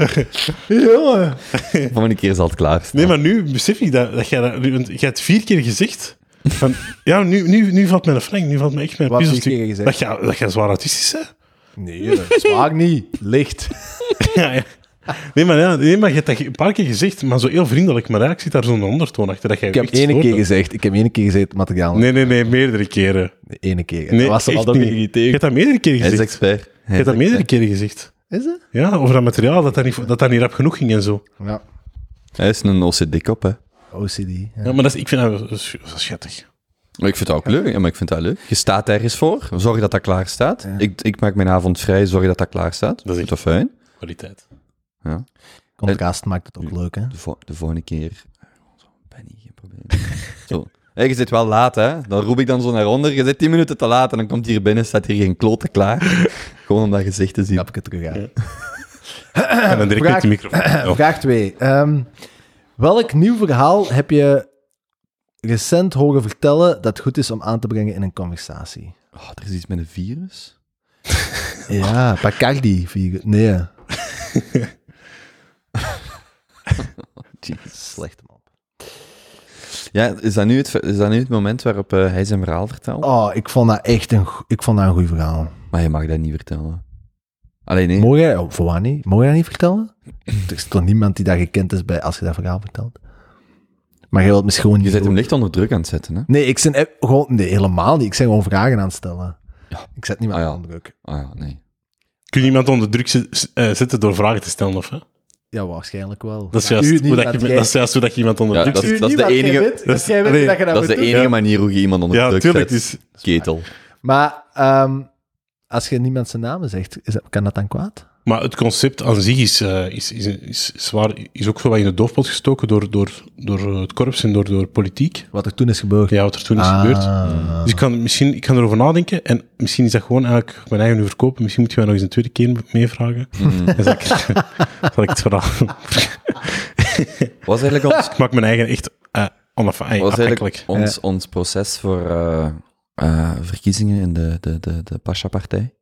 Jongen. Volgende keer zal het klaar staan. Nee, maar nu besef ik dat, dat jij dat... want Je hebt vier keer gezegd... Van, ja, nu, nu, nu valt mij een frank. Nu valt mij echt mijn Wat heb je keer Dat gezegd? jij, dat jij zwaar autistisch bent? Nee, zwaar niet. Licht. ja, ja. Nee, maar, ja, nee, maar je hebt dat een paar keer gezegd, maar zo heel vriendelijk. Maar eigenlijk zit daar zo'n ondertoon achter dat jij Ik heb echt één keer gezegd. Ik heb één keer gezegd het materiaal. Nee, nee, nee, meerdere keren. De ene keer. Nee, dat was al echt dat niet. Je hebt dat meerdere keren Hij is gezegd. expert. Hij Je hebt dat meerdere keren gezegd. Is het? Ja, over dat materiaal, dat dat niet, dat dat niet rap genoeg ging en zo. Ja. Hij is een OCD-kop, hè. OCD. Ja. Ja, maar dat is, ik vind dat, dat is, dat is schattig. Maar ik vind het ook leuk. Ja, maar ik vind dat leuk. Je staat ergens voor. Zorg dat dat klaar staat. Ja. Ik, ik maak mijn avond vrij. Zorg dat dat klaar staat. Dat is vind dat fijn. Kwaliteit. Ja. Contrast maakt het ook leuk, hè? De, vo- de volgende keer... Zo, Benny, geen probleem. zo. Je zit wel laat, hè. Dan roep ik dan zo naar onder. Je zit 10 minuten te laat en dan komt hier binnen, staat hier geen klote klaar. Gewoon om dat gezicht te zien. Knap ik het terug aan. En dan direct Vraag- met de microfoon. Oh. Vraag 2. welk nieuw verhaal heb je recent horen vertellen dat goed is om aan te brengen in een conversatie? Oh, er is iets met een virus? Ja, Bacardi. virus. Nee, Jeez. slechte man. Ja, is dat nu het, is dat nu het moment waarop eh, hij zijn verhaal vertelt? Oh, ik vond dat echt een, ik vond dat een goed verhaal. Maar je mag dat niet vertellen. Alleen nee. Mogen jij, oh, voor wat niet? Mogen jij dat niet vertellen? er is toch niemand die dat gekend is bij als je dat verhaal vertelt? Maar jij wilt misschien gewoon Je zet hem licht onder druk aan het zetten, hè? Nee, ik ben gewoon... Nee, helemaal niet. Ik ben gewoon vragen aan het stellen. Ja. Ik zet niemand Ah, ja. onder druk. Ah ja, nee. Kun je iemand onder druk eh, zetten door vragen te stellen, of hè? Ja, waarschijnlijk wel. Dat is juist u hoe niet, dat, je, jij- dat is juist hoe dat je iemand onder Ja, dat zet. is- de enige- weet- dat is- nee, dat je dat Dat is de enige manier hoe je iemand onder Ja, druk tuurlijk. zet. Dus, Ketel. Maar ehm, als je niemand zijn namen zegt, is dat- kan dat dan kwaad? Maar het concept aan zich is, eh, is, is, is, zwaar, is ook zo wat in de doofpot gestoken door, door, door eh, het korps en door, door politiek. Wat er toen is gebeurd. Ja, wat er toen is Ah. gebeurd. Dus ik kan, misschien, ik kan erover nadenken en misschien is dat gewoon eigenlijk mijn eigen nu verkopen. Misschien moet je mij nog eens een tweede keer meevragen. Mm. Dan zal ik, zal ik het verhaal... Was eigenlijk ons, Ik maak mijn eigen echt uh, onaf- eh, was afhankelijk. eigenlijk ons, ons proces voor eh, eh, verkiezingen in de, de, de, de Pasha-partij?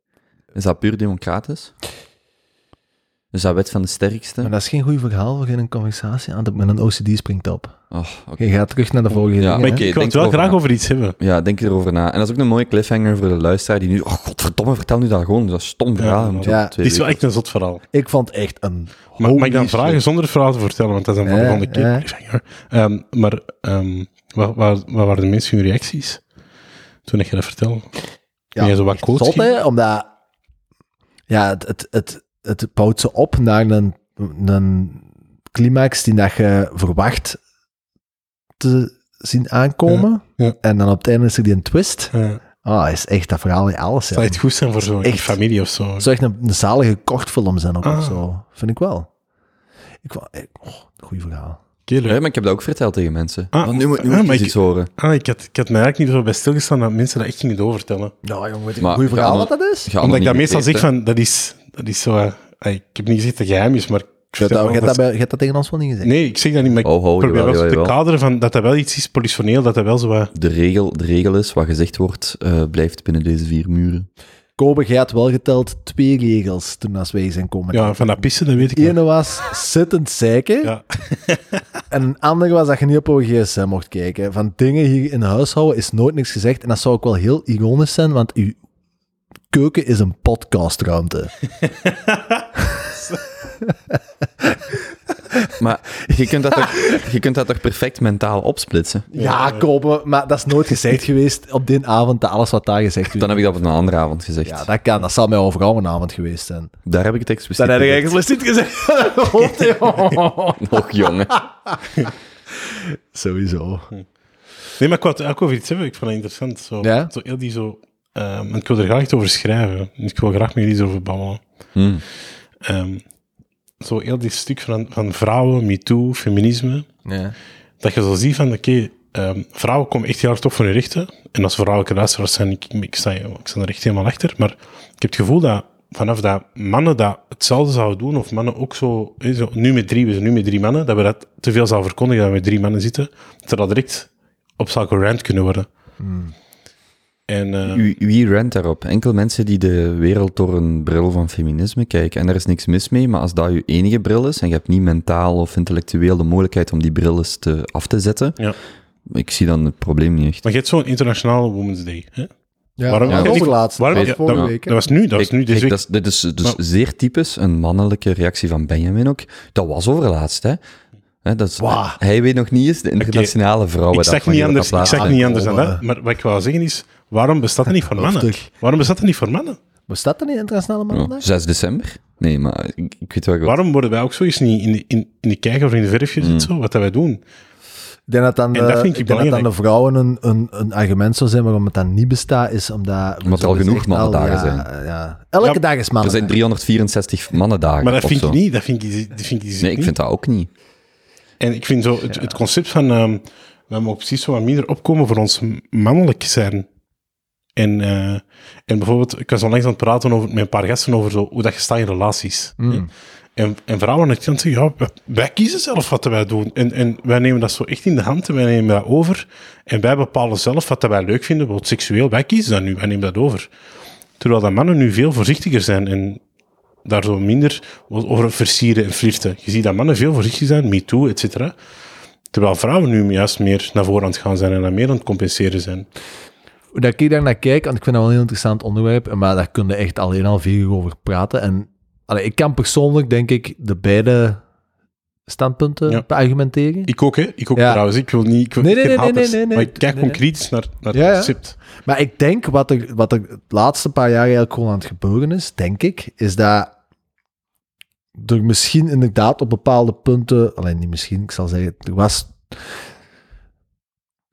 Is dat puur democratisch? Is dat wet van de sterkste? Maar dat is geen goed verhaal voor in een conversatie aan te met een OCD springt op. Oh, oké. Je gaat terug naar de vorige Ja, dingen, ik wil denk het wel graag na. over iets hebben. Ja, denk erover na. En dat is ook een mooie cliffhanger voor de luisteraar die nu... Oh, godverdomme, vertel nu dat gewoon. Dat is een stom verhaal. Ja, moet ja. je twee Het is wel echt een zot verhaal. Ik vond echt een... Maar mag ik dan vragen shit. zonder het verhaal te vertellen? Want dat is dan voor de keer. cliffhanger. Ehm, maar ehm, wat, wat, wat waren de mensen hun reacties toen je dat vertelde? Ja, zo wat zot, hè, omdat... Ja, het, het, het, het bouwt ze op naar een, een climax die dat je verwacht te zien aankomen. Ja, ja. En dan op het einde is er die een twist. Uh, Ah, is echt dat verhaal in alles. zou Ja. het goed zijn voor zo'n Echt. familie of zo? Het zou echt een, een zalige kortfilm zijn ook, Ah. of zo. Vind ik wel. Ik eh, Oh, goed verhaal. Ja, maar ik heb dat ook verteld tegen mensen. Ah, Want nu moet, nu ah, moet je ik- iets horen. Ah, ik, had, ik had me eigenlijk niet zo bij stilgestaan dat mensen dat echt gingen doorvertellen. Nou, jongen, weet je Maar een goed verhaal wat dat is? Omdat ik dat meestal zeg van, dat is, dat is zo... eh, ik heb niet gezegd dat het geheim is, maar... Ik Je hebt dat, je wel hebt dat, dat- bij- je hebt dat tegen ons wel niet gezegd. Nee, ik zeg dat niet, maar ik Oh, ho, probeer jawel, wel te jawel, jawel. kaderen van dat dat wel iets is politioneel, dat dat wel zo wat... De regel, de regel is, wat gezegd wordt, eh, blijft binnen deze vier muren. Kobe, jij had wel geteld twee regels toen als wij zijn komen. Ja, van dat pissen, dat weet ik nog. ene was zittend zeiken. Ja. En een andere was dat je niet op een gsm mocht kijken. Van dingen hier in huis houden is nooit niks gezegd. En dat zou ook wel heel ironisch zijn, want uw keuken is een podcastruimte. Maar je kunt dat toch, je kunt dat toch perfect mentaal opsplitsen? Ja, Kobe, maar dat is nooit gezegd geweest op die avond, dat alles wat daar gezegd werd. Dan heb ik dat op een andere avond gezegd. Ja, dat kan. Dat zal mij overal een avond geweest zijn. Daar heb ik het expliciet Dat heb ik expliciet gezegd. Nog jongen. Sowieso. Nee, maar ik wou het ook over iets hebben. Ik vond het interessant. Zo, Ja? zo heel die zo... ehm, ik wil er graag iets over schrijven. Ik wil graag met jullie iets over babbelen. Hm. Ehm, zo heel dit stuk van, van vrouwen, MeToo, feminisme. Ja. Dat je zo ziet van, oké, ehm, vrouwen komen echt heel hard op voor hun rechten. En als vrouwelijke luisteraars zijn, ik, ik, sta, ik sta er echt helemaal achter. Maar ik heb het gevoel dat vanaf dat mannen dat hetzelfde zouden doen, of mannen ook zo, nu met drie, we zijn nu met drie mannen, dat we dat te veel zouden verkondigen dat we met drie mannen zitten, dat dat direct op zou gerand kunnen worden. En eh, Wie, wie rent daarop? Enkel mensen die de wereld door een bril van feminisme kijken. En daar is niks mis mee, maar als dat je enige bril is en je hebt niet mentaal of intellectueel de mogelijkheid om die bril eens te, af te zetten, ja. ik zie dan het probleem niet echt. Maar je hebt zo'n internationale Women's Day. Hè? Ja, Waarom- dat ja. was ook laatst. Waarom- ja, vorige dat, week. dat was nu, dat was nu deze kijk, week. dit is dus Maar- zeer typisch een mannelijke reactie van Benjamin ook. Dat was overlaatst, hè. Hè, dat is. Hij weet nog niet eens de internationale vrouwen. ik zeg niet anders, ik zeg Ah, niet anders dan kom, dat. Maar wat ik wou zeggen is, waarom bestaat dat niet voor mannen? Waarom bestaat dat niet voor mannen? Bestaat dat niet Internationale Mannendag? 6 december? Nee, maar ik, ik weet wel wat. Waarom worden wij ook zo eens niet in de, in, in de kijker of in de verf gezet, Mm. zo, wat dat wij doen? Ik denk dat dan, En de, dat vind ik ik denk dat dan belangrijk. de vrouwen een, een, een argument zou zijn waarom het dan niet bestaat, is omdat... Omdat er al zo genoeg mannendagen ja, zijn. Ja. Elke Ja, dag is Er mannen. zijn 364 mannendagen. Maar dat vind zo. ik niet, dat vind ik, dat vind ik, dus Nee, ik niet. vind dat ook niet. En ik vind zo, het, het concept van, ehm wij mogen precies zo wat minder opkomen voor ons mannelijk zijn. En, eh, en bijvoorbeeld, ik was onlangs aan het praten over, met een paar gasten over zo, hoe dat je staat in relaties. Mm. En, en vrouwen aan kant zeggen, ja, wij, wij kiezen zelf wat wij doen. En, en wij nemen dat zo echt in de hand en wij nemen dat over. En wij bepalen zelf wat wij leuk vinden, bijvoorbeeld seksueel. Wij kiezen dat nu, wij nemen dat over. Terwijl dat mannen nu veel voorzichtiger zijn en daar zo minder over versieren en flirten. Je ziet dat mannen veel voorzichtig zijn, me too, et cetera. Terwijl vrouwen nu juist meer naar voren aan het gaan zijn en dan meer aan het compenseren zijn. Hoe dat ik daar naar kijk, want ik vind dat wel een heel interessant onderwerp, maar daar kun je echt alleen al vier uur over praten. En allee, ik kan persoonlijk, denk ik, de beide standpunten Ja. beargumenteren. Ik ook, hè? Ik ook Ja. trouwens. Ik wil niet... Ik wil Nee, nee, nee, nee, haters, nee, nee, Maar ik kijk nee, kritisch naar, naar Ja, het concept. Maar ik denk wat er, wat er het laatste paar jaar eigenlijk gewoon aan het gebeuren is, denk ik, is dat er misschien inderdaad op bepaalde punten, alleen niet misschien, ik zal zeggen, er was,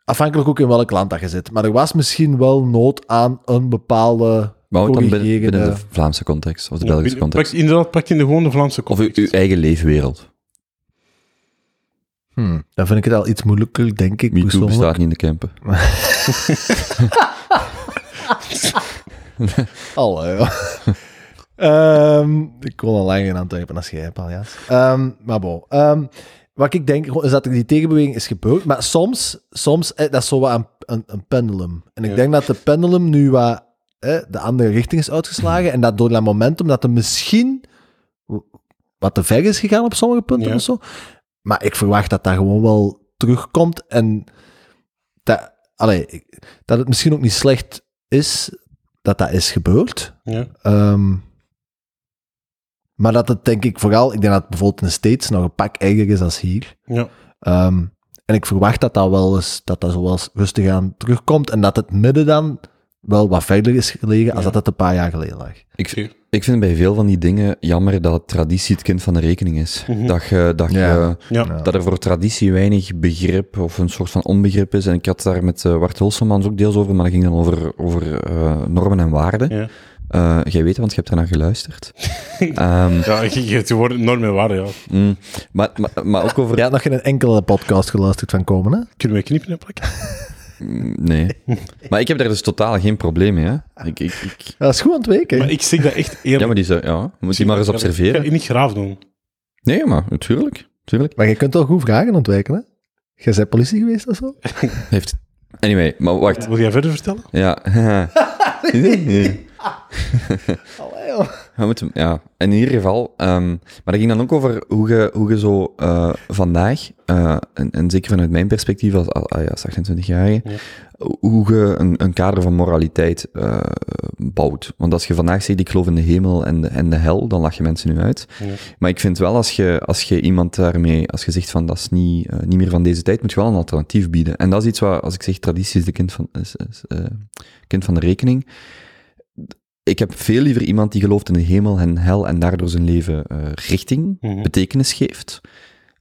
afhankelijk ook in welk land dat je zit, maar er was misschien wel nood aan een bepaalde Maar ook dan binnen, binnen de Vlaamse context of de Ja, Belgische context. Pak, inderdaad, pak in de gewone Vlaamse Of uw, context. uw eigen leefwereld. Hmm, dan vind ik het al iets moeilijker, denk ik, MeToo bestaat niet in de campen. Allee, ja. Ehm, ik kon al langer in Antwerpen als jij, Paljas. Ehm maar bon. Ehm, wat ik denk, is dat er die tegenbeweging is gebeurd. Maar soms, soms eh, dat is zo wat een, een, een pendulum. En ik Ja. denk dat de pendulum nu wat eh, de andere richting is uitgeslagen. En dat door dat momentum, dat er misschien wat te ver is gegaan op sommige punten Ja. of zo. Maar ik verwacht dat dat gewoon wel terugkomt. En dat, allee, dat het misschien ook niet slecht is dat dat is gebeurd. Ja. Ehm, maar dat het denk ik vooral, ik denk dat het bijvoorbeeld in de States nog een pak erger is dan hier. Ja. Ehm, en ik verwacht dat dat wel eens, dat dat zo wel eens rustig aan terugkomt en dat het midden dan wel wat verder is gelegen als Ja. dat het een paar jaar geleden lag. Ik, ik vind bij veel van die dingen jammer dat traditie het kind van de rekening is. Mhm. Dat, je, dat, Ja. je, Ja. Ja. dat er voor traditie weinig begrip of een soort van onbegrip is. En ik had daar met eh Wart Hulsemans ook deels over, maar dat ging dan over, over eh, normen en waarden. Eh, jij weet, want je hebt ernaar geluisterd. Ehm, Ja, je, je wordt enorm mee waarde, ja. mm, maar, maar, maar ook over... Je had nog geen enkele podcast geluisterd van komen, hè? Kunnen we knippen en plakken? Mm, Nee. Maar ik heb daar dus totaal geen probleem mee. Hè. Ik, ik, ik, Dat is goed ontweken. Maar ik zeg dat echt eerlijk. ja, maar die zou, ja, moet je maar eens Ik ga observeren. je niet graaf doen. Nee, maar natuurlijk. natuurlijk. Maar je kunt wel goed vragen ontwijken, hè? Jij bent politie geweest of zo? Heeft... Anyway, maar wacht. Wil jij verder vertellen? Ja. Allee, joh. We moeten, ja, in ieder geval. ehm, maar dat ging dan ook over hoe je, hoe je zo eh, vandaag, eh, en, en zeker vanuit mijn perspectief als, als, ah ja, als 28-jarige, Ja. hoe je een, een kader van moraliteit eh, bouwt. Want als je vandaag zegt, ik geloof in de hemel en de, en de hel, dan lach je mensen nu uit. Ja. Maar ik vind wel, als je, als je iemand daarmee, als je zegt van dat is niet, niet meer van deze tijd, moet je wel een alternatief bieden. En dat is iets wat, als ik zeg traditie is de kind van, is, is, kind van de rekening. Ik heb veel liever iemand die gelooft in de hemel en hel en daardoor zijn leven eh, richting, Mhm. betekenis geeft.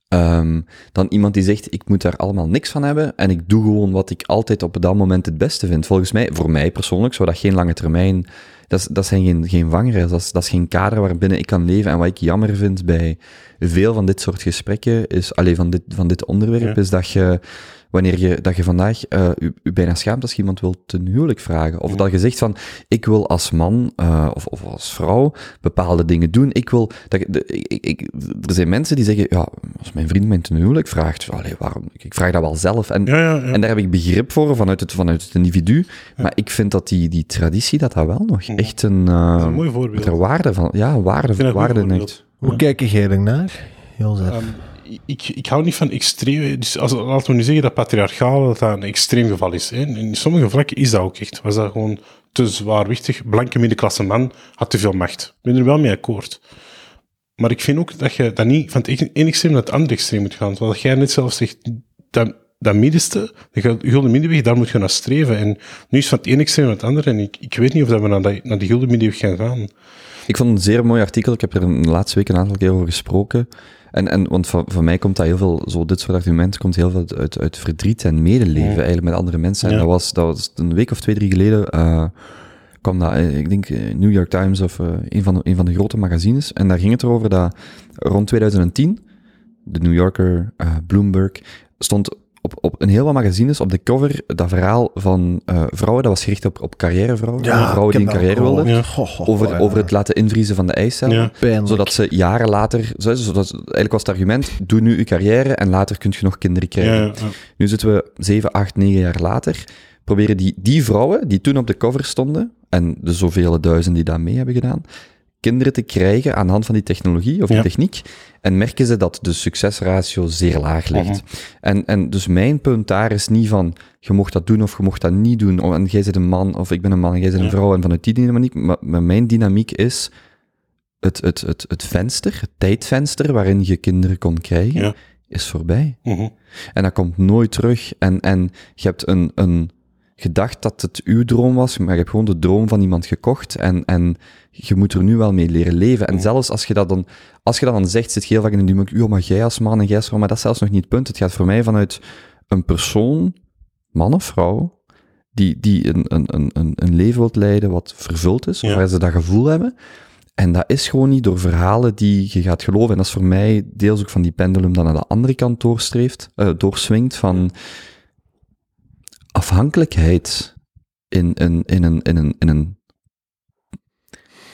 Ehm, dan iemand die zegt, ik moet daar allemaal niks van hebben en ik doe gewoon wat ik altijd op dat moment het beste vind. Volgens mij, voor mij persoonlijk, zou dat geen lange termijn, dat, is- dat zijn geen, geen vangrails, dat is, dat is geen kader waarbinnen ik kan leven. En wat ik jammer vind bij veel van dit soort gesprekken, is, alleen van dit, van dit onderwerp, Ja. is dat je, wanneer je, dat je vandaag eh u, u bijna schaamt als je iemand wil ten huwelijk vragen. Of Ja. dat je zegt van, ik wil als man eh, of, of als vrouw bepaalde dingen doen. Ik wil, dat, de, ik, ik, er zijn mensen die zeggen, ja, als mijn vriend mij ten huwelijk vraagt, allee, waarom, ik, vraag dat wel zelf. En, Ja, ja, ja. en daar heb ik begrip voor vanuit het, vanuit het individu. Maar ik vind dat die, die traditie, dat dat wel nog Ja. echt een, dat is eh een mooi voorbeeld. er waarde van, ja, waarde, waarde. Hoe kijk jij er naar, Jozef? Ehm, ik, ik hou niet van extreem. Dus als, laten we nu zeggen dat patriarchaal dat dat een extreem geval is. Hè. In sommige vlakken is dat ook echt. Was dat gewoon te zwaarwichtig. Blanke middenklasse man had te veel macht. Ik ben er wel mee akkoord. Maar ik vind ook dat je dat niet van het ene extreem naar het andere extreem moet gaan. Zoals jij net zelf zegt, dat, dat middenste, de gulden middenweg, daar moet je naar streven. En nu is van het ene extreem naar het andere. En ik, ik weet niet of dat we naar, dat, naar die gulden middenweg gaan gaan. Ik vond een zeer mooi artikel. Ik heb er de laatste week een aantal keer over gesproken. En, en want van, van mij komt dat heel veel, zo dit soort argumenten komt heel veel uit, uit, verdriet en medeleven Ja. eigenlijk met andere mensen. En Ja. dat, was, dat was een week of twee, drie geleden, eh, kwam dat, eh, ik denk, eh, New York Times of een, van de, een van de grote magazines. En daar ging het erover dat rond 2010, de New Yorker, Bloomberg, stond op, op een heel wat magazines op de cover dat verhaal van eh, vrouwen, dat was gericht op, op carrièrevrouwen, vrouwen die een carrière wilden, Ja. over, over het laten invriezen van de eicellen Ja. Pijnlijk. zodat ze jaren later, zo- zodat, eigenlijk was het argument, doe nu je carrière en later kun je nog kinderen krijgen. Ja, ja. Nu zitten we 7, 8, 9 jaar later, proberen die, die vrouwen die toen op de cover stonden, en de zoveel duizenden die dat mee hebben gedaan, kinderen te krijgen aan de hand van die technologie of die Ja. techniek, en merken ze dat de succesratio zeer laag ligt. Mhm. en, en dus mijn punt daar is niet van, je mocht dat doen of je mocht dat niet doen, of- en jij bent een man, of ik ben een man en jij bent een vrouw, en vanuit die dynamiek, maar, maar mijn dynamiek is, het, het, het, het venster, het tijdvenster waarin je kinderen kon krijgen, Ja. is voorbij. Mhm. En dat komt nooit terug. En, en je hebt een, een gedacht dat het uw droom was, maar je hebt gewoon de droom van iemand gekocht. En, en je moet er nu wel mee leren leven. En zelfs als je dat dan, als je dat dan zegt, zit je heel vaak in dynamiek, oh, maar jij als man en jij als vrouw, maar dat is zelfs nog niet het punt. Het gaat voor mij vanuit een persoon, man of vrouw, die, die een, een, een, een, leven wilt leiden wat vervuld is, Ja. waar ze dat gevoel hebben. En dat is gewoon niet door verhalen die je gaat geloven. En dat is voor mij deels ook van die pendulum dat naar de andere kant doorstreeft, eh, doorswingt van afhankelijkheid in, in, in, een, in, een, in, een,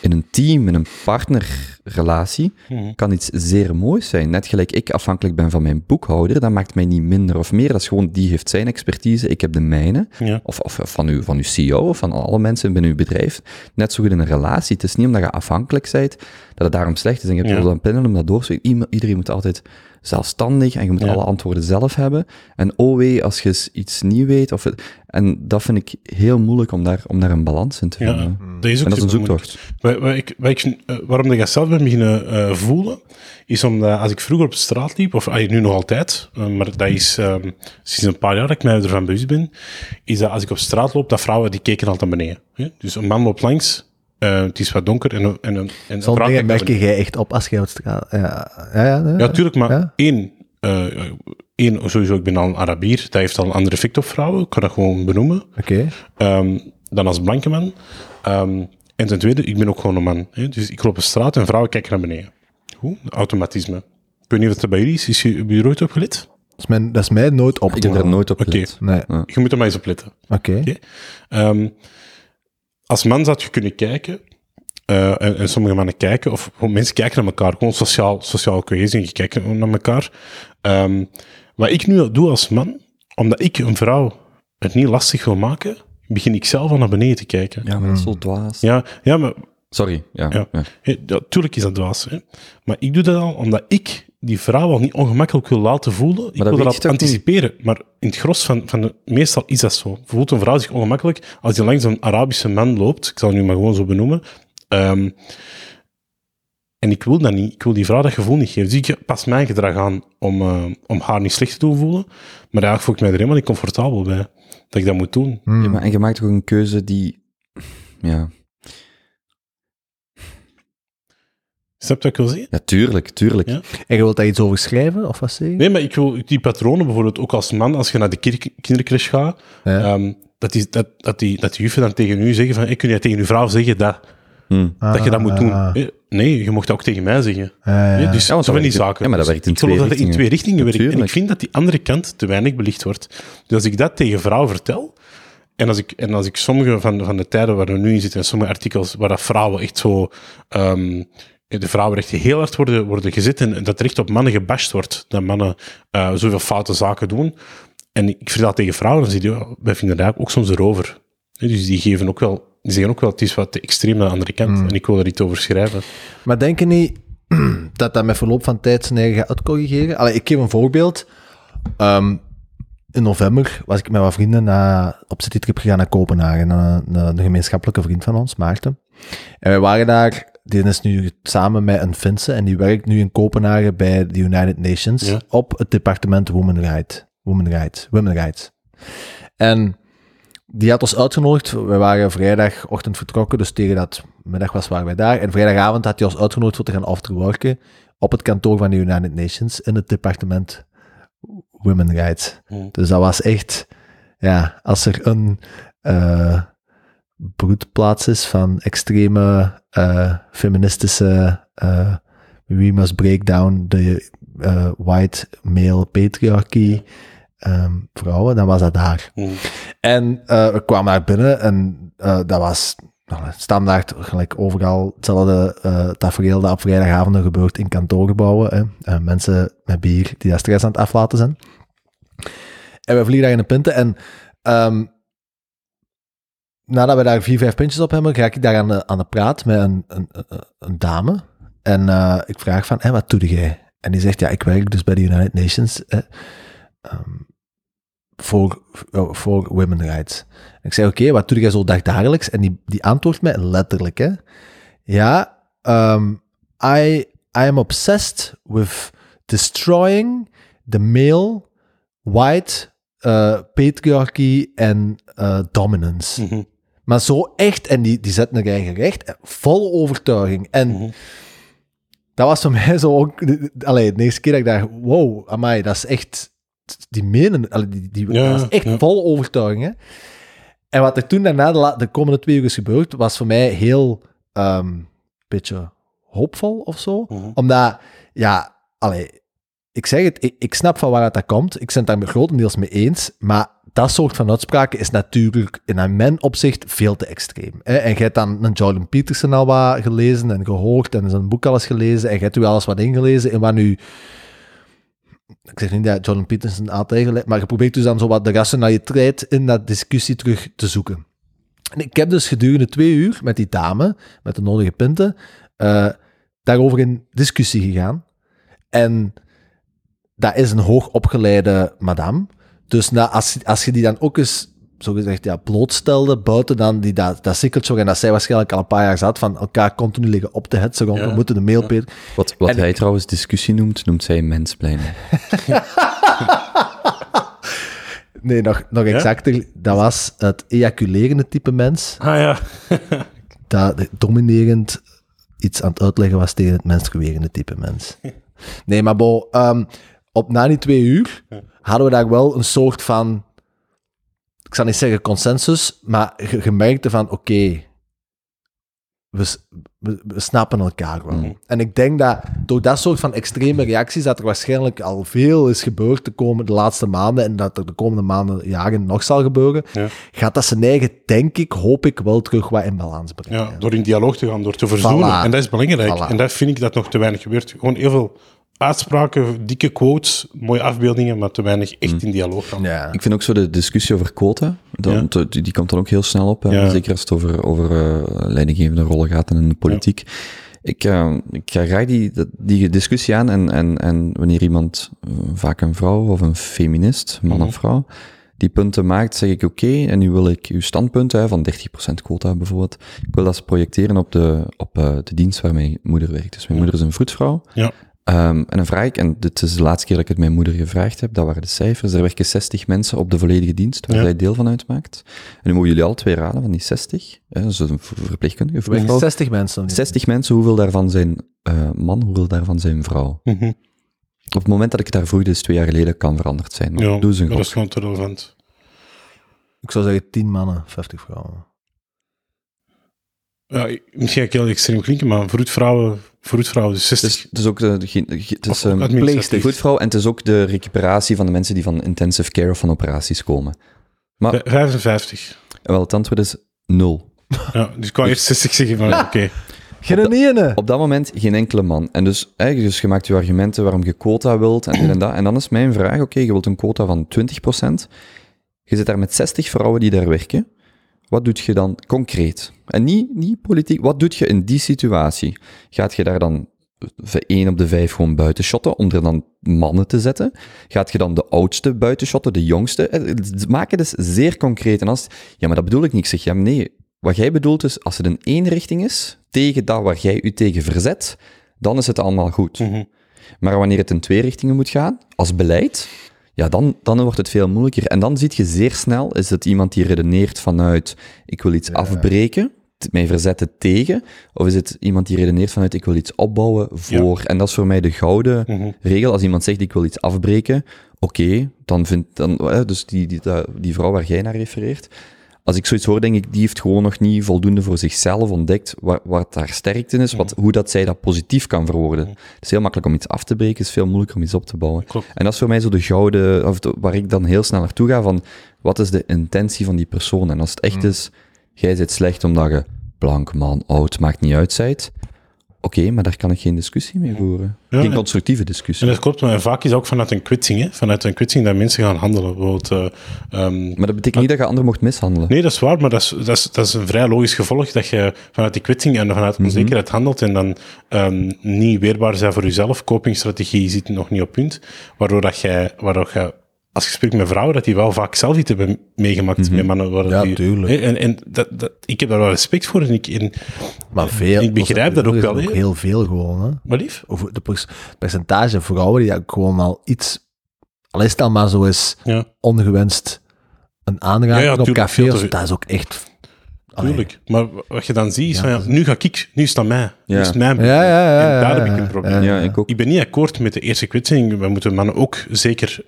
in een team, in een partnerrelatie, Mhm. kan iets zeer moois zijn. Net gelijk ik afhankelijk ben van mijn boekhouder, dat maakt mij niet minder of meer. Dat is gewoon, die heeft zijn expertise, ik heb de mijne. Ja. Of, of van, uw, van uw CEO, of van alle mensen binnen uw bedrijf. Net zo goed in een relatie. Het is niet omdat je afhankelijk bent, dat het daarom slecht is. En je hebt Ja. ja. een pendulum dat doorsweekt. Iemand- Iedereen moet altijd zelfstandig en je moet Ja. alle antwoorden zelf hebben. En oh wee, als je iets niet weet. Of en dat vind ik heel moeilijk om daar, om daar een balans in te Ja, vinden. dat is ook En dat is een zoektocht. Waar, waar ik, waar ik, eh, waarom dat ik dat zelf ben beginnen eh, voelen, is omdat als ik vroeger op de straat liep, of nu nog altijd, eh, maar dat is ehm, sinds een paar jaar dat ik mij ervan bewust ben, is dat als ik op straat loop, dat vrouwen die keken altijd naar beneden. Hè? Dus een man loopt langs, eh, het is wat donker, en, een- en, en een vrouw dingen merk jij echt op als je op straat... Ja, ja, ja. ja. Ja, tuurlijk, maar Ja. één, eh, één, sowieso, ik ben al een Arabier, dat heeft al een ander effect op vrouwen, ik kan dat gewoon benoemen. Oké. Ehm, dan als blanke man. Ehm, En ten tweede, ik ben ook gewoon een man. Hè? Dus ik loop op straat en vrouwen kijken naar beneden. Goed, automatisme. Ik weet niet wat er bij jullie is. Is je, heb je er ooit op gelet? Dat is mij, dat is mij nooit Ik heb er nooit op Oké. gelet. Nee, Je moet er maar eens op letten. oké. Ehm, als man zou je kunnen kijken, eh, en, en sommige mannen kijken, of mensen kijken naar elkaar, gewoon sociaal, sociaal cohesie, je kijkt naar elkaar. Ehm, wat ik nu doe als man, omdat ik een vrouw het niet lastig wil maken, begin ik zelf al naar beneden te kijken. Ja, maar dat is zo dwaas. Ja, ja maar Sorry, ja. Ja. tuurlijk is dat dwaas. Hè. Maar ik doe dat al omdat ik die vrouw al niet ongemakkelijk wil laten voelen. Ik dat wil toch anticiperen. Maar in het gros van, van de, meestal is dat zo. Voelt een vrouw zich ongemakkelijk als die langs een Arabische man loopt. Ik zal het nu maar gewoon zo benoemen. Ehm, en ik wil dat niet. Ik wil die vrouw dat gevoel niet geven. Dus ik pas mijn gedrag aan om, eh, om haar niet slecht te doen voelen. Maar eigenlijk voel ik mij er helemaal niet comfortabel bij. Dat ik dat moet doen. Hmm. Ja, maar, en je maakt ook een keuze die... Ja, Snap je wat ik wil zeggen? ja tuurlijk, tuurlijk. Ja. En je wilt daar iets over schrijven, of wat zeg je? Nee, maar ik wil die patronen bijvoorbeeld ook als man, als je naar de kindercrash gaat, Ja. Ehm, dat, die, dat, dat, die, dat die juffen dan tegen u zeggen van, hey, kun je tegen uw vrouw zeggen dat, Hm. dat je dat moet doen? Ah, Eh, Nee, je mocht dat ook tegen mij zeggen. ah, ja. Eh, Dus Ja, van dat die werkt- zaken. ja, maar dat werkt in twee dat het in twee richtingen werkt. En ik vind dat die andere kant te weinig belicht wordt. Dus als ik dat tegen vrouwen vertel, en als ik, en als ik sommige van, van de tijden waar we nu in zitten, en sommige artikels waar dat vrouwen echt zo... ehm, de vrouwenrechten heel hard worden, worden gezet en dat er echt op mannen gebashed wordt, dat mannen eh, zoveel foute zaken doen. En ik vertel dat tegen vrouwen, dan zie je, wij vinden daar ook soms erover. Dus die geven ook wel, die zeggen ook wel, het is wat te extreem aan de andere kant. En ik wil er iets over schrijven. Maar denk je niet dat dat met verloop van tijd zijn eigen gaat uitcorrigeren? Allee, ik geef een voorbeeld. Ehm, in november was ik met wat vrienden op citytrip gegaan naar Kopenhagen. Naar een gemeenschappelijke vriend van ons, Maarten. En wij waren daar, die is nu samen met een Finse en die werkt nu in Kopenhagen bij de United Nations Ja. op het departement Women Rights. Women Rights. Women Rights. En die had ons uitgenodigd. We waren vrijdagochtend vertrokken, dus tegen dat middag was waren wij daar. En vrijdagavond had hij ons uitgenodigd voor te gaan afterworken op het kantoor van de United Nations in het departement Women Rights. Hmm. Dus dat was echt, ja, als er een eh, broedplaats is van extreme eh, feministische eh, we must break down the white male patriarchy ehm, vrouwen, dan was dat daar. Hmm. En eh, we kwamen daar binnen en eh, dat was nou, standaard, gelijk overal, hetzelfde eh tafereel dat op vrijdagavonden gebeurt in kantoorgebouwen. Hè. Mensen met bier die daar stress aan het aflaten zijn. En we vliegen daar in de punten en ehm, nadat we daar vier, vijf puntjes op hebben, ga ik daar aan de, aan de praat met een, een, een, dame. En ik vraag van, hé, wat doe jij? En die zegt, ja, ik werk dus bij de United Nations. Voor, eh, voor women rights. En ik zei, oké, wat doe jij zo dagdagelijks? En die, die antwoordt mij letterlijk, hè. Ja, um, I, I am obsessed with destroying the male white uh, patriarchy en uh, dominance. Mhm. Maar zo echt, en die, die zetten er eigen recht, eh, vol overtuiging. En Mhm. dat was voor mij zo ook... Allee, de eerste keer dat ik dacht, wow, amai, dat is echt... Die menen, die, die, Ja, dat is echt ja. vol overtuiging, hè. En wat er toen daarna de, la- de komende twee uur is gebeurd, was voor mij heel... ehm beetje hoopvol of zo. Mhm. Omdat, ja, allee, ik zeg het, ik, ik snap van waar dat komt. Ik ben het daar grotendeels mee eens. Maar dat soort van uitspraken is natuurlijk in mijn opzicht veel te extreem. Hè? En je hebt dan een Jordan Peterson al wat gelezen en gehoord en zijn boek al eens gelezen en je hebt u alles wat ingelezen en wat nu... Ik zeg niet dat Jordan Peterson altijd gelezen, maar je probeert dus dan zo wat de rationaliteit in dat discussie terug te zoeken. En ik heb dus gedurende twee uur met die dame, met de nodige punten, eh, daarover in discussie gegaan. En dat is een hoogopgeleide madame. Dus na, als, als je die dan ook eens, zo gezegd, ja, blootstelde, buiten dan die, dat, dat sikkeltje, en dat zij waarschijnlijk al een paar jaar zat, van elkaar continu liggen op de Ja. we moeten de mailpeer. Wat, wat En hij ik- trouwens discussie noemt, noemt zij menspleinen. Nee, nog, nog Ja? exacter, dat was het ejaculerende type mens, Ah ja. dat dominerend iets aan het uitleggen was tegen het menstruerende type mens. Nee, maar bo, ehm, op na die twee uur hadden we daar wel een soort van, ik zal niet zeggen consensus, maar ge- gemerkte van, oké, we, s- we, we snappen elkaar wel. Mhm. En ik denk dat door dat soort van extreme reacties, dat er waarschijnlijk al veel is gebeurd de, komende, de laatste maanden en dat er de komende maanden, jaren nog zal gebeuren, Ja. gaat dat zijn eigen, denk ik, hoop ik, wel terug wat in balans brengen. Ja, door in dialoog te gaan, door te verzoenen. Voilà. En dat is belangrijk. Voilà. En dat vind ik dat nog te weinig gebeurt. Gewoon heel veel uitspraken, dikke quotes, mooie afbeeldingen, maar te weinig echt in dialoog gaan. Ja. Ik vind ook zo de discussie over quota, dan, Ja. te- die, die komt dan ook heel snel op. Ja. Zeker als het over, over eh, leidinggevende rollen gaat en in de politiek. Ik, eh, ik ga graag die, die discussie aan en, en, en wanneer iemand, eh, vaak een vrouw of een feminist, man Mhm. of vrouw, die punten maakt, zeg ik oké, en nu wil ik uw standpunt hè, van 30% quota bijvoorbeeld, ik wil dat ze projecteren op de, op, eh, de dienst waar mijn moeder werkt. Dus mijn moeder is een vroedvrouw. Ja. Ehm, en dan vraag ik, en dit is de laatste keer dat ik het mijn moeder gevraagd heb, dat waren de cijfers. Er werken 60 mensen op de volledige dienst, waar Ja. zij deel van uitmaakt. En nu mogen jullie alle twee raden van die 60. Hè, dus een ver- verpleegkundige Er werken vroedvrouw. 60 mensen. 60 mensen, hoeveel daarvan zijn eh, man, hoeveel daarvan zijn vrouw? Mhm. Op het moment dat ik het daar vroeg, dus twee jaar geleden, kan veranderd zijn. Maar Ja, doe eens een dat is gewoon te relevant. Ik zou zeggen 10 mannen, 50 vrouwen. Ja, misschien ga ik heel extreem klinken, maar vroedvrouwen, vroedvrouwen dus 60. Het is, het is ook de, het is, ehm, de vroedvrouw en het is ook de recuperatie van de mensen die van intensive care of van operaties komen. Maar Vij- 55. wel, het antwoord is nul. Ja, dus ik wou eerst 60 zeggen, maar oké. Geen ene. Op dat moment geen enkele man. En dus, hè, dus je maakt je argumenten waarom je quota wilt en dit en dat. En dan is mijn vraag, oké, je wilt een quota van 20%. Je zit daar met 60 vrouwen die daar werken. Wat doet je dan concreet? En niet, niet politiek. Wat doet je in die situatie? Gaat je daar dan één op de vijf gewoon buiten shotten om er dan mannen te zetten? Gaat je dan de oudste buiten shotten, de jongste? Eh, Maak het dus zeer concreet. En als, ja, maar dat bedoel ik niet. Ik zeg, ja, nee. Wat jij bedoelt is, als het in één richting is, tegen dat waar jij je tegen verzet, dan is het allemaal goed. Mhm. Maar wanneer het in twee richtingen moet gaan, als beleid, ja, dan, dan wordt het veel moeilijker. En dan zie je zeer snel, is het iemand die redeneert vanuit, ik wil iets afbreken, mij verzetten tegen, of is het iemand die redeneert vanuit, ik wil iets opbouwen voor. En dat is voor mij de gouden Mhm. regel. Als iemand zegt, ik wil iets afbreken, oké, dan vind, dan, dus die, die, dat- die vrouw waar jij naar refereert, als ik zoiets hoor, denk ik, die heeft gewoon nog niet voldoende voor zichzelf ontdekt wat, wat haar sterkte is, wat, hoe dat zij dat positief kan verwoorden. Het is heel makkelijk om iets af te breken, het is veel moeilijker om iets op te bouwen. Klopt. En dat is voor mij zo de gouden, of de- waar ik dan heel snel naartoe ga van, wat is de intentie van die persoon? En als het echt is, jij zit slecht omdat je blank, man, oud, maakt niet uit zijt, oké, maar daar kan ik geen discussie mee voeren. Ja, geen en- constructieve discussie. En dat klopt, maar vaak is het ook vanuit een kwitsing, hè? vanuit een kwitsing dat mensen gaan handelen. Bijvoorbeeld, eh, ehm, Maar dat betekent niet dat je anderen mocht mishandelen. Nee, dat is waar, maar dat is, dat, is, dat is een vrij logisch gevolg dat je vanuit die kwitsing en vanuit Mhm. onzekerheid handelt en dan ehm, niet weerbaar zijn voor jezelf. Copingstrategie zit nog niet op punt, waardoor dat jij, waardoor jij als je spreekt met vrouwen, dat die wel vaak zelf iets hebben meegemaakt Mhm. met mannen. waar Ja, die, tuurlijk. hè, En, en dat, dat, ik heb daar wel respect voor. En ik, en, Maar veel. Ik begrijp dat ook is wel. Heel veel gewoon, hè. maar lief? Over de percentage vrouwen die ook gewoon al iets, al is het dan maar zo Ja, ongewenst een aanraking Ja, ja, op café, dat is ook echt... Allee. tuurlijk. Maar wat je dan ziet is Ja, van, ja, dat nu ga ik, nu is het aan mij. Nu is het mijn Ja, ja, ja. En ja, daar heb ik een probleem. ja, Ja, ik ook. Ik ben niet akkoord met de eerste kwetsing. We moeten mannen ook zeker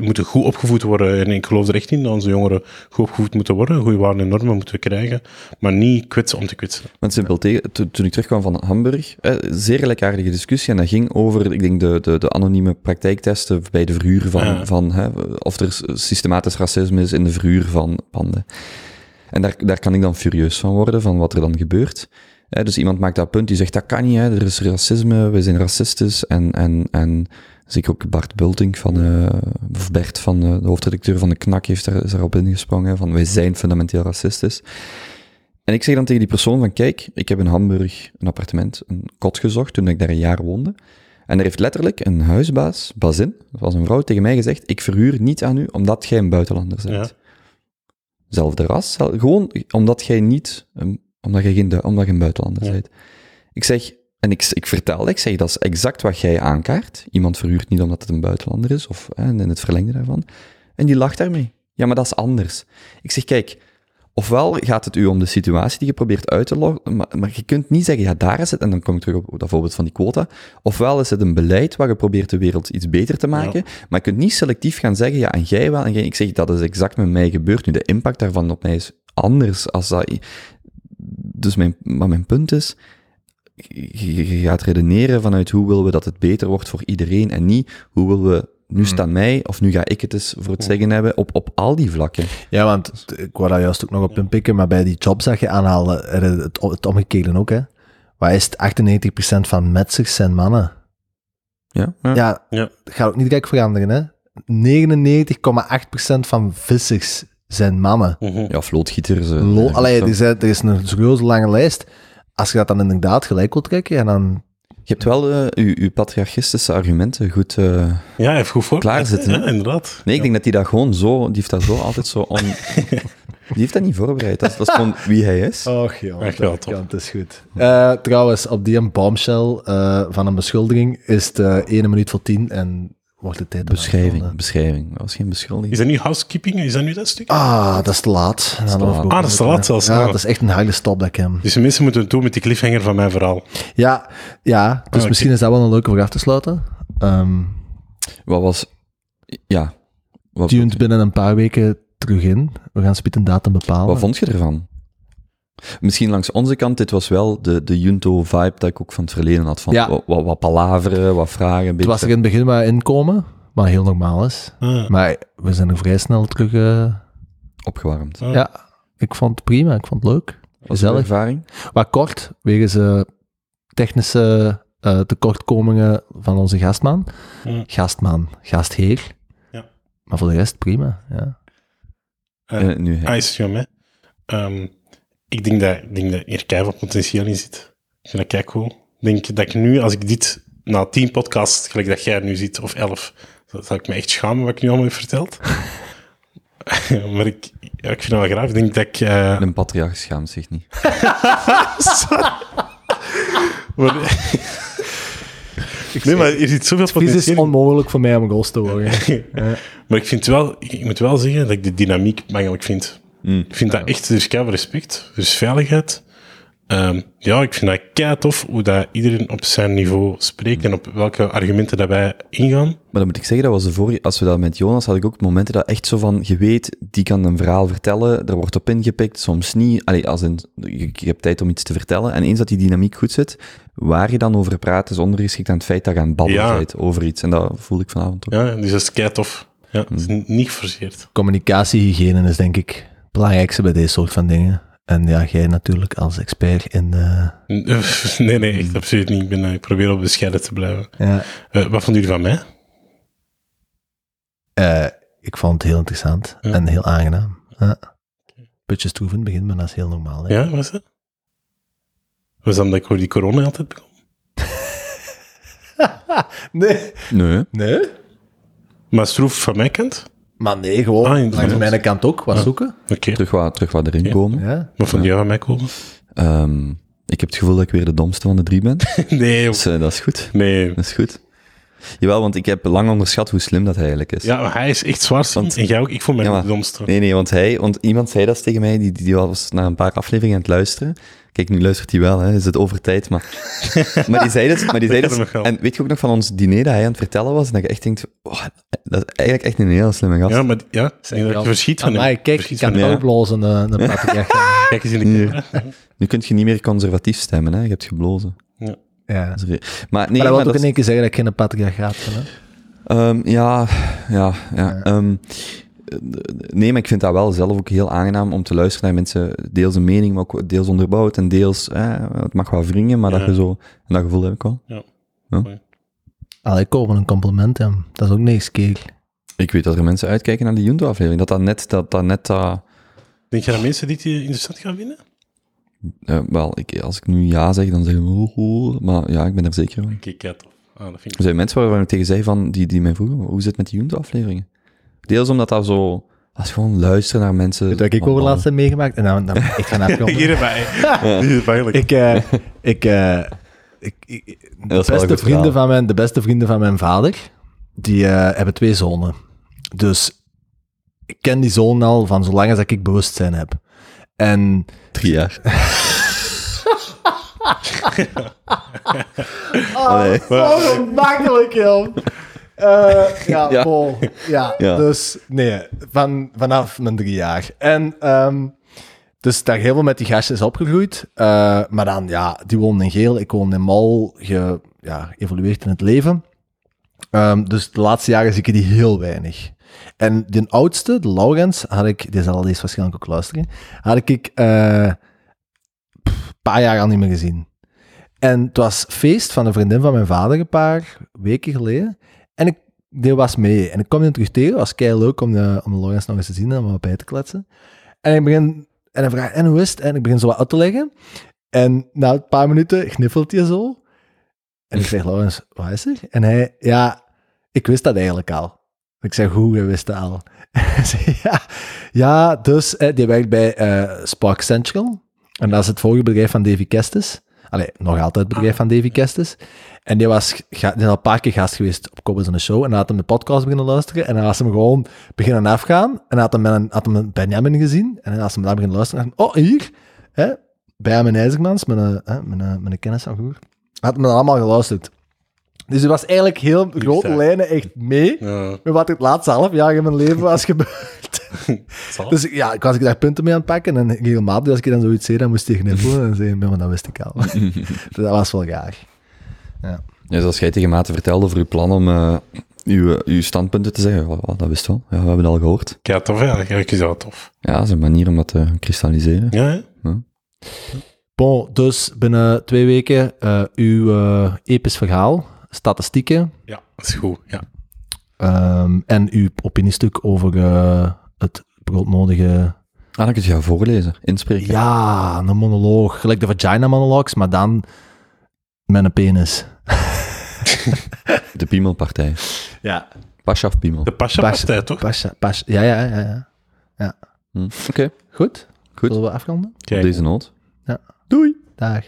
moeten goed opgevoed worden. En ik geloof er echt in dat onze jongeren goed opgevoed moeten worden. Goede waarden en normen moeten we krijgen. Maar niet kwetsen om te kwetsen. Want simpel tegen, toen ik terugkwam van Hamburg, eh, zeer gelijkaardige discussie. En dat ging over, ik denk, de, de, de anonieme praktijktesten bij de verhuur van, Ja. van hè, of er systematisch racisme is in de verhuur van panden. En daar, daar kan ik dan furieus van worden, van wat er dan gebeurt. Hè, dus iemand maakt dat punt, die zegt, dat kan niet, hè, er is racisme, wij zijn racistisch. En, en, en zeker ook Bart Bulting van, eh, of Bert van eh, de hoofdredacteur van de KNAK heeft daar, is daarop ingesprongen, van wij zijn fundamenteel racistisch. En ik zeg dan tegen die persoon van, kijk, ik heb in Hamburg een appartement, een kot gezocht toen ik daar een jaar woonde. En er heeft letterlijk een huisbaas, Bazin, dat was een vrouw, tegen mij gezegd, ik verhuur niet aan u omdat jij een buitenlander bent. Ja. Zelfde ras, gewoon omdat jij niet, um, omdat jij geen, omdat je een buitenlander Ja. bent. Ik zeg, en ik, ik vertel, ik zeg, dat is exact wat jij aankaart. Iemand verhuurt niet omdat het een buitenlander is, of hè, in het verlengde daarvan. En die lacht daarmee. Ja, maar dat is anders. Ik zeg, kijk, ofwel gaat het u om de situatie die je probeert uit te loggen, maar, maar je kunt niet zeggen, ja, daar is het, en dan kom ik terug op dat voorbeeld van die quota, ofwel is het een beleid waar je probeert de wereld iets beter te maken, maar je kunt niet selectief gaan zeggen, ja, en jij wel, en jij, ik zeg, dat is exact met mij gebeurd nu. De impact daarvan op mij is anders als dat... dus mijn, maar mijn punt is, je, gaat redeneren vanuit hoe willen we dat het beter wordt voor iedereen en niet hoe willen we, nu staan mij of nu ga ik het eens voor het zeggen hebben, op, op al die vlakken. Ja, want ik wou daar juist ook nog op inpikken, maar bij die jobs dat je aanhaalde, is het, het omgekeerde ook, hè. Waar is het 98% van metsers zijn mannen? Ja, ja. Ja, Ja. dat gaat ook niet direct veranderen, hè. 99,8% van vissers zijn mannen. Mhm. ja of loodgieters. eh, eh, allee, er, zijn, er is een serieuze lange lijst. Als je dat dan inderdaad gelijk wilt trekken, ja, dan... Je hebt wel eh, uw, uw patriarchistische argumenten goed... eh, Ja, heeft goed voor. Klaarzitten? Ja, inderdaad. Nee, ik denk dat hij dat gewoon zo... Die heeft dat zo altijd zo on... Die heeft dat niet voorbereid. Dat is, dat is gewoon wie hij is. Och ja, Echt wel top. is goed. Eh, trouwens, op die een bombshell eh, van een beschuldiging is het eh 1 minuut voor 10 en wordt de tijd... Beschrijving, beschrijving. Dat was geen beschuldiging. Is dat nu housekeeping? Is dat nu dat stuk? Ah, dat is te laat. Dan te hoef ik laat. Ah, dat is te laat zelfs. Ja, Ah. dat is echt een harde stop dat ik hem... Dus de mensen moeten het doen met die cliffhanger van mijn verhaal. Ja, ja dus oké. misschien is dat wel een leuke voor af te sluiten. Ehm Wat was... Ja. Wat, tuned binnen een paar weken terug in. We gaan spit een datum bepalen. wat vond je ervan? Misschien langs onze kant, dit was wel de, de Junto-vibe dat ik ook van het verleden had. Van Ja. wat, wat, wat palaveren, wat vragen. Een het beetje. was er in het begin wat inkomen, wat heel normaal is. Maar we zijn er vrij snel terug... eh, opgewarmd. Ja, ik vond het prima. Ik vond het leuk. Was het een Gezellig. ervaring? Wat kort, wegens eh, technische eh, tekortkomingen van onze gastman. Ja. Gastman, gastheer. Ja. Maar voor de rest prima, ja. Nu, is hè? Ehm, ik denk dat, ik denk dat hier keihard potentieel in zit. Ik vind dat kijk cool. Ik denk dat ik nu, als ik dit na tien podcasts, gelijk dat jij nu ziet, of elf, zal ik me echt schamen wat ik nu allemaal heb verteld. maar ik, ja, ik vind dat wel graag. Ik denk dat ik... eh, Een patriarch schaamt zich niet. maar- nee, maar er zit zoveel Het is potentieel onmogelijk voor mij om ghost te worden. Maar ik vind wel, ik moet wel zeggen dat ik de dynamiek belangrijk vind. Mm. Ik vind dat echt, er is keihard respect, er is veiligheid. Ehm, ja, ik vind dat kei tof hoe dat iedereen op zijn niveau spreekt en op welke argumenten dat wij ingaan. Maar dan moet ik zeggen, dat was de vorige, als we dat met Jonas had ik ook momenten dat echt zo van, je weet, die kan een verhaal vertellen, er wordt op ingepikt, soms niet. Allee, als in, je, je hebt tijd om iets te vertellen. En eens dat die dynamiek goed zit, waar je dan over praat, is ondergeschikt aan het feit dat je aan het babbelen Ja. bent over iets. En dat voel ik vanavond ook. Ja, dus dat is kei tof. Ja, dat is niet geforceerd. Communicatiehygiëne is denk ik belangrijkste bij deze soort van dingen. En ja, jij natuurlijk als expert in de... Nee, nee, echt absoluut niet. Ik, ben, eh, ik probeer op bescheiden te blijven. Ja, Eh, wat vonden jullie van mij? eh, ik vond het heel interessant Ja. en heel aangenaam. Ja. Beetje stroef in het begin, maar dat is heel normaal. hè. Ja, was dat? Was dat omdat ik die corona altijd begon? Nee. Nee. Nee? Maar stroef van mijn kant? Maar nee, gewoon Ah, langs mijn kant ook, wat Ja. zoeken. Terug wat, terug wat erin Ja. komen. Ja. Wat vond jij van mij komen? Ehm, ik heb het gevoel dat ik weer de domste van de drie ben. nee. Dus eh, dat is goed. nee. Dat is goed. Jawel, want ik heb lang onderschat hoe slim dat hij eigenlijk is. Ja, maar hij is echt zwaar. Want- en jij ook. Ik voel mij Ja, de domste. Nee, nee, want hij, want iemand zei dat tegen mij, die, die was na een paar afleveringen aan het luisteren. Kijk, nu luistert hij wel, hè, is het over tijd, maar... maar die zei dat, maar die zei Dat en weet je ook nog van ons diner dat hij aan het vertellen was, en dat je echt denkt, oh, dat is eigenlijk echt een heel slimme gast. Ja, maar ja, dat je verschiet van hem. Amai, kijk, ik Verschiet kan Ja. opblazen, eh, een patriarch. Kijk eens in de Hier. camera. Nu kun je niet meer conservatief stemmen, hè, je hebt geblozen. ja. Re- Maar nee, maar dat maar wil dat ook is- in één keer zeggen dat ik geen patriarchaat ben. Hè? Ehm, ja, ja, ja. Ja. ehm, eh, nee, maar ik vind dat wel zelf ook heel aangenaam om te luisteren naar mensen, deels een mening, maar ook deels onderbouwd en deels, eh, het mag wel wringen, maar Ja. dat je zo, en dat gevoel heb ik wel. Allee, ik hoor een compliment, ja. Dat is ook niks, keer. Ik weet dat er mensen uitkijken naar die Junto-aflevering, dat dat net, dat, dat net, dat, Denk je dat mensen dit hier interessant gaan vinden? eh, wel, ik, als ik nu ja zeg, dan zeggen we, oh, oh, maar ja, ik ben er zeker van. Kijk, ja, tof. Ah, dat vind Er ik... zijn mensen waarvan ik tegen zei van, die, die mij vroegen, hoe zit het met die Junto-afleveringen? Deels omdat dat zo, als gewoon luisteren naar mensen. Dat heb ik over laatst heb meegemaakt. En dan, dan ik ga naar Hier erbij. Hier. Ik, eh, ik, eh, ik, ik- de, beste vrienden van mijn, de beste vrienden van mijn vader, die eh, hebben twee zonen. Dus ik ken die zoon al van zolang als ik bewustzijn heb. En Drie jaar. Oh, zo makkelijk, joh. Eh, ja, Ja. Paul. Ja, Ja. dus nee, van, vanaf mijn drie jaar. En ehm, dus daar heel veel met die gastjes opgegroeid. Eh, maar dan, ja, die woonde in Geel, ik woonde in Mal, ge, ja, evolueerd in het leven. Ehm, dus de laatste jaren zie ik die heel weinig. En de oudste, de Laurens, had ik, die zal deze waarschijnlijk ook luisteren, had ik eh, een paar jaar al niet meer gezien. En het was feest van een vriendin van mijn vader een paar weken geleden. En ik die was mee. En ik kwam hem terug tegen. Het was kei leuk om de, om de Laurens nog eens te zien en om bij te kletsen. En ik begin, en hij vraagt, en hoe? En ik begin zo wat uit te leggen. En na een paar minuten gniffelt hij zo. En ik zeg, Laurens, wat is er? En hij, ja, ik wist dat eigenlijk al. Ik zeg, hoe, je wist dat al? Hij ja, ja, dus eh, die werkt bij eh, Spark Central. En dat is het vorige bedrijf van Davy Kestis. Allee, nog altijd het bedrijf van Davy Kestis. En die was die al een paar keer gast geweest op Kobbels in de Show. En hij had hem de podcast beginnen luisteren. En dan was hem gewoon beginnen afgaan. En hij had hem, een, had hem Benjamin gezien. En dan was hem daar beginnen luisteren. En hij, oh, hier. Hè, bij in IJzermans, met een, hè, met een, een kennis van vroeger. Had hem allemaal geluisterd. Dus hij was eigenlijk heel grote lijnen echt mee. Ja, Met wat het laatste half jaar in mijn leven was gebeurd. Dus ik- ja, ik was ik daar punten mee aan het pakken. En regelmatig, als ik dan zoiets zei, dan moest hij knippelen. En dan zei hij, ja, maar dat wist ik al. dus dat was wel gaar. Ja, zoals jij tegen Maarten vertelde over uw plan om eh, uw, uw standpunten te zeggen, oh, dat wist wel. Ja, we hebben het al gehoord. Ja, tof, ja. Eigenlijk is dat tof. Ja, dat is een manier om dat te kristalliseren. Ja, hè? Bon, dus binnen twee weken eh, uw eh, episch verhaal, statistieken Ja, dat is goed. Ja. ehm, en uw opiniestuk over eh, het broodnodige... Ah, dan kun je jou voorlezen, inspreken. Ja, een monoloog, gelijk de vagina monologues, maar dan met een penis. De Piemelpartij. Ja. Pascha of Piemel? De Pasha-partij, toch? Pasha, pasha, ja, ja, ja, ja. Hm, Oké, Goed? Goed. Zullen we afronden? op deze noot. Doei. Dag.